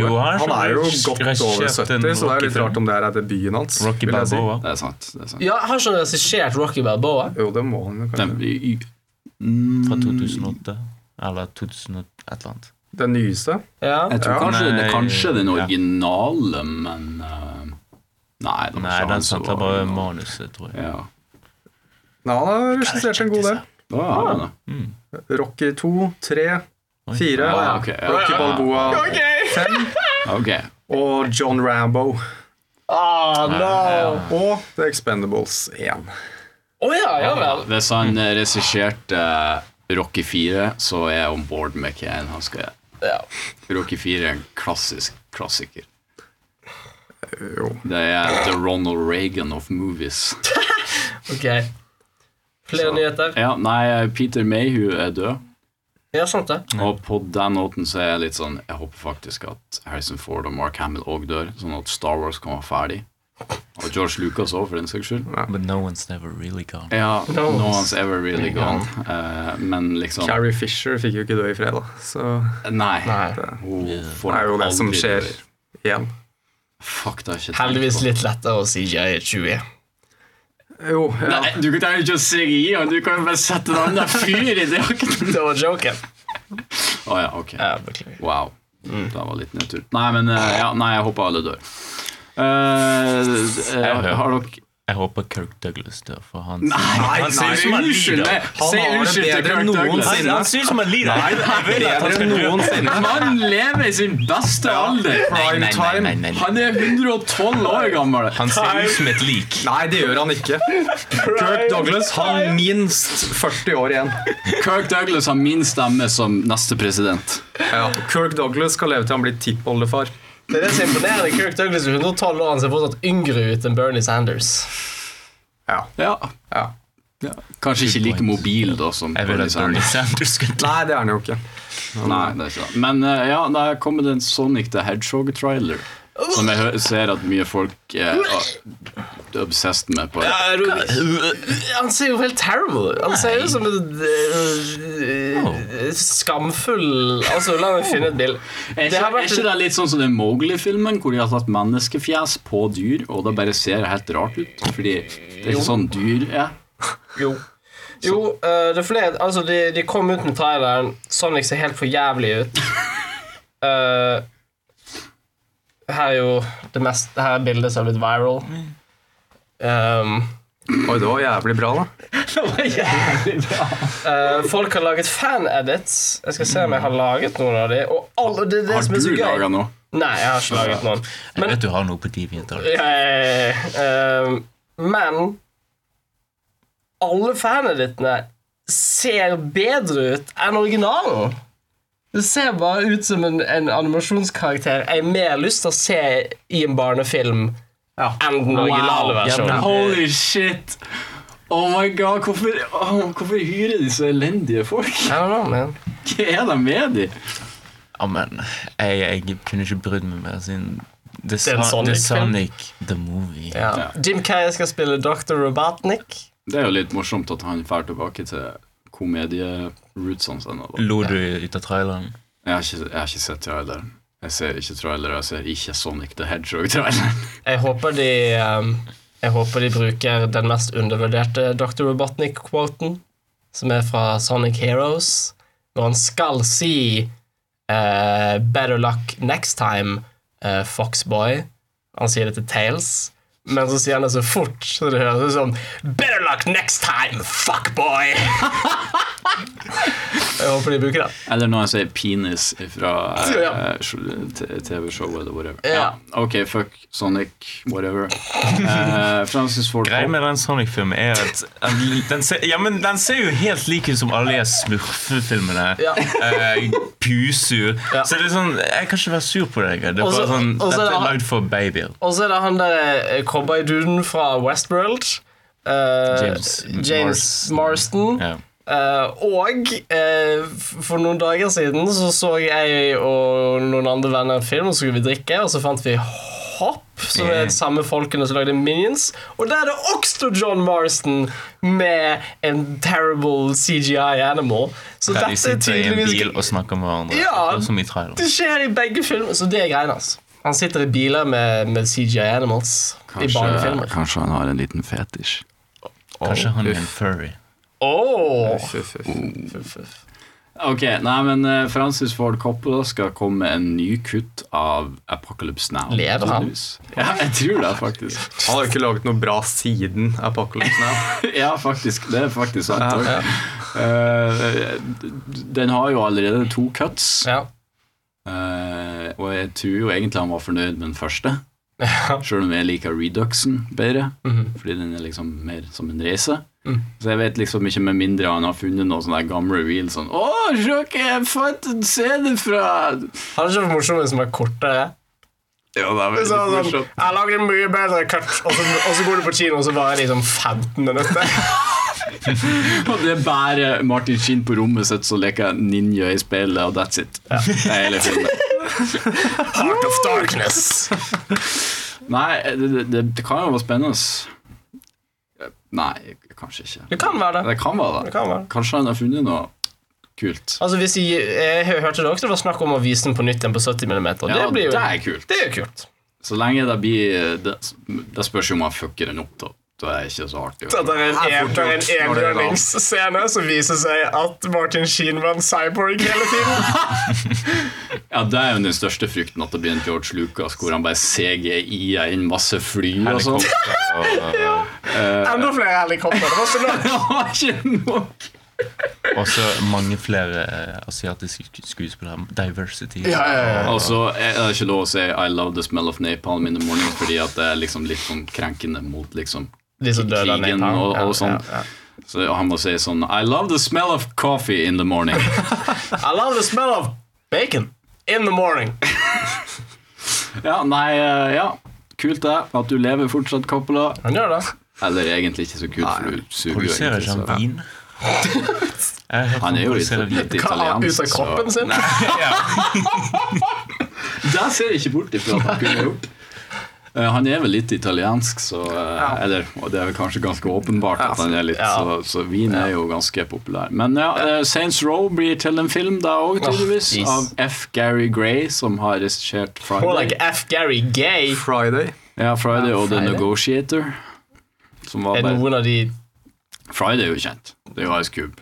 jo bra. han Han er jo godt over en 70, så det er litt rart om det er debuten hans. Rocky. Balboa. Det er sant. Det er sant. Ja, Har ikke han regissert Rocky Balboa? Jo, det må han jo kanskje. Fra 2008. Eller 2000 et eller annet. Den nyeste? Ja. jeg tror Ja. kanskje, Nei, kanskje den originale, men eh, Nei, den, Nei, den sendte bare manuset, tror jeg. Ja. Nei, han har regissert en god del. Å, har han det? Rocky 2, 3, 4, Ja, okay. Rocky Balboa 5 okay. og John Rambo. Ah, no! Og The Expendables 1. Å ja, ja vel. Hvis han eh, regisserte eh, Rocky 4, så er jeg on board med hva han skal gjøre. Rocky 4 er en klassisk klassiker. Jo. Det er the Ronald Reagan of movies. Ok. Flere nyheter? Ja, nei, Peter Mayhew er død. Ja, sant det. Og på den måten så er jeg litt sånn Jeg håper faktisk at Harrison Ford og Mark Hamill òg dør, sånn at Star Wars kan være ferdig. Og George Lucas òg, for den saks skyld. But no one's never really gone. Ja, No no one's- one's ever really gone. Uh, men liksom Carrie Fisher fikk jo ikke dø i fred, da. Så Nei. Nei. Hun det er jo det som skjer igjen. Fuck, det er ikke Heldigvis litt lettere å si jeg er 20. Jo, ja. Nei, du trenger ikke å synge i den, du kan jo bare sette en annen fyr i drakten. Det var joken. Å ja, ok. Ja, beklager. Wow. Det var litt nedtur. Nei, men eh, ja, nei, jeg håper alle dør. Uh, uh, har dere Jeg håper Kirk Douglas dør, for han Nei, han ser ut som han lider. Han har det bedre enn noensinne. Han ser ut som han lider. Han Bedre enn noensinne. Mannen lever i sin beste alder. Prime time. Han er 112 år gammel. Han ser ut som et lik. Nei, det gjør han ikke. Kirk Douglas har minst 40 år igjen. Kirk Douglas har min stemme som neste president. Ja. Kirk Douglas skal leve til han blir tippoldefar. Det er det som er imponerende. Kirk Douglas er 112 år, han ser fortsatt yngre ut enn Bernie Sanders. Ja. Ja. ja. Kanskje ikke like mobil da som Bernie Sanders. Sanders. Nei, det er han jo ikke. Nei, det er ikke det. Men uh, ja, da kommer det en Sonic the Hedgehog-trailer. Som jeg ser at mye folk er er obsessed med på Han ser jo helt terrible ut. Han ser jo som en uh, skamfull Altså, la meg finne et bilde. Er ikke, ikke det litt sånn som den Mowgli-filmen, hvor de har tatt menneskefjes på dyr, og det bare ser helt rart ut? Fordi det er ikke sånn dyr er. Jo. Jo, eh, det er flere Altså, de, de kom ut med traileren. Sonic ser helt for jævlig ut. Eh, her er jo det mest Her er bildet som har blitt viral. Um, Oi, det var jævlig bra, da. det var jævlig bra uh, folk har laget fan-edits. Jeg skal se om jeg har laget noen av de. Og alle, det er det Har som er du så gøy. laga noe? Nei, jeg har ikke laget noen. Jeg vet du har noe på DeviantArt. Ja, ja, ja, ja. Um, men alle fanedittene ser bedre ut enn originalen. Det ser bare ut som en, en animasjonskarakter jeg har mer lyst til å se i en barnefilm enn den originale versjonen. Holy shit! Oh my god, hvorfor, oh, hvorfor hyrer de så elendige folk? I don't know, man. Hva er det med de? Ja, men jeg, jeg kunne ikke brydd meg mer siden The, Son- Sonic, the Sonic The Movie. Ja. Jim Carrey skal spille Dr. Robotnik. Det er jo litt morsomt at han drar tilbake til komedierootsene sine. da. Lo du ut av traileren? Jeg har ikke, jeg har ikke sett traileren. Jeg ser ikke trailer, jeg ser ikke Sonic the Hedgehog-traileren. Jeg håper de um, Jeg håper de bruker den mest undervurderte Dr. Robotnik-quoten, som er fra Sonic Heroes, når han skal si uh, 'Better luck next time, uh, Foxboy'. Han sier det til Tails, men så sier han det så fort, så det høres ut som 'Better luck next time, fuckboy'. jeg håper de bruker det. Eller når jeg sier penis fra uh, TV-show eller whatever. Ja. Ok, fuck Sonic, whatever. Uh, Francis Ford Greia med den Sonic-filmen er at den, ser, ja, men den ser jo helt lik ut som alle de smurfefilmene. Ja. Uh, pusur. Ja. Så det er sånn, jeg kan ikke være sur på deg. Det er Også- bare sånn, også Dette er lagd for babyer. Og så er det han der cowboyduden fra Westworld. eh, James James Marston. Ja. Uh, og uh, for noen dager siden så så jeg og noen andre venner en film, og så skulle vi drikke, og så fant vi Hopp, som er Yeah. de samme folkene som lagde Minions. Og der er det også John Marston med en terrible CGI animal. Så Der de dette er sitter i en bil og snakker med hverandre. Ja. Det skjer i begge filmer, så det er greia hans. Han sitter i biler med, med CGI animals i barnefilmer. kanskje han har en liten fetisj. Kanskje han er en furry. Oh. Uff, uff, uff. Ok, nei, men eh, Francis Ford Coppola skal komme med en ny kutt av Apocalypse Now. Lever han? Ja, jeg tror det, faktisk. Han har jo ikke laget noe bra siden Apocalypse Now. ja, faktisk. Det er faktisk sant. Ja, ja. Uh, den har jo allerede to cuts, Ja. Eh, og jeg tror jo egentlig han var fornøyd med den første. Ja. Selv om jeg liker Reduxen bedre, Mhm. fordi den er liksom mer som en reise. Mm. Så jeg vet liksom ikke med mindre han har funnet noen sånne gamle reels sånn Å, hva jeg fant en CD fra Han er ikke for morsom hvis den er kortere. Ja, det er veldig Så, sånn, morsomt. jeg lager mye bedre cut, og så, og så går du på kino, og så varer det liksom 15 minutter. Og det er bare Martin Skinn på rommet sitt som leker ninja i spillet, og that's it. Det er hele filmen. Heart of Darkness. Nei, det, det, det kan jo være spennende. Nei, kanskje ikke. Det kan være det. Det kan være Det det. kan være. Kanskje han har funnet noe kult. Altså hvis jeg, jeg hørte det også det var snakk om å vise den på nytt igjen på 70 mm. Ja, det, blir jo, det er kult. det er jo kult. Så lenge det blir Det, det spørs jo om han fucker den opp, da. Da er det ikke så artig. Dette er en, Det det det enhjørningsscene som viser seg at Martin Sheen var en cyborg hele tiden. Ja, Det er jo den største frykten, at det blir en George Lucas hvor han bare CGI-er inn masse fly og sånn. Helikopter Enda flere helikopter. Det var så nok. Det var ikke nok! og så mange flere eh, asiatiske sku- skuespillere. Diversity. Ja, ja, ja. Og så er det ikke lov å si 'I love the smell of napalm in the morning' fordi at det er liksom litt sånn krenkende mot liksom De som døde av nedtang. og, og sånn. ja, ja. Så han må si sånn 'I love the smell of coffee in the morning'. I love the smell of bacon in the morning. Ja, nei, eh, ja. Kult det. At du lever fortsatt, Coppola. Han gjør det. Eller egentlig ikke så kult, for du suger jo Produserer egentlig. ikke han så- vin? Han er jo litt, produserer vin. litt han ut av kroppen sin? Det ser jeg ikke bort ifra at han kunne gjort. Eh, Han er vel litt italiensk, så eh, Eller, og det er vel kanskje ganske åpenbart at han er litt Ja. Så, så vin er jo ganske populær. Men ja, eh, Saints Row blir til en film da òg, tydeligvis. av F. Gary Gray, som har regissert More like F. Gary Gay. Friday. Ja, Friday og The Negotiator. Som var Er noen av de Friday er jo kjent. Det er jo Ice Cube.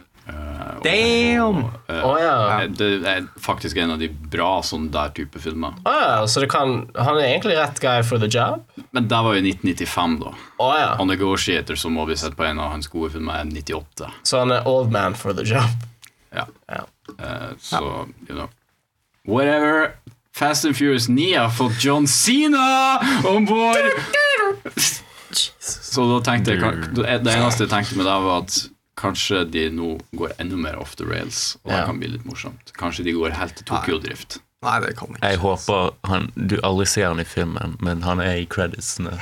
Damn! Å ja. Eh, Det er faktisk en av de bra sånn der type filmer. Oh, ja. Så det kan Han er egentlig rett guy for the job? Men det var jo 1995, da. Oh, ja. On Negotiator, som må vi sett på en av hans gode filmer, er 98. Så han er old man for the job. Ja. Ja. Uh, så, you know Whatever. Fast and Furious 9 har fått John Cena om bord! Så da tenkte jeg Det eneste jeg tenkte med det, var at kanskje de nå går enda mer off the rails, og det Ja. kan bli litt morsomt. Kanskje de går helt til Tokyo-drift. Nei, det kan ikke. Jeg håper han, du aldri ser han i filmen, men han er i creditsene.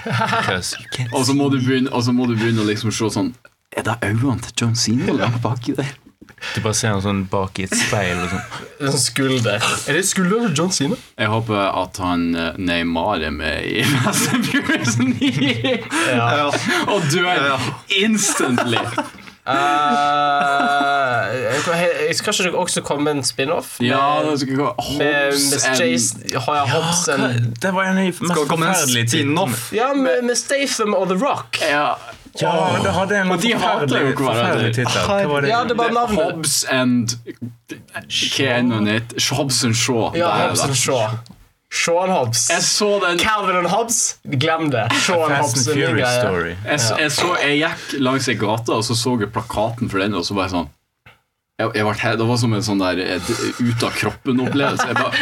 Og så må du begynne, og så må du begynne å liksom se sånn Er det øynene til John Cena langt baki der? Du bare ser han sånn bak i et speil og sånn. En skulder. Er det skulder til John Cena? Jeg håper at han eh, Neymar er med i Fast and Furious 9 Ja. og dør instantly. Uh, jeg skal ikke også komme en spin-off? Ja, det skal gå Hobbs Jason Har Hobbs hva- and Det var en mest forferdelige spin-off. Ja, med, med Statham og The Rock. Ja, Ja, det hadde en Og de hater jo forferdelig, hverandre. forferdelig tittel. Det? Ja, det var navnet. Hobbs and Keanu Nate Hobbs and Shaw. Ja, er Hobbs and Shaw. Sean Hobbs. Jeg så den Calvin and Hobbs. Glem det. Sean Fast Hobbs and er Furious. Story. jeg, jeg, så, jeg gikk langs ei gate, og så så jeg plakaten for den, og så var jeg sånn jeg, jeg Det var som en sånn der ut av kroppen-opplevelse.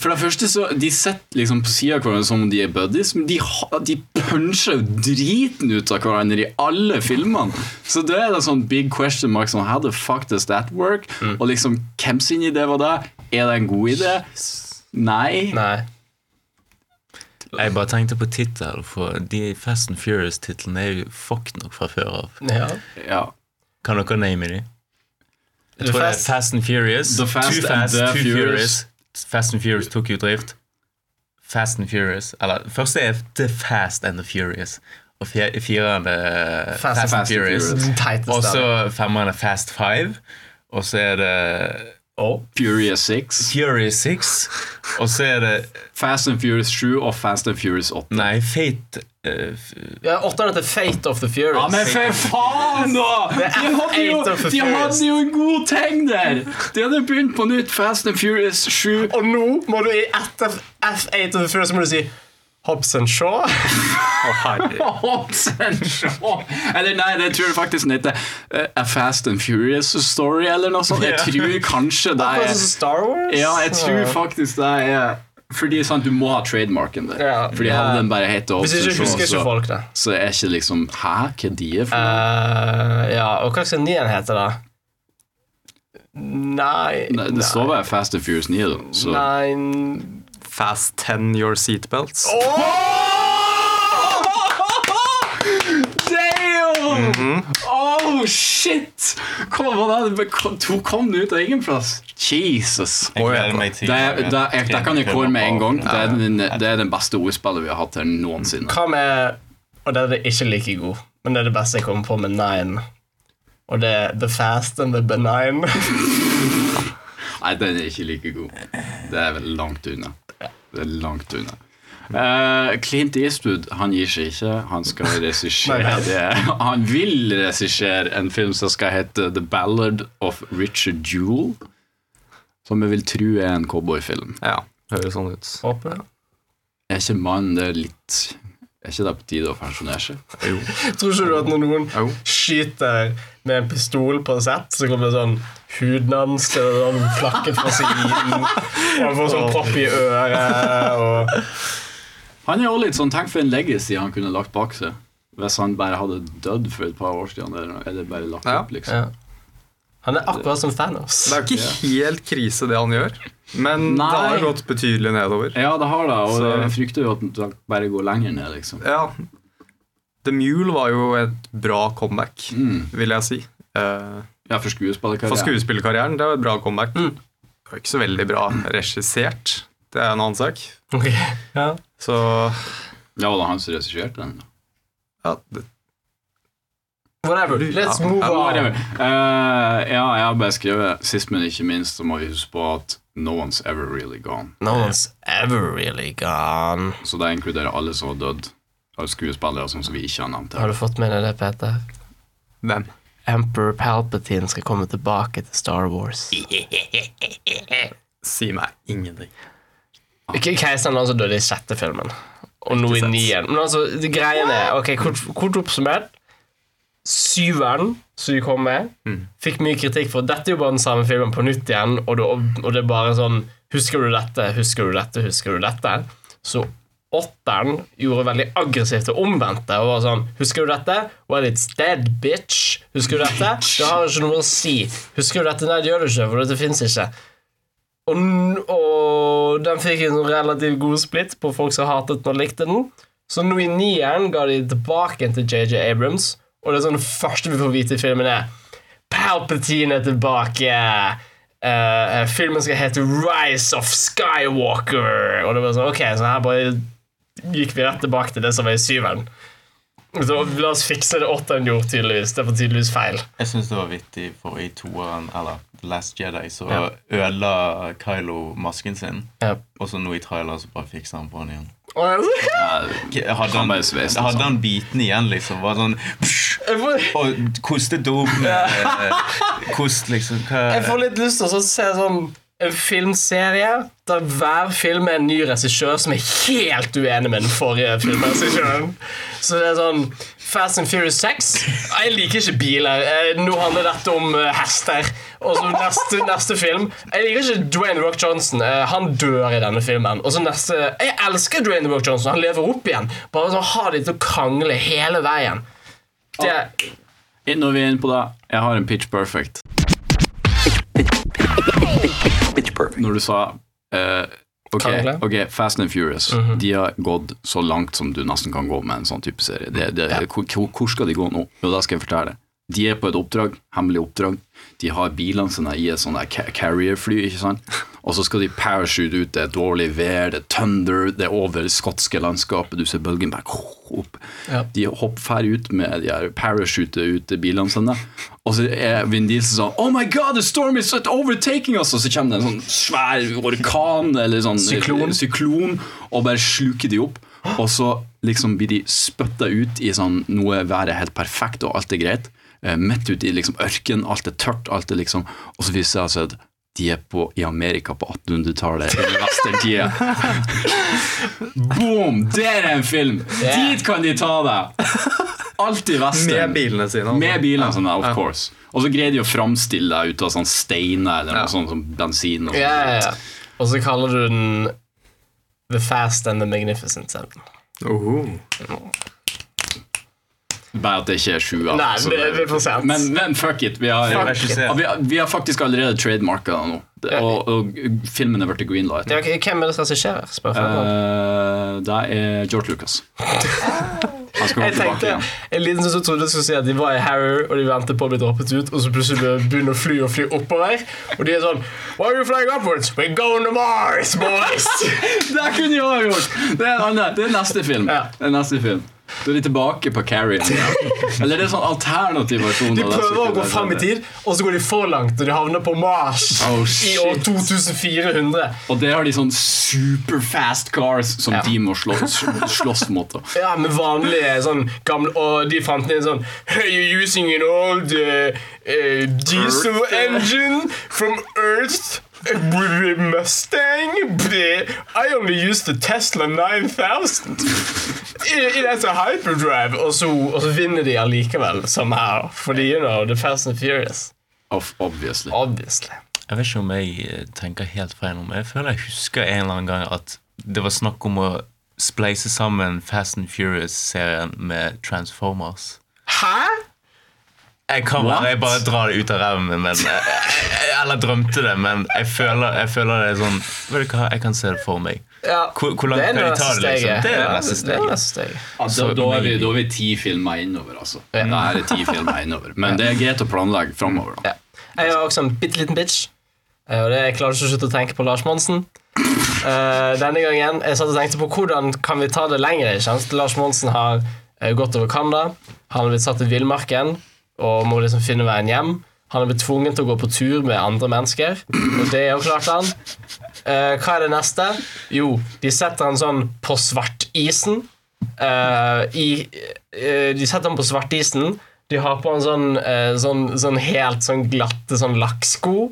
For det første så De sitter liksom på sida av hverandre som om de er buddies, men de, de puncher jo driten ut av hverandre i alle filmene. Så det er det sånn big question mark sånn, How the fuck does that work? Og liksom, hvem sin idé var det? Er det en god idé? Nei. Nei. Jeg bare tenkte på tittel, for de Fast and Furious-titlene er jo fucked nok fra før av. Ja. Ja. Kan dere name de? Jeg tror det er Fast- Fast and Furious. The Fast Too and Fast, the Too Furious. Furious. Fast and Furious tok jo drift. Fast and Furious Eller første er The Fast and the Furious. Og fire- fireren er Fast, Fast and and Furious. Furious. Og så femmeren er Fast Five. Og så er det Furious 6. Furious 6. Og så er det Fast and Furious 7 og Fast and Furious 8. Nei, Fate uh, Ja, Åttende heter Fate of the Furious. Ja, men for faen, da! De hadde jo, F8 of the de hadde jo en god ting der! De hadde begynt på nytt Fast and Furious 7. Og nå må du i etter F8 of the Furious så må du si Hobbs and Shaw. oh. Hobbs and Shaw. Eller nei, det tror jeg faktisk den heter eh, A Fast and Furious Story, eller noe sånt. Jeg tror kanskje det er Star Wars. Ja, jeg tror faktisk det er Fordi sant, du må ha trademarken der. Ja. Fordi Ja. hadde den bare hett Hvis ikke husker ikke folk det. så er ikke liksom Hæ, hva er de for noe? Uh, ja, og hva skal nien hete, da? Nei Nei, Det står bare Fast and Furious 9, da. Så Nei Fast 10 your seatbelts. Oh! Damn! Oh, shit! Kom, hva det? Hun kom du ut av ingen plass. Jesus. Jeg gleder meg til Det, det, det kan jeg kåre med en gang. Det er den, det er den beste ordspillet vi har hatt her noensinne. Hva med Og den er ikke like god, men det er det beste jeg kommer på med Nine. Og det er The Fast and the Benign. Nei, den er ikke like god. Det er vel langt unna. Det er langt unna. Uh, Clint Eastwood han gir seg ikke. Han skal regissere det. Han vil regissere en film som skal hete The Ballad of Richard Jewell. Som jeg vil tro er en cowboyfilm. Ja, høres sånn ut. Håper det. Er ikke mannen det litt Er ikke det på tide å pensjonere seg? Jo. Tror ikke du at når noen Jo. skyter med en pistol på sett, så kommer det sånn huden hans til å sånn flakke fra siden, og han får sånn propp i øret og Han er jo litt sånn Tenk for en legacy han kunne lagt bak seg. Hvis han bare hadde dødd for et par år siden. Eller, eller bare lagt opp, liksom. ja. Han er akkurat som Thanos. Det er jo ikke helt krise, det han gjør. Men Nei. det har gått betydelig nedover. Ja, det har det, og Så- jeg frykter jo at det bare går lenger ned, liksom. Ja. The Mule var jo et bra comeback, Mm. vil jeg si. Uh, Ja, for skuespillerkarrieren. for skuespillerkarrieren, det var et bra comeback. Det var ikke så veldig bra regissert. Det er en annen sak. Okay. ja. Så Ja, var det han som regisserte den? ja, det, Whatever. Let's move ja, on. Whatever. Uh, ja, jeg har bare skrevet Sist, men ikke minst, så må vi huske på at no one's ever really gone. No one's ever really gone. Så det inkluderer alle som har dødd av skuespillere sånn som vi ikke har nevnt Har du fått med deg det, Peter? Hvem? Emperor Palpatine skal komme tilbake til Star Wars. Si meg ingenting. Ikke Keiseren altså døde i sjette filmen. Og nå i nien. Men altså, greiene er Ok, kort, kort oppsummert. Syveren som de kom med, fikk mye kritikk for Dette er jo bare den samme filmen på nytt igjen, og det, og det er bare sånn Husker du dette? Husker du dette? Husker du dette? Så åtteren gjorde veldig aggressivt og omvendte. Og var sånn Husker du dette? Well, it's dead, bitch. Husker du dette? Det har ikke noe å si. Husker du dette? Nei, det gjør du ikke, for dette fins ikke. Og, og den fikk en relativt god splitt på folk som hatet den og likte den. Så nå i nieren ga de tilbake til JJ Abrams, og det er sånn det første vi får vite i filmen, er Palpatine er tilbake. Uh, filmen skal hete Rise of Skywalker. Og det var sånn, ok, så her bare gikk vi rett tilbake til det som var i syveren. Så la oss fikse det åtteren gjorde, tydeligvis. Det var tydeligvis feil. Jeg syns det var vittig, for i toeren, eller Last Jedi, så Ja. ødela Kylo masken sin. Ja. Og så nå i trailer så bare fikser han på den igjen. Og Hadde han, hadde sånn. han biten igjen, liksom? Var sånn Og kostet dop med eh, kost, liksom. Hva Jeg får litt lyst til å se sånn en filmserie der hver film er en ny regissør som er helt uenig med den forrige filmregissøren. Så det er sånn Fast and Furious 6. Jeg liker ikke biler. Eh, Nå handler dette om eh, hester. Og så neste, neste film Jeg liker ikke Dwayne Rock Johnson. Eh, Han dør i denne filmen. Og så neste Jeg elsker Dwayne Rock Johnson. Han lever opp igjen. Bare sånn ha de til å krangle hele veien. Det Når vi er inne på det, jeg har en pitch perfect. Når du sa uh, ok, ok, Fast and Furious De har gått så langt som du nesten kan gå med en sånn type serie. Det, det, hvor, hvor- hvor skal de gå nå? Jo, da skal jeg fortelle. De er på et oppdrag, hemmelig oppdrag. De har bilene sine i et sånt carrier-fly, ikke sant? Og så skal de parachute ut. Det er dårlig vær, det er thunder, det er over det skotske landskapet. Du ser bølgen bare opp. Ja. De hopper ut med de her parachute ut bilene sine. Og så er Vin Diesel sånn Oh my god, the storm is overtaking us! Og så kommer det en sånn svær orkan eller sånn Syklon. syklon og bare sluker de opp. Og så liksom blir de spytta ut i sånn været er helt perfekt, og alt er greit. Eh, midt ute i liksom ørken, alt er tørt, alt er liksom Og så viser det seg at De er på, i Amerika på 1800-tallet, i westerntida. Boom! Der er en film! Dit kan de ta deg! Alltid western. Med bilene sine. altså. Med bilene sine, of course. Og så greier de å framstille deg ut av sånn steiner eller noe sånt som bensin. Og, yeah, Ja, ja, ja. og så kaller du den The Fast and the Magnificent Seven. Oho. Bare at det ikke er sju av Nei, så det er for sent. Men, men fuck it. Vi har, Fuck vi, har, vi har faktisk allerede trademarka det nå. Og, og filmen er blitt greenlight. Ja, hvem er det som regisserer? Uh, det er George Lucas. Han skal Jeg tenkte igjen. En liten som trodde jeg skulle si at de var i Harrow og de ventet på å bli droppet ut, og så plutselig begynner å fly og fly oppover. Og de er sånn Why are you flying upwards? We're going to Mars, boys! Det kunne jeg gjort! Det er, det er neste film. Ja. Det er neste film. Da er de tilbake på Carrie. Eller det er sånn alternativ versjon. De prøver å gå fram i tid, og så går de for langt, og de havner på Mars Oh, i år 2400. Og det har de sånn superfast cars som Ja. de må slåss, slåss mot. Ja, med vanlige sånn gamle Og de fant inn sånn Hey, you're using an old uh, uh, diesel engine from Earth Mustang I only used the Tesla 9000 It, it has a hyperdrive Og så, og så vinner de allikevel Somehow Fordi, you know, the Fast and Furious Of, obviously. Obviously Jeg vet ikke om jeg eh, tenker helt feil nå, men jeg føler jeg husker en eller annen gang at det var snakk om å spleise sammen Fast and Furious-serien med Transformers. Hæ? Jeg kan bare, jeg bare drar det ut av ræven min, eller drømte det, men jeg føler, jeg føler det er sånn Vet du hva, jeg kan se det for meg. Ja, Hvor, hvor langt det er kan de ta det? liksom? Det er neste er steg. steget Ja, da, da, er vi, da er vi ti filmer innover, altså. Da er er ti filmer innover. Men det er greit å planlegge framover. Da. Ja. Jeg har også en bitte liten bitch. eh, Og det Jeg klarer ikke å slutte å tenke på Lars Monsen. Uh, denne gangen Jeg satt og tenkte på hvordan kan vi ta det lenger. ikke sant? Lars Monsen har eh, gått over Canada. Han har blitt satt i villmarken og må liksom finne veien hjem. Han er blitt tvunget til å gå på tur med andre mennesker, og det er jo klart han. Eh, hva er det neste? Jo, de setter han sånn på svartisen. Eh, i, eh, de setter han på svartisen. De har på han sånn, eh, sånn, sånn helt sånn glatte sånn lakksko.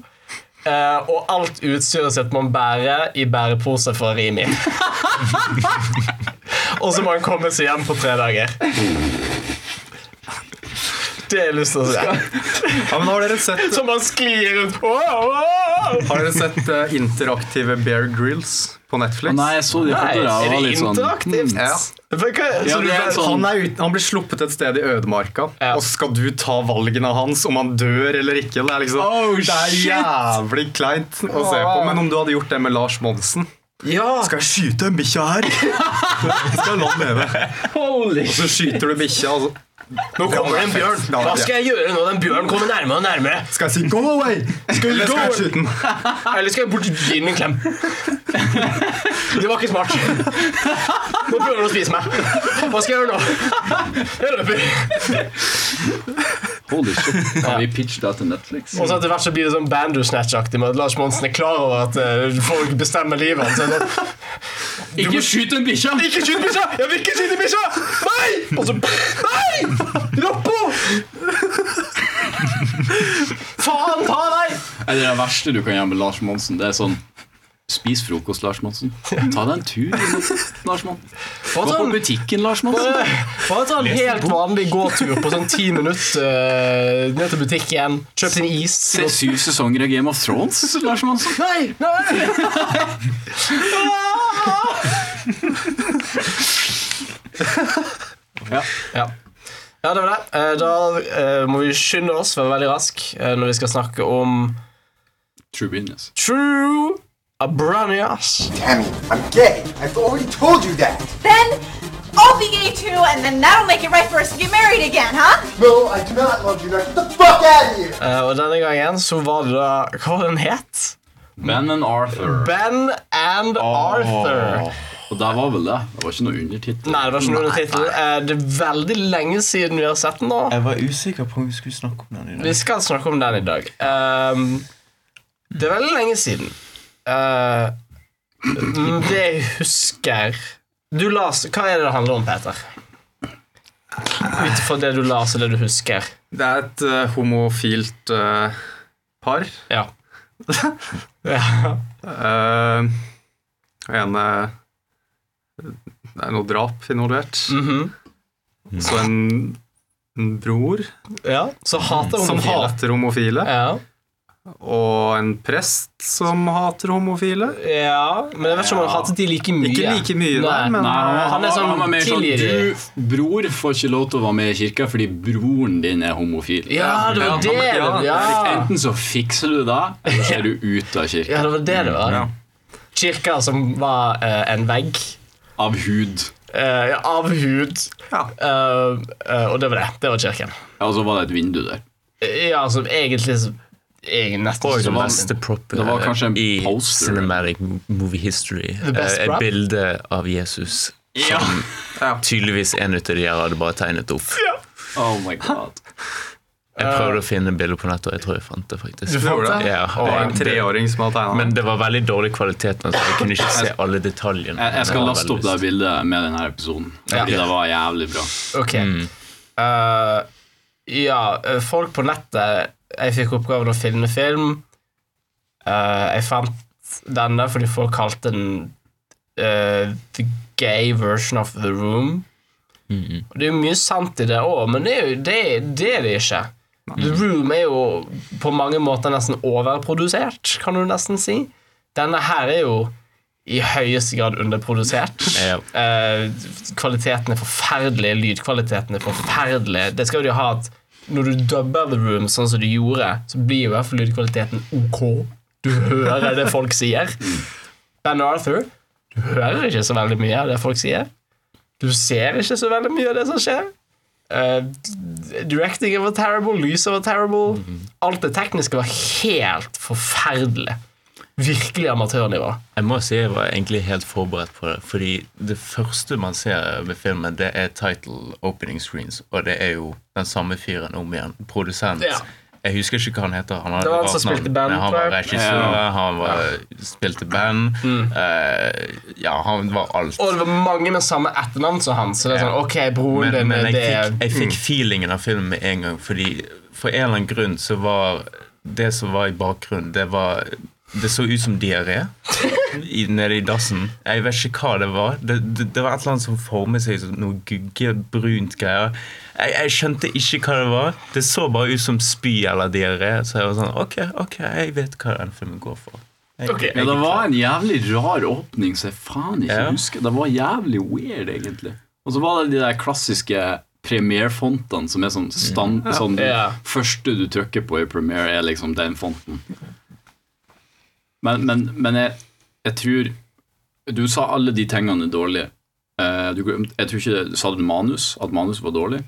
Eh, og alt utstyret sitt må han bære i bærepose fra Rimi. og så må han komme seg hjem på tre dager. Det har jeg lyst til å se. Ja, men har dere sett, Som han sklir rundt. Har dere sett eh, interaktive Bear Grills på Netflix? Nei, jeg så de Nei, fotoene. er det sånn, interaktivt? Ja. Hva- hva- Ja, du det er sånn- Han, er ut, han blir sluppet et sted i ødemarka, Ja. og skal du ta valgene hans om han dør eller ikke. Det er liksom Oh, Det er shit! jævlig kleint å se på. Men om du hadde gjort det med Lars Monsen Ja, Skal jeg skyte en bikkja her? skal jeg la den leve. Holy Og så skyter du bikkja, og så nå kommer det en bjørn. Hva skal jeg gjøre når den bjørnen kommer nærmere og nærmere? skal jeg si 'go away'! Skal Eller skal jeg skyte den? Eller skal jeg bort gi den en klem? Det var ikke smart. Nå prøver den å spise meg. Hva skal jeg gjøre nå? Jeg løper. Holy shit. Kan vi pitche det til Netflix? Og så etter hvert så blir det sånn Bandersnatch-aktig med at Lars Monsen er klar over at uh, folk bestemmer livet hans. Er Ikke skyt en bikkje! Ikke skyt bikkja! Jeg vil ikke skyte bikkja! Nei! Og så Nei! Roppo! Faen ta deg! Er det det verste du kan gjøre med Lars Monsen? Det er sånn Spis frokost, Lars Monsen. Ta deg en tur, Lars Monsen. Gå på butikken, Lars Monsen. Bare ta en helt vanlig gåtur på sånn ti minutter eh, ned til butikken. Kjøp din is. Se syv sesonger av Game of Thrones, Lars Monsen. Nei! Nei! Ja. Ja. ja, det var det. Eh, Da eh, må vi skynde oss, være veldig rask, når vi skal snakke om True business. True Abranias. Tammy, I'm gay. I've already told you that. Then I'll be gay too, and then that'll make it right for us to get married again, huh? No, I do not love you. Now get the fuck out of here. Uh, og denne gangen så var det da Hva var den het? Ben and Arthur. Ben and Arthur. Og der var vel det. Det var ikke noe undertittel. Nei, det var ikke noe tittel. Eh, Det er veldig lenge siden vi har sett den nå. Jeg var usikker på om vi skulle snakke om den i dag. Vi skal snakke om den i dag. Um, det er veldig lenge siden. Mm, det jeg husker Du las Hva er det det handler om, Peter? Ut ifra det du las og det du husker. Det er et uh, homofilt uh, par. Ja. Ja. Uh, ene Det er noe drap involvert. Mhm. Så en, en bror ja. Så hater som hater homofile. Ja. Og en prest som hater homofile. ja, men jeg vet ikke om han hater de like mye. Ikke like mye, nei, men Nei, han, Han er sånn var mer sånn. Du, bror, får ikke lov til å være med i kirka fordi broren din er homofil. Ja, det var det var. Ja. Enten så fikser du det, eller så er du ute av kirka. ja, det var det det var. Ja. Kirka som var uh, en vegg Av hud. Ja, av hud. Ja. Uh, eh, og det var det. Det var kirken. Ja, og så var det et vindu der. Eh, Ja, som egentlig så egentlig nesten det var- propet det var kanskje en i poster. cinematic movie history. Eh, Et prop? bilde av Jesus Ja. som tydeligvis en av de her hadde bare tegnet opp. Oh my god. Jeg prøvde å finne bilde på nettet, og jeg tror jeg fant det. faktisk Du fant det? Ja, Og en treåring som har tegna Men det var veldig dårlig kvalitet, altså. jeg kunne ikke se alle detaljene. Jeg, jeg skal laste opp det bildet med denne episoden. Ja. Det var jævlig bra. Ok. Eh, ja, eh, folk på nettet Jeg fikk oppgaven å filme film. Uh, jeg fant denne fordi folk kalte den uh, The gay version of The Room. Og Det er jo mye sant i det òg, men det er jo det, det er det ikke. The Room er jo på mange måter nesten overprodusert, kan du nesten si. Denne her er jo i høyeste grad underprodusert. Yep. Eh, kvaliteten er forferdelig, lydkvaliteten er forferdelig. Det skal jo de ha at når du dubber The Room sånn som du gjorde, så blir i hvert fall lydkvaliteten ok. Du hører det folk sier. Ben Arthur, du hører ikke så veldig mye av det folk sier. Du ser ikke så veldig mye av det som skjer. Uh, directing var terrible, lyset var terrible. Alt det tekniske var helt forferdelig. Virkelig amatørnivå. Jeg må si jeg var egentlig helt forberedt på det. Fordi det første man ser ved filmen, det er title opening screens. Og det er jo den samme fyren om igjen. Produsent. Ja. Jeg husker ikke hva han heter. Han hadde Det var han som spilte band, Han var regissør, ja. han var, spilte band. eh, ja, han var alt. Og det var mange med samme etternavn som han. Så det er sånn, ok, broren Men, din men jeg, det er fikk, jeg fikk feelingen av filmen med en gang, fordi for en eller annen grunn så var det som var i bakgrunnen, det var Det så ut som diaré nede i dassen. Jeg vet ikke hva det var. Det, det, det var et eller annet som formet seg som noe guggebrunt greier. Jeg, jeg skjønte ikke hva det var. Det så bare ut som spy eller diaré. Så jeg var sånn Ok, ok, jeg vet hva den filmen går for. Jeg, Ok. Ja, det var en jævlig rar åpning så jeg faen ikke Ja. husker. Det var jævlig weird, egentlig. Og så var det de der klassiske Premiere-fontene som er sånn stand... Sånn, Ja. Første du trykker på i Premiere, er liksom den fonten. Men, men, men jeg, jeg tror Du sa alle de tingene er dårlige. Eh, du, jeg tror ikke det, Sa du manus? At manus var dårlig?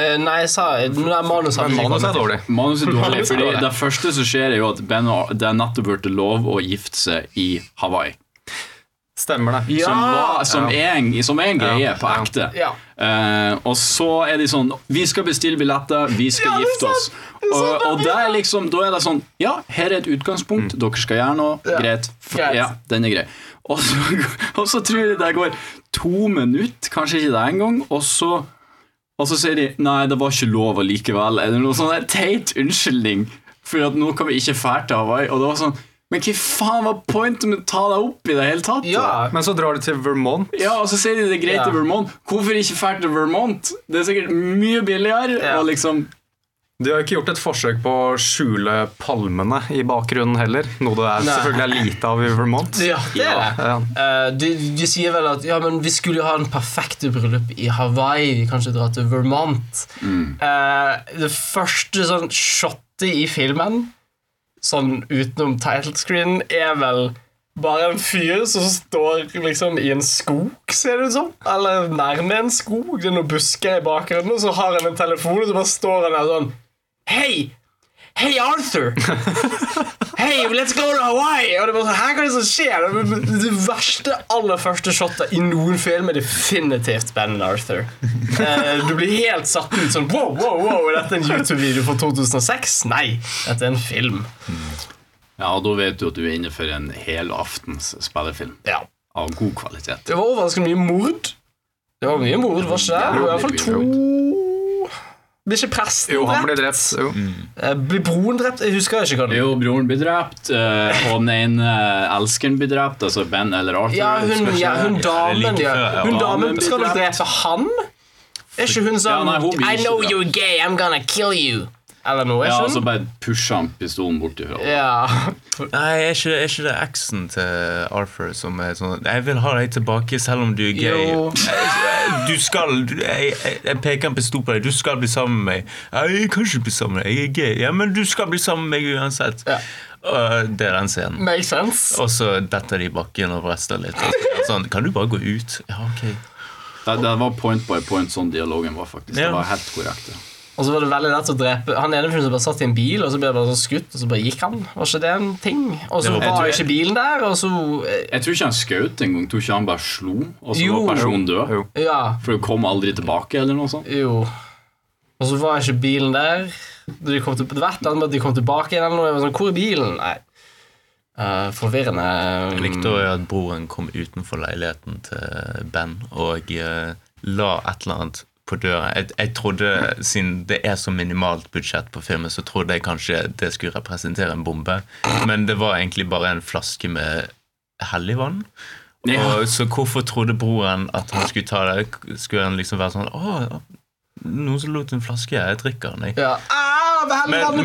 Uh, Nei, jeg sa nei, manus hadde Manus er dårlig. Manus er dårlig, fordi. Det første som skjer, er jo at Ben og, det er nettopp blitt lov å gifte seg i Hawaii. Stemmer det. Ja! Som, var, som, ja. en, som en greie Ja, på ja. ekte. Ja. Eh, og så er de sånn Vi skal bestille billetter, vi skal Ja, gifte oss. Og, og der er er liksom Da er det sånn Ja, her er et utgangspunkt. Dere skal gjøre noe. Ja. Greit. Ja, den er grei. Og så, og så tror jeg det går to minutter, kanskje ikke det engang, og så og så sier de Nei, det var ikke lov allikevel. Eller noe sånn teit unnskyldning for at nå kan vi ikke fære til Hawaii. Og det var sånn Men hva faen var pointet med å ta deg opp i det hele tatt? Ja. Men så drar du til Vermont. Ja, og så sier de det er greit Ja. i Vermont. Hvorfor ikke dra til Vermont? Det er sikkert mye billigere. Ja. Og liksom De har ikke gjort et forsøk på å skjule palmene i bakgrunnen heller. Noe det er, Nei. selvfølgelig er lite av i Vermont. Ja, det er det. Ja. Uh, de, de sier vel at ja, men vi skulle jo ha den perfekte bryllup i Hawaii. Vi kan ikke dra til Vermont. Eh, det første sånn shotet i filmen, sånn utenom title screen, er vel bare en fyr som står liksom i en skog, ser det ut som. Eller nærme en skog. Det er noen busker i bakgrunnen, og så har han en telefon, og så bare står han der sånn Hei! Hei, Arthur! Hei, let's go to Hawaii! Og det var sånn, her er det som skjer? Det, det verste, aller første shotet i noen film er definitivt Ben Arthur. Eh, du blir helt satt ut sånn Wow, wow, wow, er dette en YouTube-video fra 2006? Nei, dette er en film. Ja, og da vet du at du er inne for en helaftens spillefilm Ja. av god kvalitet. Det var overraskende mye mord. Det var mye mord, var ikke det? Det var i hvert fall to Blir ikke presten Jo, han blir drept? drept. Jo. Eh, Blir broren drept? Jeg husker ikke hva det Jo, broren blir drept, eh, og den ene elskeren blir drept, altså Ben eller Arthur. Ja, hun, ja, hun damen like ja. Hun Ja, damen Skal vel drept. drepe han? Er ikke hun sånn Ja, nei, hun I know you're gay, I'm gonna kill you. Eller noe. Ja, og så bare pusha han pistolen bort ifra. Ja. Nei, er ikke, er ikke det eksen til Arthur som er sånn Jeg vil ha deg tilbake selv om du er gay. Jo. Du skal du, jeg, jeg, peker en pistol på deg. Du skal bli sammen med meg. Jeg kan ikke bli sammen med deg. Jeg er gay. Ja, men du skal bli sammen med meg uansett. Ja. Uh, det er den scenen. Makes sense. Og så detter de i bakken og vrester litt. Sånn, kan du bare gå ut? Ja, ok. Det, det var point by point sånn dialogen var, faktisk. Ja. Det var helt korrekt. Ja. Og så var det veldig lett å drepe Han ene fyren som bare satt i en bil, og så ble han bare sånn skutt, og så bare gikk han. Var ikke det en ting? Og så var- var Jeg ikke bilen der, og så eh, Jeg tror ikke han skjøt engang. Tror ikke han bare slo, og så Jo. var personen død. Ja. For det kom aldri tilbake, eller noe sånt. Jo. Og så var ikke bilen der. De kom til, det var annet med at de kom tilbake igjen eller noe. Jeg var sånn, Hvor er bilen? Nei. Uh, forvirrende. Jeg likte også at broren kom utenfor leiligheten til Ben og uh, la et eller annet på døra. Jeg, jeg trodde, Siden det er så minimalt budsjett på filmen, så trodde jeg kanskje det skulle representere en bombe. Men det var egentlig bare en flaske med hellig vann. Ja. Og så hvorfor trodde broren at han skulle ta det? Skulle han liksom være sånn Å, noen som lot en flaske? Jeg drikker den, jeg. Ja. Ah, Men, men,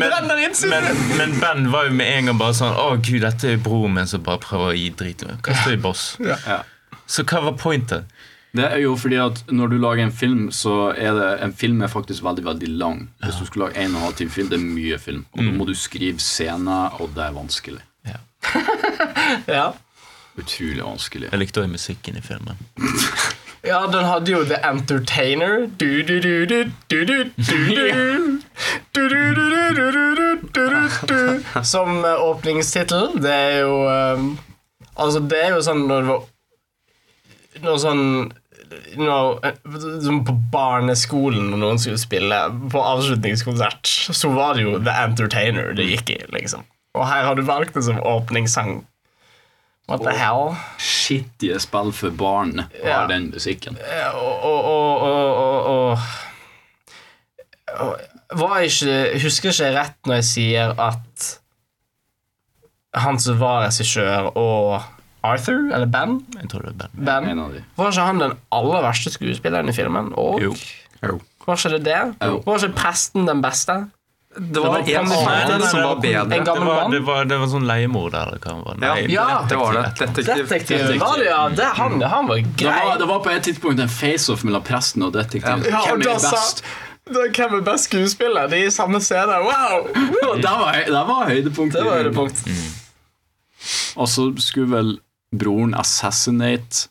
men, men Ben var jo med en gang bare sånn Å gud, dette er broren min som bare prøver å gi drit. Kaster i boss. Ja. Så hva var pointet? Det er jo fordi at Når du lager en film, så er det en film er faktisk veldig veldig lang. Hvis du skulle lage en og en halv time film, det er mye film. Og mm. da må du skrive scener, og det er vanskelig. Ja. ja. Utrolig vanskelig. Jeg likte òg musikken i filmen. ja, den hadde jo The Entertainer. Som åpningstittel. Det er jo um, Altså, det er jo sånn når det var når sånn som På barneskolen når noen skulle spille på avslutningskonsert, så var det jo The Entertainer det gikk i, liksom. Og her har du valgt det som åpningssang. What the hell? Skittige spill for barn har den musikken. Og, og, og, var ikke, Husker ikke rett når jeg sier at han som var regissør, og Arthur, eller Ben, Jeg tror det er Ben. ben En av de. Var ikke han den aller verste skuespilleren i filmen? Og Jo. Jo. var ikke det det? Jo. Var ikke presten den beste? Det var Det var en annen som var var en bedre. gammel Det var, mann? det var, det var sånn leiemorder, eller hva det var. Ja, Nei, Ja, det var det. Detektiv. Detektiv. Var det, ja, det, han, han var Det grei. var, det var på et tidspunkt en face-off mellom presten og detektiven. Ja, og Hvem da er sa best? da, Hvem er best skuespiller? De er i samme scene. Wow! Og det var, det var høydepunktet. Det var høydepunkt. Og så skulle vel broren assassinate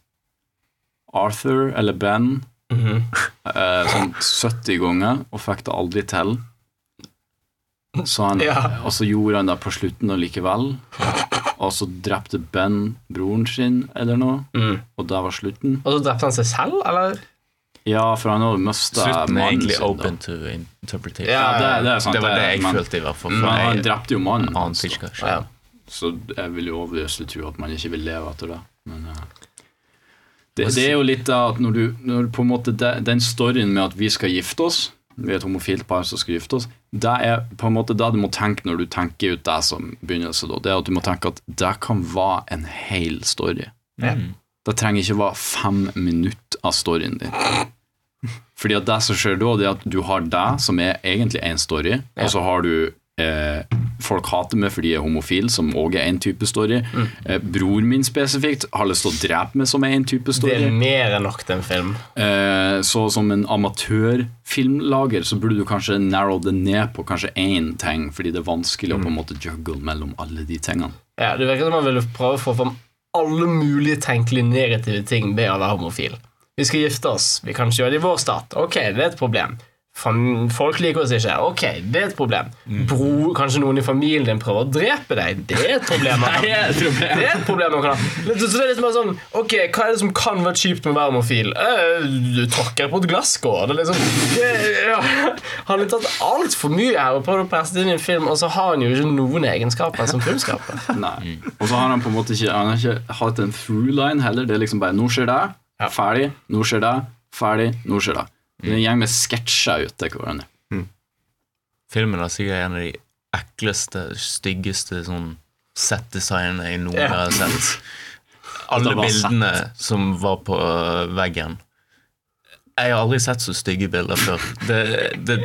Arthur, eller Ben, eh, sånn 70 ganger, og fikk det aldri til. Så han, Ja. Og så gjorde han det på slutten og likevel. Og så drepte Ben broren sin, eller noe, og det var slutten. Og så drepte han seg selv, eller? Ja, for han hadde mista Slutten er mannen egentlig sin. da. open to interpretation. Ja, det, det er sant. det var det jeg men- følte, i hvert fall. Men han drepte jo mannen. Annen hva Ja. Så jeg vil jo obviously tro at man ikke vil leve etter det. Men uh, det, det er jo litt av at når du, når du på en måte de, Den storyen med at vi skal gifte oss, vi er et homofilt par som skal gifte oss, det er på en måte det du må tenke når du tenker ut det som begynnelse. Da. Det er at du må tenke at det kan være en hel story. Det trenger ikke være fem minutter av storyen din. Fordi at det som skjer da, det er at du har det som er egentlig én story, og så har du eh, folk hater meg fordi jeg er homofil, som òg er en type story. Eh, bror min spesifikt har lyst til å drepe meg, som er en type story. Det er mer enn nok til en film. Eh, så som en amatørfilmlager så burde du kanskje narrow det ned på kanskje én ting, fordi det er vanskelig å på en måte juggle mellom alle de tingene. Ja, Det virker som man ville prøve å få fram alle mulige tenkelige negative ting ved å være homofil. Vi skal gifte oss. Vi kan ikke gjøre det i vår stat. Ok, det er et problem. Folk liker oss ikke. Ok, det er et problem. Bro, kanskje noen i familien din prøver å drepe deg. Det er et problem. Nei, Det er et problem. Det er et problem man kan ha. Så det er litt mer sånn Ok, hva er det som kan være kjipt med å være homofil? Eh, du tråkker på et glasskår. Det liksom ja. Han har tatt altfor mye her og prøvd å presse det inn i en film, og så har han jo ikke noen egenskaper som filmskaper. Nei. Og så har han på en måte ikke Han har ikke hatt en through-line heller. Det er liksom bare 'nå skjer det', ferdig. 'Nå skjer det', ferdig. 'Nå skjer det'. Det er en gjeng med sketsjer ute hverandre. Filmen er sikkert en av de ekleste, styggeste sånn settdesignene jeg noen gang har sett. Alle bildene sett. som var på øh, veggen. Jeg har aldri sett så stygge bilder før. Det, det,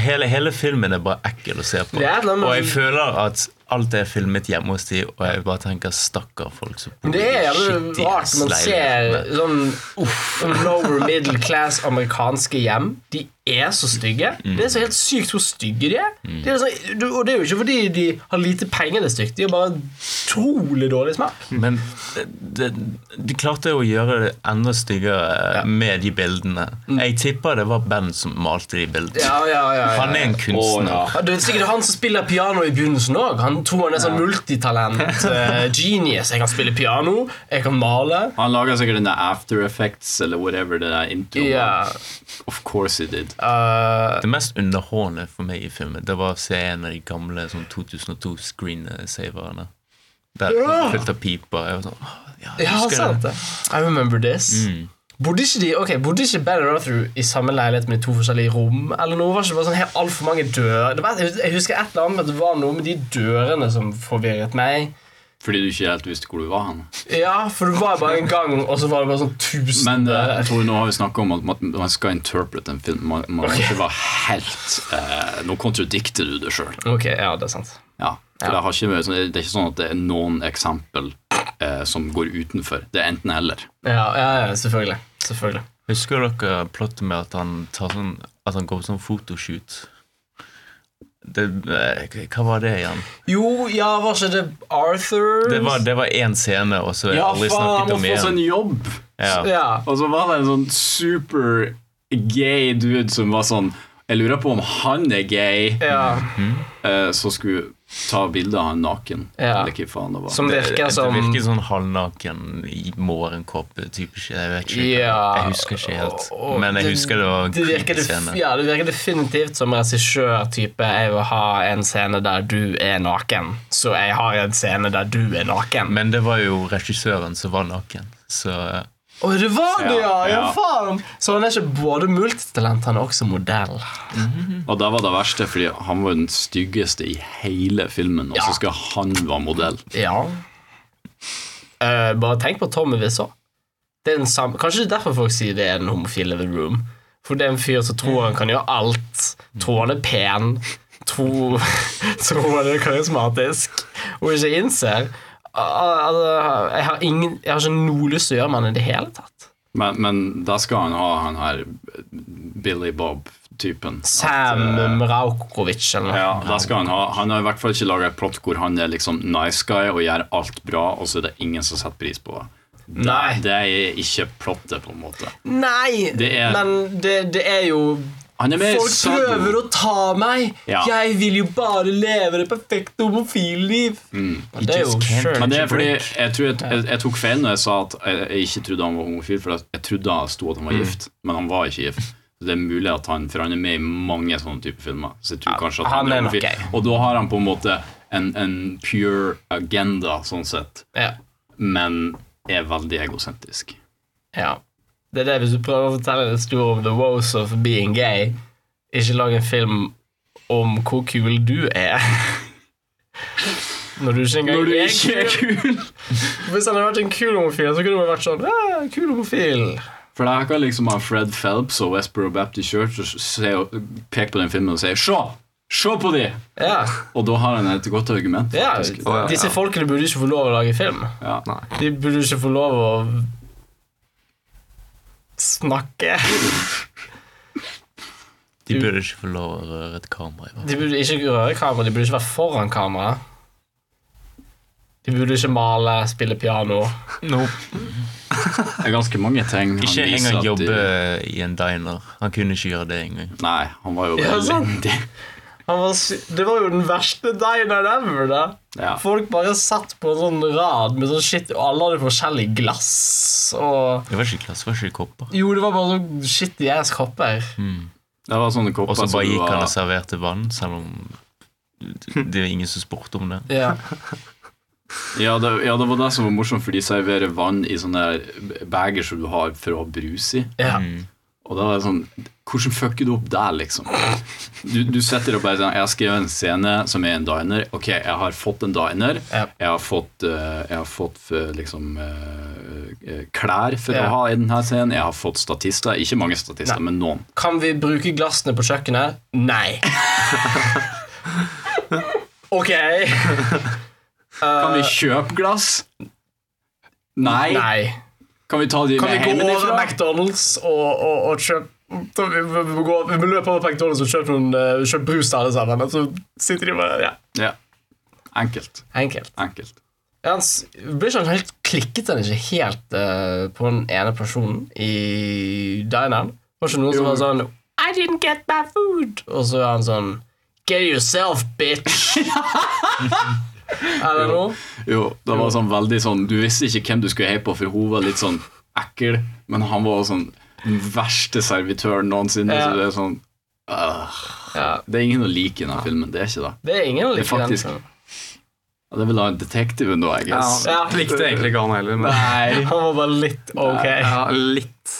hele, hele filmen er bare ekkel å se på. Og jeg føler at alt er filmet hjemme hos de, og jeg bare tenker stakkar folk som bor det jævlig shitty rart man ser sånn uff, lower middle class amerikanske hjem. De er så stygge. Mm. Det er så helt sykt hvor stygge de er. Det er så, og det er jo ikke fordi de har lite penger, det er stygt. De har bare utrolig dårlig smak. Men det, de klarte å gjøre det enda styggere med de bildene. Jeg tipper det var Ben som malte de bildene. Mm. Ja, ja, ja, ja. Han er en kunstner. Ja, Det er sikkert han som spiller piano i begynnelsen òg. Han tror han er sånn multitalent. eh, genius. Jeg kan spille piano, jeg kan male. Han lager sikkert den der After Effects eller whatever det der introen. Ja. Of course he did. Eh, Det mest underhåndet for meg i filmen Det var å se en av de gamle sånn 2002 screensaverne. Der Ja. Fylt av piper. Jeg var sånn, «Åh, ja, jeg ja, sant det. I remember this. Mm. Bodde ikke de, ok, bodde ikke Ben og Arthur i samme leilighet med de to forskjellige rom? Eller noe? Var ikke det bare sånn helt altfor mange dører? Det var, jeg husker et eller annet men det var noe med de dørene som forvirret meg. Fordi du ikke helt visste hvor du var hen. Ja, for det var bare en gang, og så var det bare sånn tusen Men eh, jeg tror nå har vi snakka om at man, skal interpret en film. Man, man okay. ikke være helt eh, Nå kontradikter du det sjøl. Ok, ja, det er sant. Ja, for Ja. det, har ikke, det er ikke sånn at det er noen eksempel eh, som går utenfor. Det er enten eller. Ja, ja, ja selvfølgelig. Selvfølgelig. Husker dere plottet med at han, tar sånn, at han går på sånn fotoshoot? Det, eh, hva var det igjen? Jo, ja, var ikke det Arthur? Det var, én scene, og så er Ja, aldri faen, han må få seg en jobb! Ja. Ja. Og så var det en sånn super gay dude som var sånn Jeg lurer på om han er gay, ja. eh, så skulle ta bilde av han naken. Ja. Eller hva faen det var. Som Det, virker det som virker sånn halvnaken i morgenkåpe. Type, ikke- jeg vet ikke. Ja. Jeg husker ikke helt. Men jeg det- husker det var en det virker, scene. ja, det virker definitivt som regissør-type. Jeg vil ha en scene der du er naken, så jeg har en scene der du er naken. Men det var jo regissøren som var naken. Så Oi, det var det, ja! Ja, faen! Så han er ikke både multitalent, han er også modell. Og det var det verste, fordi han var den styggeste i hele filmen, og Ja. så skal han være modell. Ja. Uh, bare tenk på Tommy Wiseau. Det er den samme Kanskje det er derfor folk sier det er den homofile The Room. For det er en fyr som tror han kan gjøre alt. Tror han er pen. Tror, tror han er karismatisk. Og ikke innser jeg, har ingen, jeg har ikke noe lyst til å gjøre med han i det hele tatt. Men, men da skal han ha han her Billy Bob-typen. Sam uh, eh, Mraukovic eller noe. Ja, da skal Han ha Han har i hvert fall ikke laga et plott hvor han er liksom nice guy og gjør alt bra, og så er det ingen som setter pris på det. Nei. Det er ikke plottet, på en måte. Nei, Det er- men det, det er jo Han er mer Folk subtle. prøver å ta meg! Ja. Jeg vil jo bare leve det perfekte homofilliv. Mm. Men Det er jo sure. Men det er fordi jeg, tror jeg, jeg, jeg tok feil når jeg sa at jeg, jeg ikke trodde han var homofil, for jeg trodde det sto at han var gift, men han var ikke gift. Så det er mulig at han For han er med i mange sånne typer filmer. Så jeg tror kanskje at han, han er homofil. Okay. Og da har han på en måte en, en pure agenda, sånn sett, Ja. men er veldig egosentrisk. ja. Det er det hvis du prøver å fortelle en historie om the woes of being gay. Ikke lag en film om hvor kul du er. Når du ikke engang Når du er ikke er kul. Hvis han hadde vært en kul homofil, så kunne han vært sånn ja, kul homofil. For da kan liksom ha Fred Phelps og Westboro Baptist Church og se, peke på den filmen og si 'se! Se på de!' Ja, Og da har han et godt argument. ja. Disse folkene burde ikke få lov å lage film. Ja. De burde ikke få lov å snakke. de burde ikke få lov å røre et kamera. i hvert fall. De burde ikke røre kamera, de burde ikke være foran kamera. De burde ikke male, spille piano. Det er ganske mange ting han Ikke engang jobbe de- i en diner. Han kunne ikke gjøre det engang. Nei, han var jo veldig sant. Han var, sy- det var jo den verste dineren ever. da Ja. Folk bare satt på en sånn rad med sånn shit, og alle hadde forskjellige glass. Og Det var ikke glass, det var ikke kopper. Jo, det var bare sånn shitty ass kopper. Det var sånne kopper Og så bare gikk gikk han og serverte vann, selv om det var ingen som spurte om det. Ja. ja det, ja, det var det som var morsomt, for de serverer vann i sånne her bager som du har for å ha brus i. ja. Og da var det sånn hvordan fucker du opp der, liksom? Du, du setter opp bare sånn Jeg har skrevet en scene som er en diner. Ok, jeg har fått en diner. Ja. Jeg har fått, eh, jeg har fått eh, liksom eh, klær for Ja. å ha i denne scenen. Jeg har fått statister. Ikke mange statister, Nei. men noen. Kan vi bruke glassene på kjøkkenet? Nei. ok. Kan vi kjøpe glass? Nei. Nei. Kan vi ta de Kan vi gå over? McDonald's og, og, og kjøpe vi, vi, vi, vi må løpe over McDonald's og kjøpe, noen, eh, kjøpe brus til alle sammen. Og så sitter de bare Ja, Ja. Enkelt. enkelt. Enkelt. Ja, Blir ikke han helt klikket han ikke helt uh, på den ene personen i dineren? Var ikke noen som var sånn I didn't get my food. Og så er han sånn Get yourself, bitch. Eller noe? Jo, det var sånn veldig sånn Du visste ikke hvem du skulle heie på, for hun var litt sånn ekkel, men han var sånn den verste servitøren noensinne. Ja. Så det er sånn øh, Ja, Det er ingen å like i denne filmen. Det er ikke det. det er ingen å Det er like den. faktisk- filmen. Ja, Det vil ha en detektiv nå, jeg guess. Ja, likte egentlig ikke han heller, men Nei, han var bare litt ok. ja, litt.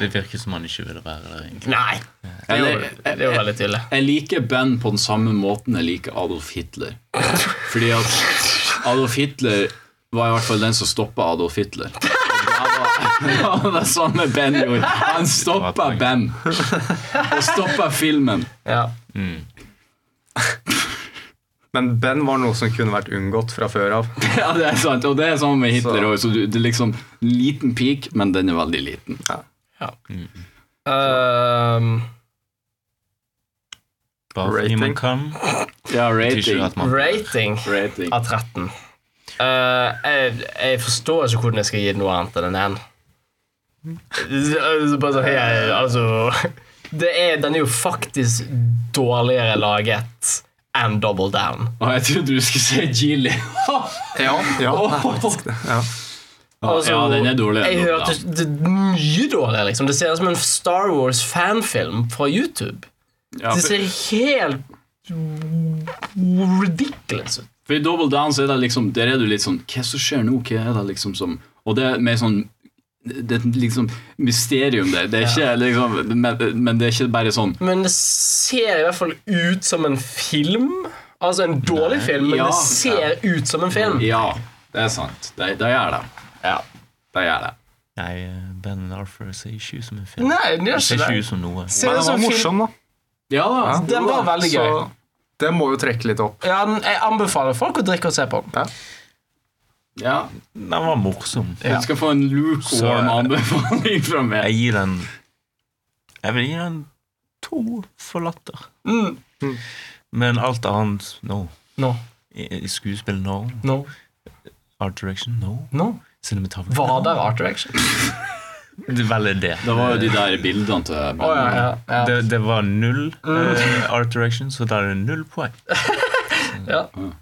Det virker som han ikke ville være der. egentlig. Nei, det er det er jo veldig tydelig. Jeg liker Ben på den samme måten jeg liker Adolf Hitler. Fordi at Adolf Hitler var i hvert fall den som stoppa Adolf Hitler. Ja, det var- Det med Ben gjorde. Han stoppa Ben. Og stoppa filmen. Ja. Men Ben var noe som kunne vært unngått fra før av. Ja, det er sant. Og det er sånn med Hitler òg. Så du, det er liksom liten peak, men den er veldig liten. Ehm, Bare fordi Rating. man kan. Ja, rating. rating rating. av 13. Uh, jeg, jeg forstår ikke hvordan jeg skal gi det noe annet enn en 1. Bare sånn, jeg, altså det er, Den er jo faktisk dårligere laget enn Double Down. Og jeg trodde du skulle si Geely. Ja, ja faktisk det. Ja. Altså, ja, den er dårlig. Jeg hørte det er mye dårligere, liksom. Det ser ut som en Star Wars-fanfilm fra YouTube. Ja, Det ser helt ridiculous ut. for i Double Down så er det liksom Der er du litt sånn Hva som skjer nå? Hva er det liksom som Og det er mer sånn det er liksom mysterium der. Det er ikke liksom men, men det er ikke bare sånn Men det ser i hvert fall ut som en film. Altså en dårlig film, men Ja. det ser ut som en film. Ja, det er sant. Det, det gjør det. Ja. Det gjør det. Nei, Ben Arthur ser ikke ut som en film. Nei, det gjør Det ser ikke ikke ut som noe. Ser Men den som var morsom, da. Ja da. Den var veldig gøy. Så det må jo trekke litt opp. Ja, den- jeg anbefaler folk å drikke og se på den. Ja. Den var morsom. Du skal få en lukewarm anbefaling fra meg. Jeg gir den Jeg vil gi den to for latter. Mm. Men alt annet no. No. Skuespill no. No. Art direction no. No. Cinematography Var der Art Direction? Det det. Det var jo de der bildene til Ben. Oh, ja, ja, ja. Det, det var null uh, art direction, så da er det null poeng. ja. Det-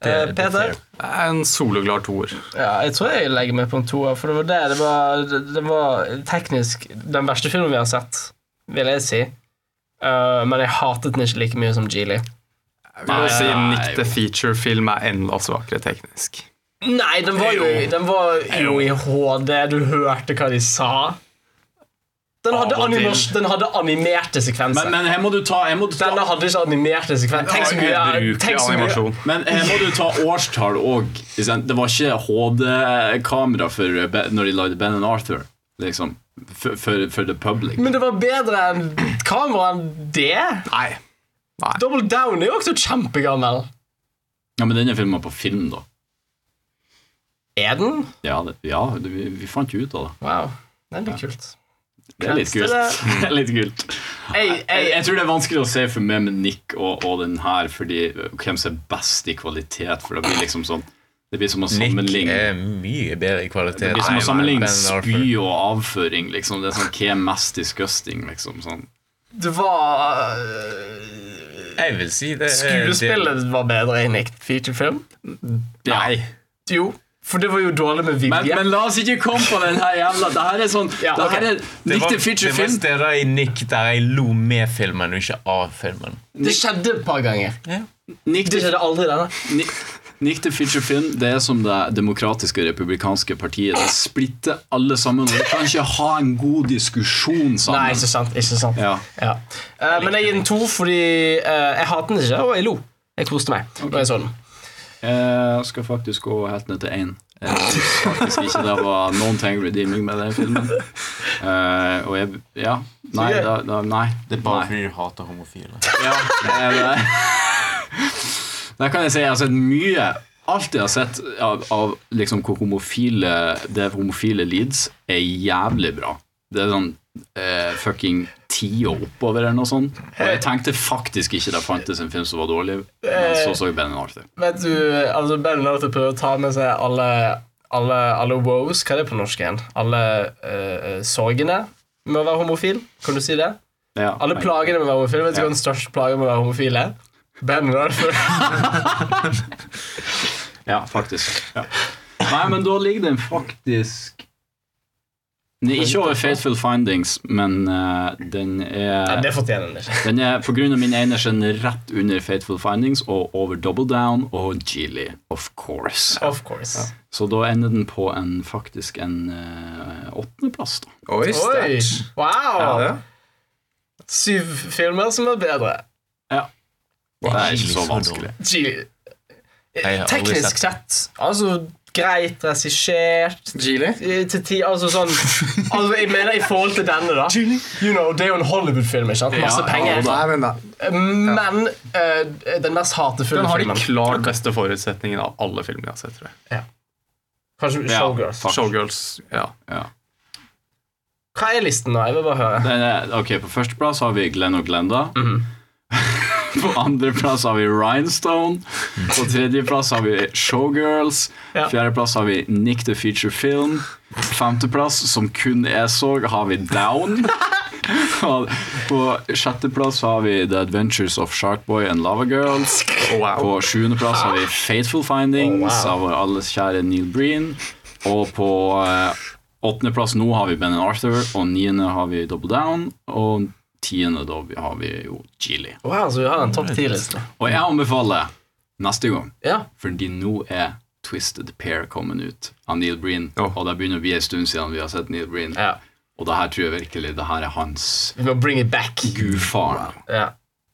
Eh, er Peter? En soleklar toer. Ja, jeg tror jeg legger meg på en toer, for det var det. Det var, det, det var teknisk den verste filmen vi har sett, vil jeg si. Uh, men jeg hatet den ikke like mye som Geely. Jeg vil si the Feature-film er enda svakere teknisk. Nei, den var jo, den var jo i HD. Du hørte hva de sa. Den hadde, animas- den hadde animerte sekvenser. Men, men her må du ta, må du ta Denne hadde ikke animerte sekvenser. Tenk så mye tenk så mye- Men her må du ta årstall òg. Det var ikke HD-kamera når de lagde Ben Arthur. Liksom. For, for, for the public. Men det var bedre enn kamera enn det. Nei. Nei. Double Down er jo også kjempegammel. Ja, Men filmen var på film, da. Er den? Ja, det, ja det, vi, vi fant jo ut av det. Wow. Det er litt kult. Det er litt kult. Det er litt kult. Jeg, Jeg, jeg, jeg tror det er vanskelig å se for meg med Nick og, og den her, fordi hvem som er best i kvalitet. For det blir liksom sånn Det blir som å Nick er mye bedre i kvalitet. Det blir som å sammenligne spy og avføring. Liksom. Det er sånn, Hva er mest disgusting? Liksom, sånn. det var Jeg vil si det Skuespillet var bedre i Nick Feature-film. Nei. Jo, for det var jo dårlig med vilje. men la oss ikke komme på den her jævla Det her er sånn Ja, Det ok. her er Det Nick var, the det var Film. steder i Nick der jeg lo med filmen og ikke av filmen. Det skjedde et par ganger. Nick Det skjedde aldri denne. Nick, Nick the Feature Film Det er som det demokratiske republikanske partiet. Det splitter alle sammen. Og vi kan ikke ha en god diskusjon sammen. Nei, ikke sant. Ikke sant. Ja. Ja. Uh, men jeg gir den to fordi uh, jeg hater den ikke, og jeg lo. Jeg koste meg. Okay. jeg så den. Jeg skal faktisk gå helt ned til én. Jeg synes faktisk ikke det var noen ting redeeming med den filmen. Uh, og jeg Ja. Nei. Da, da, nei. Det er bare fordi du hater homofile. Ja, det er det. Kan jeg si jeg har sett mye Alt jeg har sett av, av liksom hvor homofile det homofile leads, er jævlig bra. Det er sånn eh, fucking ti og oppover eller noe sånt. Og jeg tenkte faktisk ikke det fantes en film som var dårlig, men så så jeg Ben Arthur. Vet du, altså Ben Arthur prøver å ta med seg alle alle, alle woes, hva er det på norsk igjen? Alle uh, sorgene med å være homofil? Kan du si det? Ja, Alle plagene med å være homofil. Vet du hva den største plagen med å være homofil er? Ben Arthur. Ja, faktisk. Ja. Nei, men da ligger den faktisk Den er ikke over Faithful Findings, men uh, den er Nei, det fortjener den ikke. Den er på grunn av min ene skjønn rett under Faithful Findings og over Double Down og Geely, of course. Of course. Så da ender den på en faktisk en uh, åttendeplass, da. Oi, Oi! sterkt. Wow! Ja. Syv filmer som er bedre. Ja. Det er ikke så vanskelig. Gee, Jeg har aldri teknisk sett Altså greit regissert Geely? eh, til ti, altså sånn altså, Jeg mener i forhold til denne, da. You know, Det er jo en Hollywood-film. ikke sant? Masse Ja, penger. ja, men da. Men uh, den mest hatefulle Den har de klart beste forutsetningen av alle filmene jeg har sett, tror jeg. Kanskje Ja, Showgirls. fuck. Showgirls, ja. Ja. Hva er listen nå? Jeg vil bare høre. Den er, ok, På førsteplass har vi Glenn og Glenda. Mhm. på andreplass har vi Rhinestone. På tredjeplass har vi Showgirls. Fjerdeplass har vi Nick the Feature Film. Femteplass, som kun jeg så, har vi Down. På sjetteplass har vi The Adventures of Sharkboy and Lava Girls. På sjuendeplass har vi Fateful Findings Oh, av vår alles kjære Neil Breen. Og på eh, åttendeplass nå har vi Ben Arthur, og niende har vi Double Down. Og tiende da har vi jo Chili. Wow, så vi har en topp ti-liste. Og jeg anbefaler neste gang, Ja. fordi nå er Twisted Pair kommet ut av Neil Breen. Oh. Og det begynner å bli en stund siden vi har sett Neil Breen. ja. Og det her tror jeg virkelig det her er hans Vi må bring it back. gudfaren, Ja.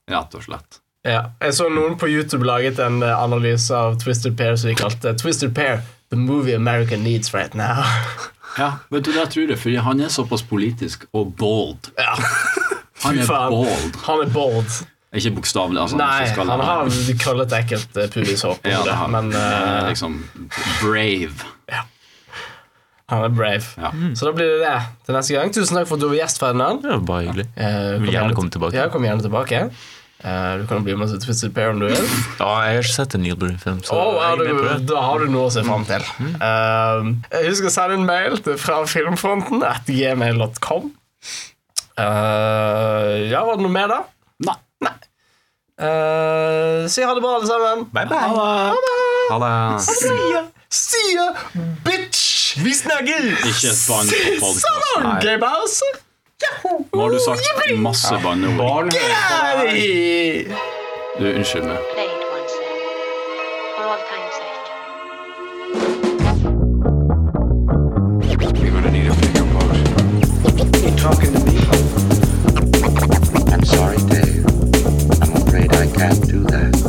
rett og slett. Ja. Jeg så noen på YouTube laget en eh, analyse av Twisted Pair som de kalte Twisted Pair The movie America needs right now. Ja, vet du det jeg tror det, fordi han er såpass politisk og bold. Ja. Han er bald. bold. Han er bald. Ikke bokstavelig, altså. Nei, ikke skal- han har krøllete, ekkelt eh, pubishår på ja, hodet, men eh, eh, liksom brave. han er brave. Ja. Så da blir det det til neste gang. Tusen takk for at du var gjest, Ferdinand. Det var bare hyggelig. Uh, Vil gjerne komme tilbake. Ja, kom gjerne tilbake. Uh, du kan bli med til Twisted Pair om du vil. Ja, jeg har ikke sett en Neil Breen-film, Oh, ja, da har du noe å se fram til. Eh, husk å sende en mail til fra filmfronten at gmail.com. Eh, ja, var det noe mer, da? Nei. Uh, si ha det bra, alle sammen. Bye, bye. Ha det. See Ha see ya, bitch! Vi snakkes! Ikke et bann på podkasten. Sånn! Nå har du sagt masse banneord. Barn hører på det! Du, unnskyld meg. Play. can do that.